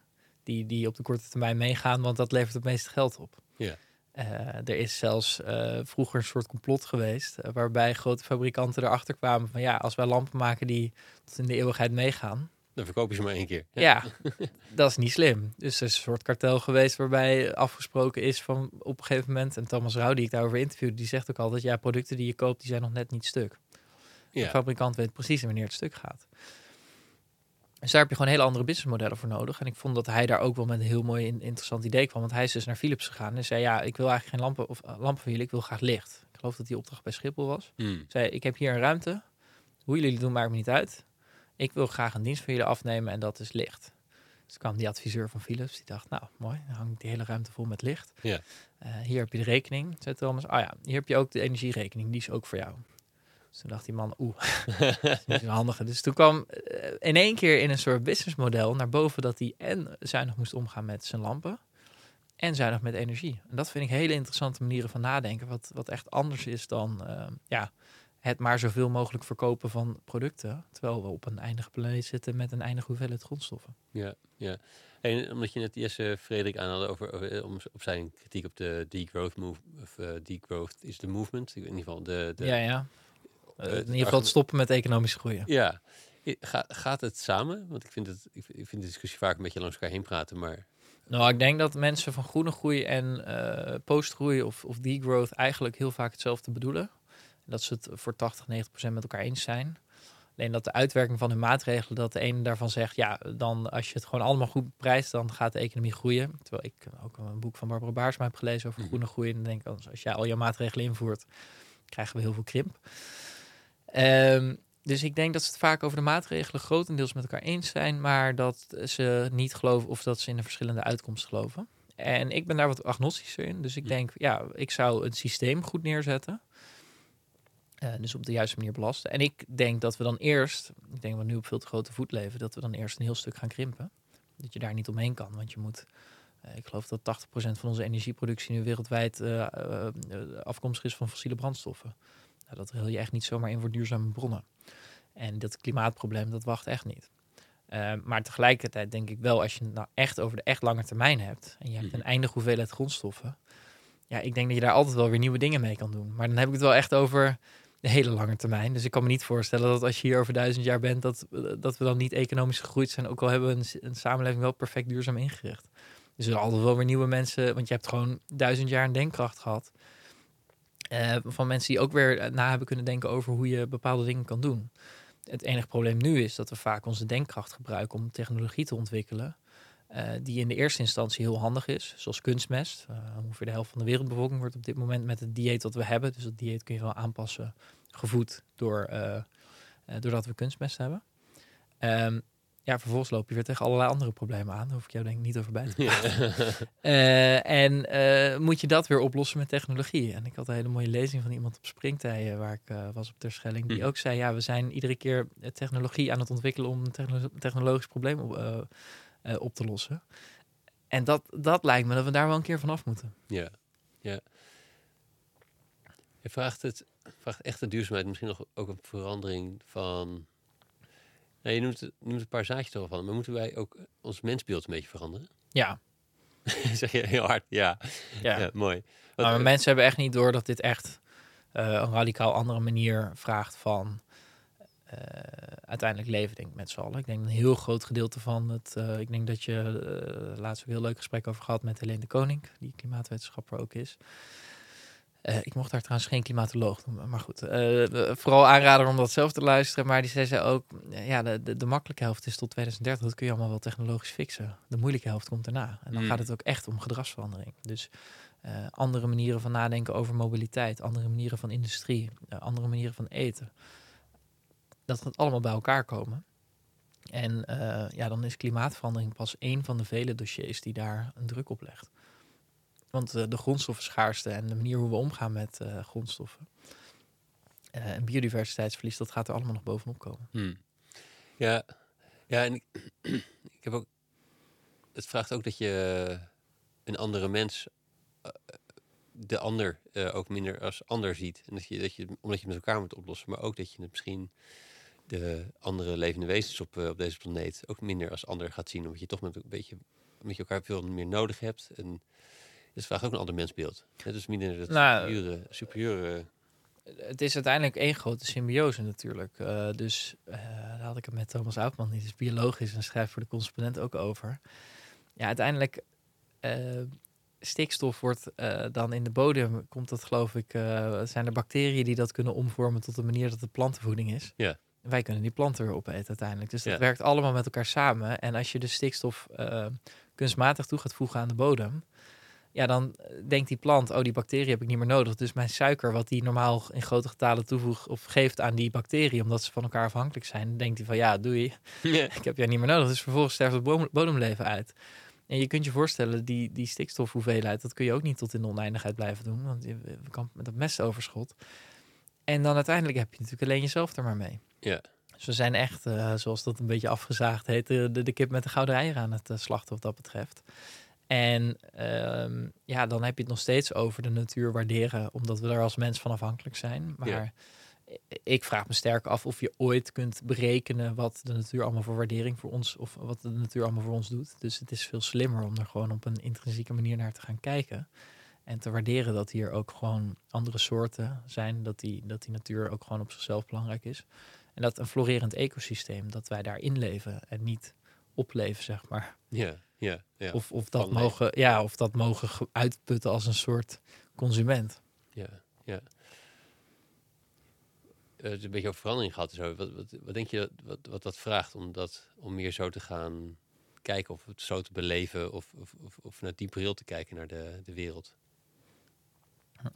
die, die op de korte termijn meegaan, want dat levert het meeste geld op. Ja. Uh, er is zelfs uh, vroeger een soort complot geweest, uh, waarbij grote fabrikanten erachter kwamen van ja, als wij lampen maken die tot in de eeuwigheid meegaan. Dan verkoop je ze maar één keer. Ja, dat is niet slim. Dus er is een soort kartel geweest waarbij afgesproken is van op een gegeven moment, en Thomas Rauw die ik daarover interviewde, die zegt ook altijd, ja, producten die je koopt, die zijn nog net niet stuk. Ja. De fabrikant weet precies wanneer het stuk gaat. Dus daar heb je gewoon hele andere businessmodellen voor nodig. En ik vond dat hij daar ook wel met een heel mooi interessant idee kwam. Want hij is dus naar Philips gegaan en zei: Ja, ik wil eigenlijk geen lampen of uh, lampen van jullie, ik wil graag licht. Ik geloof dat die opdracht bij Schiphol was. Hmm. Zei: Ik heb hier een ruimte. Hoe jullie doen, maakt me niet uit. Ik wil graag een dienst van jullie afnemen en dat is licht. Dus kwam die adviseur van Philips, die dacht: Nou, mooi, dan hangt die hele ruimte vol met licht. Ja. Uh, hier heb je de rekening. Zei Thomas: Oh ja, hier heb je ook de energierekening, die is ook voor jou. Dus toen dacht die man, oeh, [laughs] dat is niet zo handig. Dus toen kwam uh, in één keer in een soort businessmodel naar boven dat hij en zuinig moest omgaan met zijn lampen en zuinig met energie. En dat vind ik hele interessante manieren van nadenken, wat, wat echt anders is dan uh, ja, het maar zoveel mogelijk verkopen van producten, terwijl we op een eindige planeet zitten met een eindige hoeveelheid grondstoffen. Ja, ja. En omdat je net Jesse Frederik aanhaalde over, over om, op zijn kritiek op de degrowth move, of uh, degrowth is the movement, in ieder geval de... de ja, ja. Uh, in ieder geval het stoppen met economisch groeien. Ja. Ga, gaat het samen? Want ik vind, het, ik vind de discussie vaak een beetje langs elkaar heen praten, maar... Nou, ik denk dat mensen van groene groei en uh, postgroei of, of degrowth eigenlijk heel vaak hetzelfde bedoelen. Dat ze het voor 80, 90 procent met elkaar eens zijn. Alleen dat de uitwerking van hun maatregelen, dat de ene daarvan zegt, ja, dan als je het gewoon allemaal goed prijst, dan gaat de economie groeien. Terwijl ik ook een boek van Barbara Baarsma heb gelezen over groene groei. En dan denk ik, als jij al je maatregelen invoert, krijgen we heel veel krimp. Um, dus ik denk dat ze het vaak over de maatregelen grotendeels met elkaar eens zijn, maar dat ze niet geloven of dat ze in een verschillende uitkomst geloven. En ik ben daar wat agnostischer in. Dus ik denk, ja, ik zou het systeem goed neerzetten. Uh, dus op de juiste manier belasten. En ik denk dat we dan eerst, ik denk dat we nu op veel te grote voet leven, dat we dan eerst een heel stuk gaan krimpen. Dat je daar niet omheen kan, want je moet uh, ik geloof dat 80% van onze energieproductie nu wereldwijd uh, afkomstig is van fossiele brandstoffen. Nou, dat wil je echt niet zomaar in voor duurzame bronnen. En dat klimaatprobleem, dat wacht echt niet. Maar tegelijkertijd denk ik wel, als je het nou echt over de echt lange termijn hebt... en je hebt een eindige hoeveelheid grondstoffen... ja, ik denk dat je daar altijd wel weer nieuwe dingen mee kan doen. Maar dan heb ik het wel echt over hele lange termijn. Dus ik kan me niet voorstellen dat als je hier over duizend jaar bent... dat, dat we dan niet economisch gegroeid zijn... ook al hebben we een, samenleving wel perfect duurzaam ingericht. Dus er zullen altijd wel weer nieuwe mensen... want je hebt gewoon duizend jaar een denkkracht gehad... Uh, van mensen die ook weer na hebben kunnen denken over hoe je bepaalde dingen kan doen. Het enige probleem nu is dat we vaak onze denkkracht gebruiken om technologie te ontwikkelen. Uh, die in de eerste instantie heel handig is, zoals kunstmest. Ongeveer de helft van de wereldbevolking wordt op dit moment met het dieet dat we hebben. Dus dat dieet kun je wel aanpassen, gevoed door eh, doordat we kunstmest hebben. Ehm, ja, vervolgens loop je weer tegen allerlei andere problemen aan. Daar hoef ik jou denk ik niet over bij te praten. Eh, en eh, moet je dat weer oplossen met technologie. En ik had een hele mooie lezing van iemand op Springtijen, waar ik eh, was op Terschelling, die Mhm. ook zei, ja, we zijn iedere keer eh, technologie aan het ontwikkelen om een techno- technologisch probleem op, eh, eh, op te lossen. En dat, dat lijkt me dat we daar wel een keer vanaf moeten. Ja, ja. Je vraagt, het, vraagt echt de duurzaamheid misschien nog ook een verandering van... Nou, je noemt, noemt een paar zaadjes van, maar moeten wij ook ons mensbeeld een beetje veranderen? Ja, [laughs] zeg je heel hard, ja. ja. Ja, mooi. Wat- maar mensen hebben echt niet door dat dit echt eh, een radicaal andere manier vraagt van eh, uiteindelijk leven, denk ik, met z'n allen. Ik denk een heel groot gedeelte van het. eh, ik denk dat je eh laatst ook een heel leuk gesprek over gehad met Helene de Koning, die klimaatwetenschapper ook is. Eh, ik mocht daar trouwens geen klimatoloog noemen, maar goed. eh, vooral aanrader om dat zelf te luisteren. Maar die zei ze ook, eh, ja, de, de, de makkelijke helft is tot 2030. Dat kun je allemaal wel technologisch fixen. De moeilijke helft komt daarna. En dan Mm. gaat het ook echt om gedragsverandering. Dus andere manieren van nadenken over mobiliteit, andere manieren van industrie, andere manieren van eten. Dat gaat allemaal bij elkaar komen. En ja, dan is klimaatverandering pas één van de vele dossiers die daar een druk op legt. Want eh, de grondstoffenschaarste en de manier hoe we omgaan met eh, grondstoffen eh, en biodiversiteitsverlies, dat gaat er allemaal nog bovenop komen. Hmm. Ja, ja, en ik, [clears throat] heb ook. Het vraagt ook dat je een andere mens, de ander ook minder als ander ziet. En dat je, dat je, omdat je met elkaar moet oplossen, maar ook dat je het misschien de andere levende wezens op, op deze planeet ook minder als ander gaat zien. Omdat je toch met een beetje met je elkaar veel meer nodig hebt. En het vraagt ook een ander mensbeeld. Hè, dus minder het Nou, superieure, superieure het is uiteindelijk één grote symbiose natuurlijk. Eh, dus eh, daar had ik het met Thomas Oudman, die is biologisch en schrijft voor de correspondent ook over. Ja, uiteindelijk eh, stikstof wordt dan in de bodem, komt dat geloof ik, zijn er bacteriën die dat kunnen omvormen tot een manier dat het plantenvoeding is. Ja. Wij kunnen die planten weer opeten uiteindelijk. Dus dat werkt allemaal met elkaar samen. En als je de stikstof kunstmatig toe gaat voegen aan de bodem, ja, dan eh, denkt die plant, oh, die bacterie heb ik niet meer nodig. Dus mijn suiker, wat die normaal in grote getalen toevoegt of geeft aan die bacterie, omdat ze van elkaar afhankelijk zijn, denkt hij van, ja, doei, [laughs] Ja. ik heb jou niet meer nodig. Dus vervolgens sterft het bodem- bodemleven uit. En je kunt je voorstellen, die, die stikstofhoeveelheid, dat kun je ook niet tot in de oneindigheid blijven doen, want je je kan met dat mestoverschot. En dan uiteindelijk heb je natuurlijk alleen jezelf er maar mee. Ja. Dus we zijn echt, eh, zoals dat een beetje afgezaagd heet, de, de, de kip met de gouden eieren aan het eh, slachten wat dat betreft. En ehm, ja, dan heb je het nog steeds over de natuur waarderen, omdat we er als mens van afhankelijk zijn. Maar Ja. ik vraag me sterk af of je ooit kunt berekenen wat de natuur allemaal voor waardering voor ons, of wat de natuur allemaal voor ons doet. Dus het is veel slimmer om er gewoon op een intrinsieke manier naar te gaan kijken. En te waarderen dat hier ook gewoon andere soorten zijn, dat die, dat die natuur ook gewoon op zichzelf belangrijk is. En dat een florerend ecosysteem, dat wij daarin leven en niet opleven, zeg maar. Ja, ja, ja. Of, of, dat Van mogen, ja, of dat mogen ge- uitputten als een soort consument. Ja, ja. Is een beetje over verandering gehad. Zo. Wat, wat, wat denk je dat, wat, wat dat vraagt om, dat, om meer zo te gaan kijken of het zo te beleven of, of, of, of naar die bril te kijken naar de, de wereld?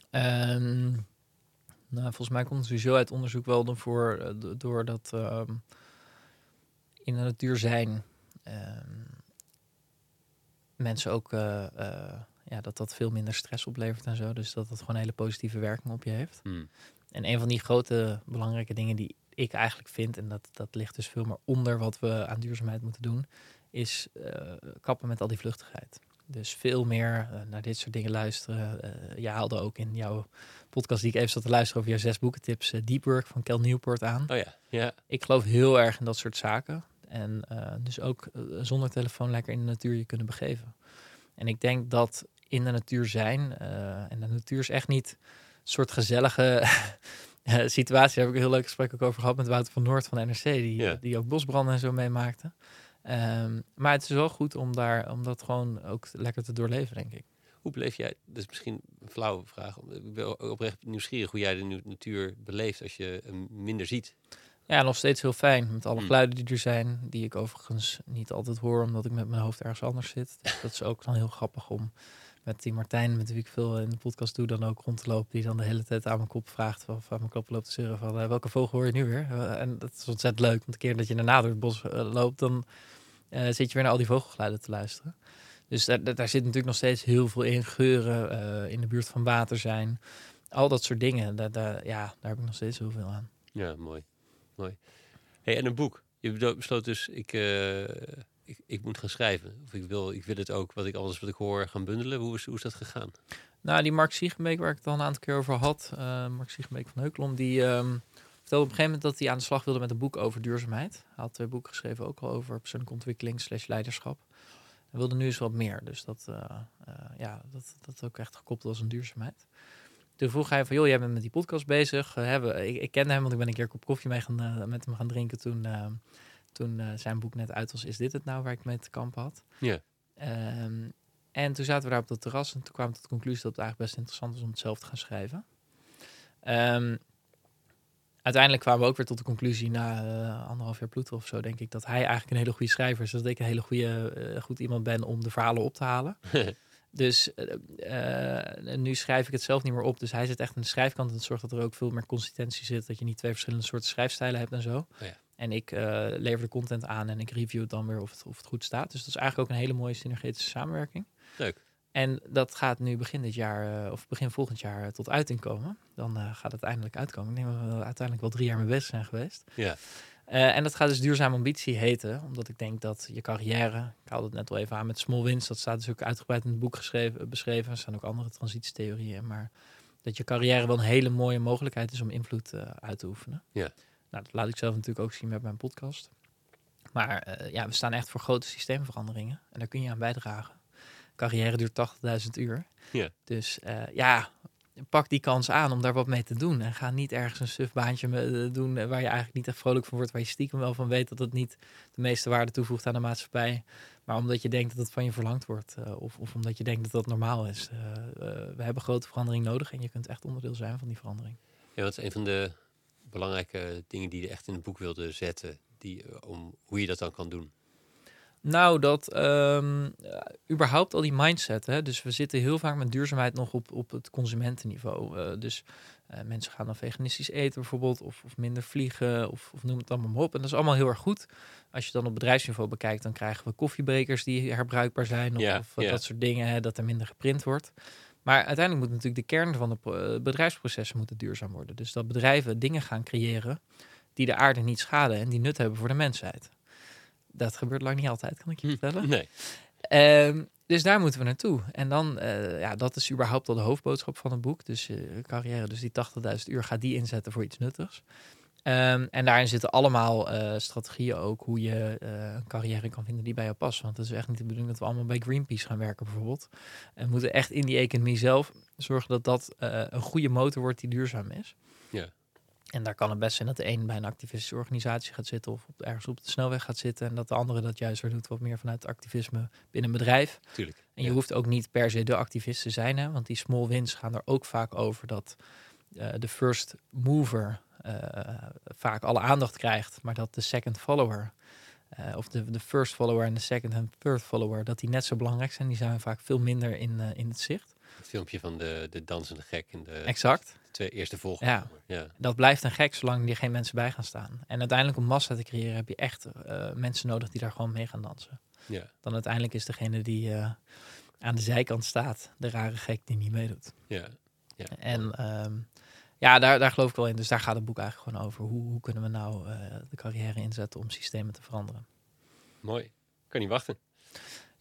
Ehm, nou, volgens mij komt het sowieso uit onderzoek wel ervoor, eh, do- doordat ehm, in de natuur zijn ehm, mensen ook, eh, eh, ja, dat dat veel minder stress oplevert en zo. Dus dat dat gewoon een hele positieve werking op je heeft. Hmm. En een van die grote belangrijke dingen die ik eigenlijk vind, en dat, dat ligt dus veel meer onder wat we aan duurzaamheid moeten doen, is eh, kappen met al die vluchtigheid. Dus veel meer naar dit soort dingen luisteren. Je haalde ook in jouw podcast die ik even zat te luisteren over jouw zes boekentips, Deep Work van Cal Newport aan. Oh ja, ja, Ik geloof heel erg in dat soort zaken. En eh, dus ook eh, zonder telefoon lekker in de natuur je kunnen begeven. En ik denk dat in de natuur zijn, eh, en de natuur is echt niet een soort gezellige [laughs] situatie. Daar heb ik een heel leuk gesprek ook over gehad met Wouter van Noord van NRC, die, Ja. die ook bosbranden en zo meemaakte. Ehm, maar het is wel goed om, daar, om dat gewoon ook lekker te doorleven, denk ik. Hoe beleef jij, dat is misschien een flauwe vraag, ik ben oprecht nieuwsgierig hoe jij de natuur beleeft als je hem minder ziet. Ja, nog steeds heel fijn met alle Hmm. geluiden die er zijn. Die ik overigens niet altijd hoor, omdat ik met mijn hoofd ergens anders zit. [laughs] Dus dat is ook dan heel grappig om met die Martijn, met wie ik veel in de podcast doe, dan ook rond te lopen. Die dan de hele tijd aan mijn kop vraagt, of aan mijn kop loopt te zeuren van eh, welke vogel hoor je nu weer? Eh, en dat is ontzettend leuk, want de keer dat je daarna door het bos eh, loopt, dan zit je weer naar al die vogelgeluiden te luisteren. Dus daar, daar zit natuurlijk nog steeds heel veel in. Geuren, in de buurt van water zijn. Al dat soort dingen. Daar, daar, ja, daar heb ik nog steeds heel veel aan. Ja, mooi. Mooi. En een boek. Je besloot dus, ik, eh, ik, ik moet gaan schrijven. Of ik wil, ik wil het ook, wat ik alles wat ik hoor, gaan bundelen. Hoe is, hoe is dat gegaan? Nou, die Mark Siegenbeek, waar ik het al een aantal keer over had. eh, Mark Siegenbeek van Heukelom, die ehm, vertelde op een gegeven moment dat hij aan de slag wilde met een boek over duurzaamheid. Hij had twee boeken geschreven, ook al over persoonlijke ontwikkeling slash leiderschap. Hij wilde nu eens wat meer, dus dat, eh, ja, dat, dat ook echt gekoppeld was aan duurzaamheid. Toen vroeg hij van, joh, jij bent met die podcast bezig. Eh, hebben, ik, ik kende hem, want ik ben een keer kop koffie mee gaan, eh, met hem gaan drinken toen, eh, toen zijn boek net uit was. Is dit het nou waar ik mee te kampen had? Ja. Ehm, en toen zaten we daar op dat terras en toen kwamen we tot de conclusie dat het eigenlijk best interessant was om het zelf te gaan schrijven. Ehm, uiteindelijk kwamen we ook weer tot de conclusie na anderhalf jaar ploeteren of zo, denk ik, dat hij eigenlijk een hele goede schrijver is. Dus dat ik een hele goede, goed iemand ben om de verhalen op te halen. [laughs] Dus eh, eh, nu schrijf ik het zelf niet meer op. Dus hij zit echt aan de schrijfkant. En het zorgt dat er ook veel meer consistentie zit. Dat je niet twee verschillende soorten schrijfstijlen hebt en zo. ja. En ik eh, lever de content aan en ik review het dan weer of het, of het goed staat. Dus dat is eigenlijk ook een hele mooie synergetische samenwerking. Leuk. En dat gaat nu begin dit jaar, of begin volgend jaar, tot uiting komen. Dan gaat het eindelijk uitkomen. Ik denk dat we uiteindelijk wel drie jaar mee bezig zijn geweest. Ja. Eh, en dat gaat dus duurzame ambitie heten, omdat ik denk dat je carrière, ik haalde het net al even aan met small wins, dat staat dus ook uitgebreid in het boek geschreven, beschreven. Er staan ook andere transitietheorieën maar dat je carrière wel een hele mooie mogelijkheid is om invloed eh, uit te oefenen. Ja. Nou, dat laat ik zelf natuurlijk ook zien met mijn podcast. Maar eh, ja, we staan echt voor grote systeemveranderingen en daar kun je aan bijdragen. Carrière duurt 80.000 uur. Ja. Dus eh, ja, pak die kans aan om daar wat mee te doen. En ga niet ergens een suf baantje me- eh, doen eh, waar je eigenlijk niet echt vrolijk van wordt. Waar je stiekem wel van weet dat het niet de meeste waarde toevoegt aan de maatschappij. Maar omdat je denkt dat het van je verlangd wordt. eh, of, of omdat je denkt dat dat normaal is. We hebben grote verandering nodig en je kunt echt onderdeel zijn van die verandering. Ja, wat is een van de belangrijke dingen die je echt in het boek wilde zetten. Die, om hoe je dat dan kan doen. Nou, dat ehm, überhaupt al die mindset. Hè? Dus we zitten heel vaak met duurzaamheid nog op, op het consumentenniveau. Eh, dus eh, mensen gaan dan veganistisch eten bijvoorbeeld, of, of minder vliegen, of, of noem het allemaal maar op. En dat is allemaal heel erg goed. Als je dan op bedrijfsniveau bekijkt, dan krijgen we koffiebrekers die herbruikbaar zijn, of, of eh, dat soort dingen, hè, dat er minder geprint wordt. Maar uiteindelijk moet natuurlijk de kern van de pro- bedrijfsprocessen moeten duurzaam worden. Dus dat bedrijven dingen gaan creëren die de aarde niet schaden en die nut hebben voor de mensheid. Dat gebeurt lang niet altijd, kan ik je vertellen. Nee. Ehm, dus daar moeten we naartoe. En dan, eh, ja, dat is überhaupt al de hoofdboodschap van het boek. Dus je carrière, dus die 80.000 uur, gaat die inzetten voor iets nuttigs. Ehm, en daarin zitten allemaal eh, strategieën ook hoe je eh, een carrière kan vinden die bij jou past. Want het is echt niet de bedoeling dat we allemaal bij Greenpeace gaan werken bijvoorbeeld. En we moeten echt in die economie zelf zorgen dat dat eh, een goede motor wordt die duurzaam is. Ja. En daar kan het best zijn dat de een bij een activistische organisatie gaat zitten of op, ergens op de snelweg gaat zitten. En dat de andere dat juist weer doet wat meer vanuit het activisme binnen een bedrijf. Tuurlijk. En je Ja. hoeft ook niet per se de activist te zijn, hè? want die small wins gaan er ook vaak over dat eh, de first mover eh, vaak alle aandacht krijgt, maar dat de second follower, eh, of de, de first follower en de second en third follower, dat die net zo belangrijk zijn. Die zijn vaak veel minder in, in het zicht. Het filmpje van de, de dansende gek en de Exact. Twee eerste Ja. volgende. Ja. Dat blijft een gek zolang er geen mensen bij gaan staan. En uiteindelijk om massa te creëren heb je echt eh, mensen nodig die daar gewoon mee gaan dansen. Ja. Dan uiteindelijk is degene die eh, aan de zijkant staat de rare gek die niet meedoet. Ja. En ehm, ja, daar, daar geloof ik wel in. Dus daar gaat het boek eigenlijk gewoon over. Hoe, hoe kunnen we nou eh, de carrière inzetten om systemen te veranderen? Mooi. Kan niet wachten.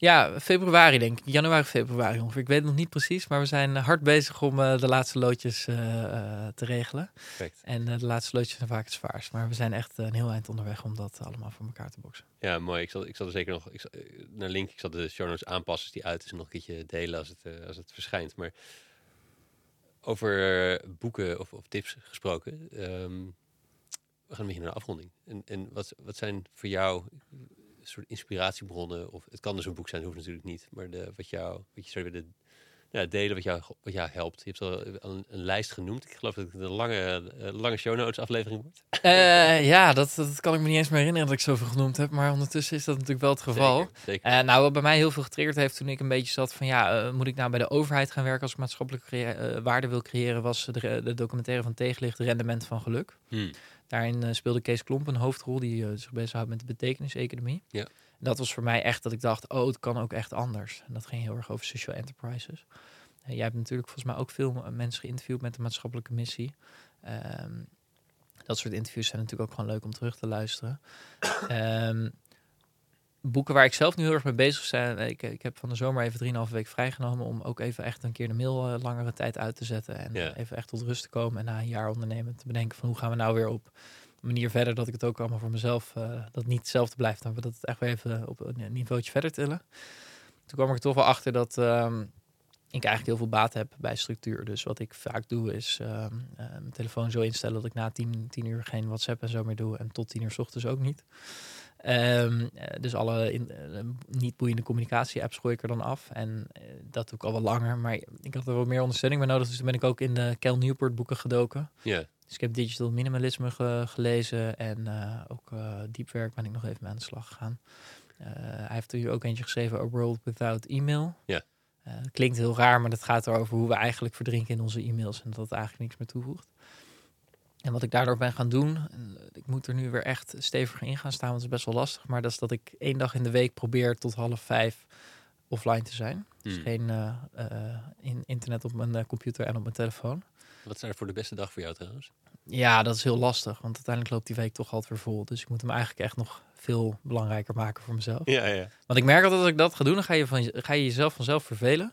Ja, februari denk ik. Januari, februari ongeveer. Ik weet het nog niet precies, maar we zijn hard bezig om eh, de laatste loodjes eh, eh, te regelen. Perfect. En eh, de laatste loodjes zijn vaak het zwaarst. Maar we zijn echt een heel eind onderweg om dat allemaal voor elkaar te boksen. Ja, mooi. Ik zal, ik zal er zeker nog ik zal, eh, naar link. Ik zal de show notes aanpassen als die uit is en nog een keertje delen als het, eh, als het verschijnt. Maar over eh, boeken of, of tips gesproken. ehm, we gaan een beetje naar de afronding. En, en wat, wat zijn voor jou soort inspiratiebronnen? Of het kan dus een boek zijn, hoeft natuurlijk niet. Maar de, wat, jou, wat je zou willen ja, delen wat jou, wat jou helpt. Je hebt al een, een lijst genoemd. Ik geloof dat het een lange, lange show notes aflevering wordt. Eh, ja, dat, dat kan ik me niet eens meer herinneren dat ik zoveel genoemd heb. Maar ondertussen is dat natuurlijk wel het geval. Zeker, zeker. Eh, nou, wat bij mij heel veel getriggerd heeft toen ik een beetje zat van ja, eh, moet ik nou bij de overheid gaan werken als ik maatschappelijke waarde wil creëren, was de, de documentaire van Tegenlicht Rendement van Geluk. Hmm. Daarin eh, speelde Kees Klomp een hoofdrol die eh, zich bezighoudt met de betekeniseconomie. Ja. En dat was voor mij echt dat ik dacht, oh, het kan ook echt anders. En dat ging heel erg over social enterprises. Eh, jij hebt natuurlijk volgens mij ook veel mensen geïnterviewd met de maatschappelijke missie. Ehm, dat soort interviews zijn natuurlijk ook gewoon leuk om terug te luisteren. Ehm, boeken waar ik zelf nu heel erg mee bezig ben. Ik, ik heb van de zomer even 3,5 week vrijgenomen om ook even echt een keer de mail eh, langere tijd uit te zetten. En even echt tot rust te komen. En na een jaar ondernemen te bedenken van hoe gaan we nou weer op een manier verder dat ik het ook allemaal voor mezelf, eh, dat het niet hetzelfde blijft, maar dat het echt weer even op een niveautje verder tillen. Toen kwam ik er toch wel achter dat ehm, ik eigenlijk heel veel baat heb bij structuur. Dus wat ik vaak doe is ehm, eh, mijn telefoon zo instellen dat ik na 10, 10 uur geen WhatsApp en zo meer doe. En tot 10 uur 's ochtends ook niet. Ehm, eh, dus alle in, eh, niet boeiende communicatie-apps gooi ik er dan af. En eh, dat doe ik al wel langer. Maar ik had er wel meer ondersteuning bij nodig. Dus toen ben ik ook in de Cal Newport boeken gedoken. Ja, Dus ik heb Digital Minimalisme ge- gelezen. En eh, ook diepwerk ben ik nog even mee aan de slag gegaan. Hij heeft er hier ook eentje geschreven, A World Without Email. Ja. Klinkt heel raar, maar dat gaat erover hoe we eigenlijk verdrinken in onze e-mails. En dat het eigenlijk niks meer toevoegt. En wat ik daardoor ben gaan doen, en ik moet er nu weer echt stevig in gaan staan, want het is best wel lastig. Maar dat is dat ik één dag in de week probeer tot half vijf offline te zijn. Dus Hmm. geen eh, eh, in internet op mijn eh, computer en op mijn telefoon. wat is er voor de beste dag voor jou trouwens? Ja, dat is heel lastig, want uiteindelijk loopt die week toch altijd weer vol. Dus ik moet hem eigenlijk echt nog veel belangrijker maken voor mezelf. Ja, ja. Want ik merk altijd als ik dat ga doen, dan ga je, van, ga je jezelf vanzelf vervelen.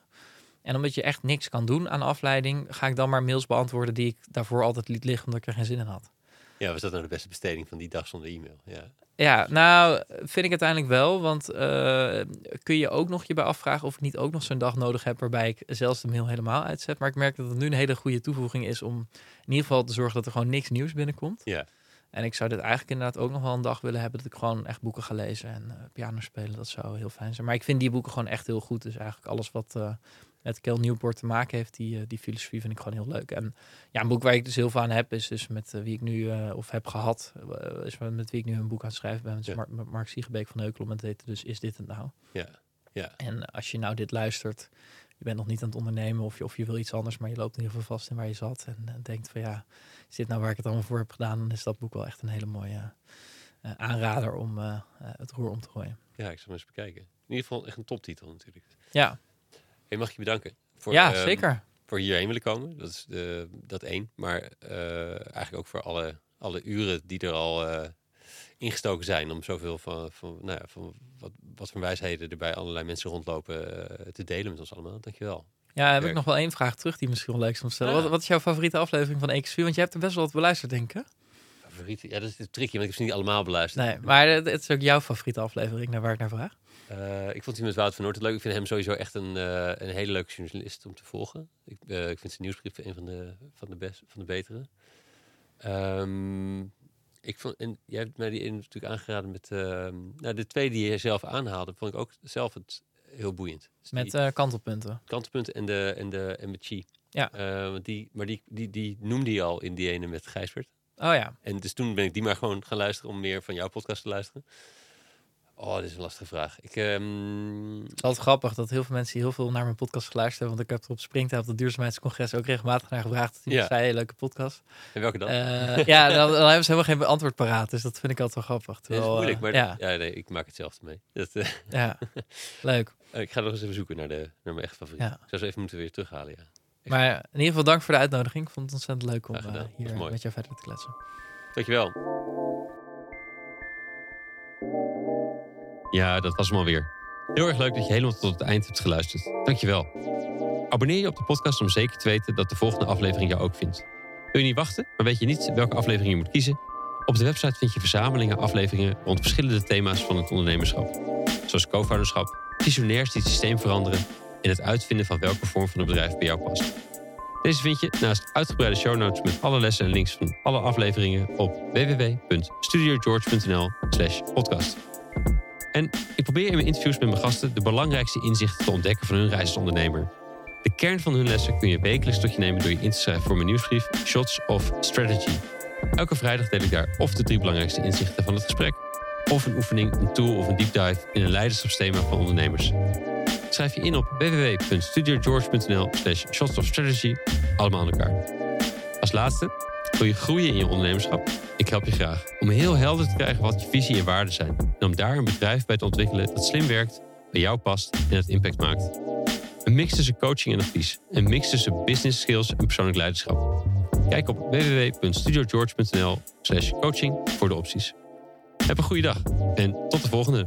En omdat je echt niks kan doen aan afleiding, ga ik dan maar mails beantwoorden die ik daarvoor altijd liet liggen omdat ik er geen zin in had. Ja, was dat nou de beste besteding van die dag zonder e-mail? Ja. Ja, nou vind ik uiteindelijk wel. Want eh, kun je ook nog je bij afvragen of ik niet ook nog zo'n dag nodig heb waarbij ik zelfs de mail helemaal uitzet. Maar ik merk dat het nu een hele goede toevoeging is om in ieder geval te zorgen dat er gewoon niks nieuws binnenkomt. Ja. En ik zou dit eigenlijk inderdaad ook nog wel een dag willen hebben dat ik gewoon echt boeken ga lezen en eh, piano spelen. Dat zou heel fijn zijn. Maar ik vind die boeken gewoon echt heel goed. Dus eigenlijk alles wat eh, met Kel Newport te maken heeft, die, eh, die filosofie vind ik gewoon heel leuk. En ja, een boek waar ik dus heel veel aan heb, is dus met eh, wie ik nu eh, of heb gehad, eh, is met wie ik nu een boek aan het schrijven ben. Ja. Mar- met Mark Siegebeek van Heukelom. En het heet dus Is dit het nou? Ja. Ja. En als je nou dit luistert, je bent nog niet aan het ondernemen of je, of je wil iets anders, maar je loopt in ieder geval vast in waar je zat en denkt van ja, is dit nou waar ik het allemaal voor heb gedaan? Dan is dat boek wel echt een hele mooie aanrader om het roer om te gooien. Ja, ik zal hem eens bekijken. In ieder geval echt een toptitel natuurlijk. Ja, Hey, mag ik je bedanken? Voor, ja ehm, zeker. Voor hierheen willen komen. Dat is de, dat één. Maar eh, eigenlijk ook voor alle, alle uren die er al eh, ingestoken zijn. Om zoveel van, van, nou ja, van wat, wat voor wijsheden er bij allerlei mensen rondlopen eh, te delen met ons allemaal. Dankjewel. Ja, heb ik nog wel één vraag terug die misschien wel leuk is om te stellen. Ja. Wat, wat is jouw favoriete aflevering van EXV? Want je hebt er best wel wat beluisterd, denk ik. Favoriete? Ja, dat is het tricky, want ik heb ze niet allemaal beluisterd. Nee, maar het, het is ook jouw favoriete aflevering, naar waar ik naar vraag. Eh, ik vond die met Wout van Noort leuk. Ik vind hem sowieso echt een, eh, een hele leuke journalist om te volgen. Ik, eh, ik vind zijn nieuwsbrief een van de, van de, best, van de betere. Ehm, ik vond, en jij hebt mij die ene natuurlijk aangeraden met... ehm, nou, de twee die je zelf aanhaalde, vond ik ook zelf het heel boeiend. Dus Met kantelpunten. kantelpunten en de, en de en met Chi. Ja. Want die, maar die, die, die noemde je al in die ene met Gijsbert. Oh ja, En dus toen ben ik die maar gewoon gaan luisteren om meer van jouw podcast te luisteren. Oh, dit is een lastige vraag. Ik, ehm, het is altijd grappig dat heel veel mensen heel veel naar mijn podcast geluisterd hebben. Want ik heb er op Springtime op het duurzaamheidscongres ook regelmatig naar gevraagd. Dat die Ja. zei, hey, leuke podcast. en welke dan? Eh, ja, dan, dan hebben ze helemaal geen antwoord paraat. Dus dat vind ik altijd wel grappig. Dat is moeilijk, maar eh, ja, ja. nee, ik maak hetzelfde mee. Dat, eh, ja, [laughs] leuk. ik ga nog eens even zoeken naar, de, naar mijn echt favoriet. Ja. Ik zou ze even moeten weer terughalen, ja. Maar in ieder geval dank voor de uitnodiging. Ik vond het ontzettend leuk om hier met jou verder te kletsen. Dankjewel. Ja, dat was hem alweer. Heel erg leuk dat je helemaal tot het eind hebt geluisterd. Dankjewel. Abonneer je op de podcast om zeker te weten dat de volgende aflevering jou ook vindt. Wil je niet wachten, maar weet je niet welke aflevering je moet kiezen? Op de website vind je verzamelingen afleveringen rond verschillende thema's van het ondernemerschap. Zoals co-founderschap, visionairs die het systeem veranderen en het uitvinden van welke vorm van het bedrijf bij jou past. Deze vind je naast uitgebreide show notes met alle lessen en links van alle afleveringen op www.studiogeorge.nl slash podcast. En ik probeer in mijn interviews met mijn gasten de belangrijkste inzichten te ontdekken van hun reis als ondernemer. De kern van hun lessen kun je wekelijks tot je nemen door je in te schrijven voor mijn nieuwsbrief Shots of Strategy. Elke vrijdag deel ik daar of de drie belangrijkste inzichten van het gesprek, of een oefening, een tool of een deep dive in een leiderschapsthema van ondernemers. Schrijf je in op www.studiogeorge.nl slash shots of strategy, allemaal aan elkaar. Als laatste, wil je groeien in je ondernemerschap? Ik help je graag om heel helder te krijgen wat je visie en waarden zijn. En om daar een bedrijf bij te ontwikkelen dat slim werkt, bij jou past en het impact maakt. Een mix tussen coaching en advies. Een mix tussen business skills en persoonlijk leiderschap. Kijk op www.studiogeorge.nl slash coaching voor de opties. Heb een goede dag en tot de volgende.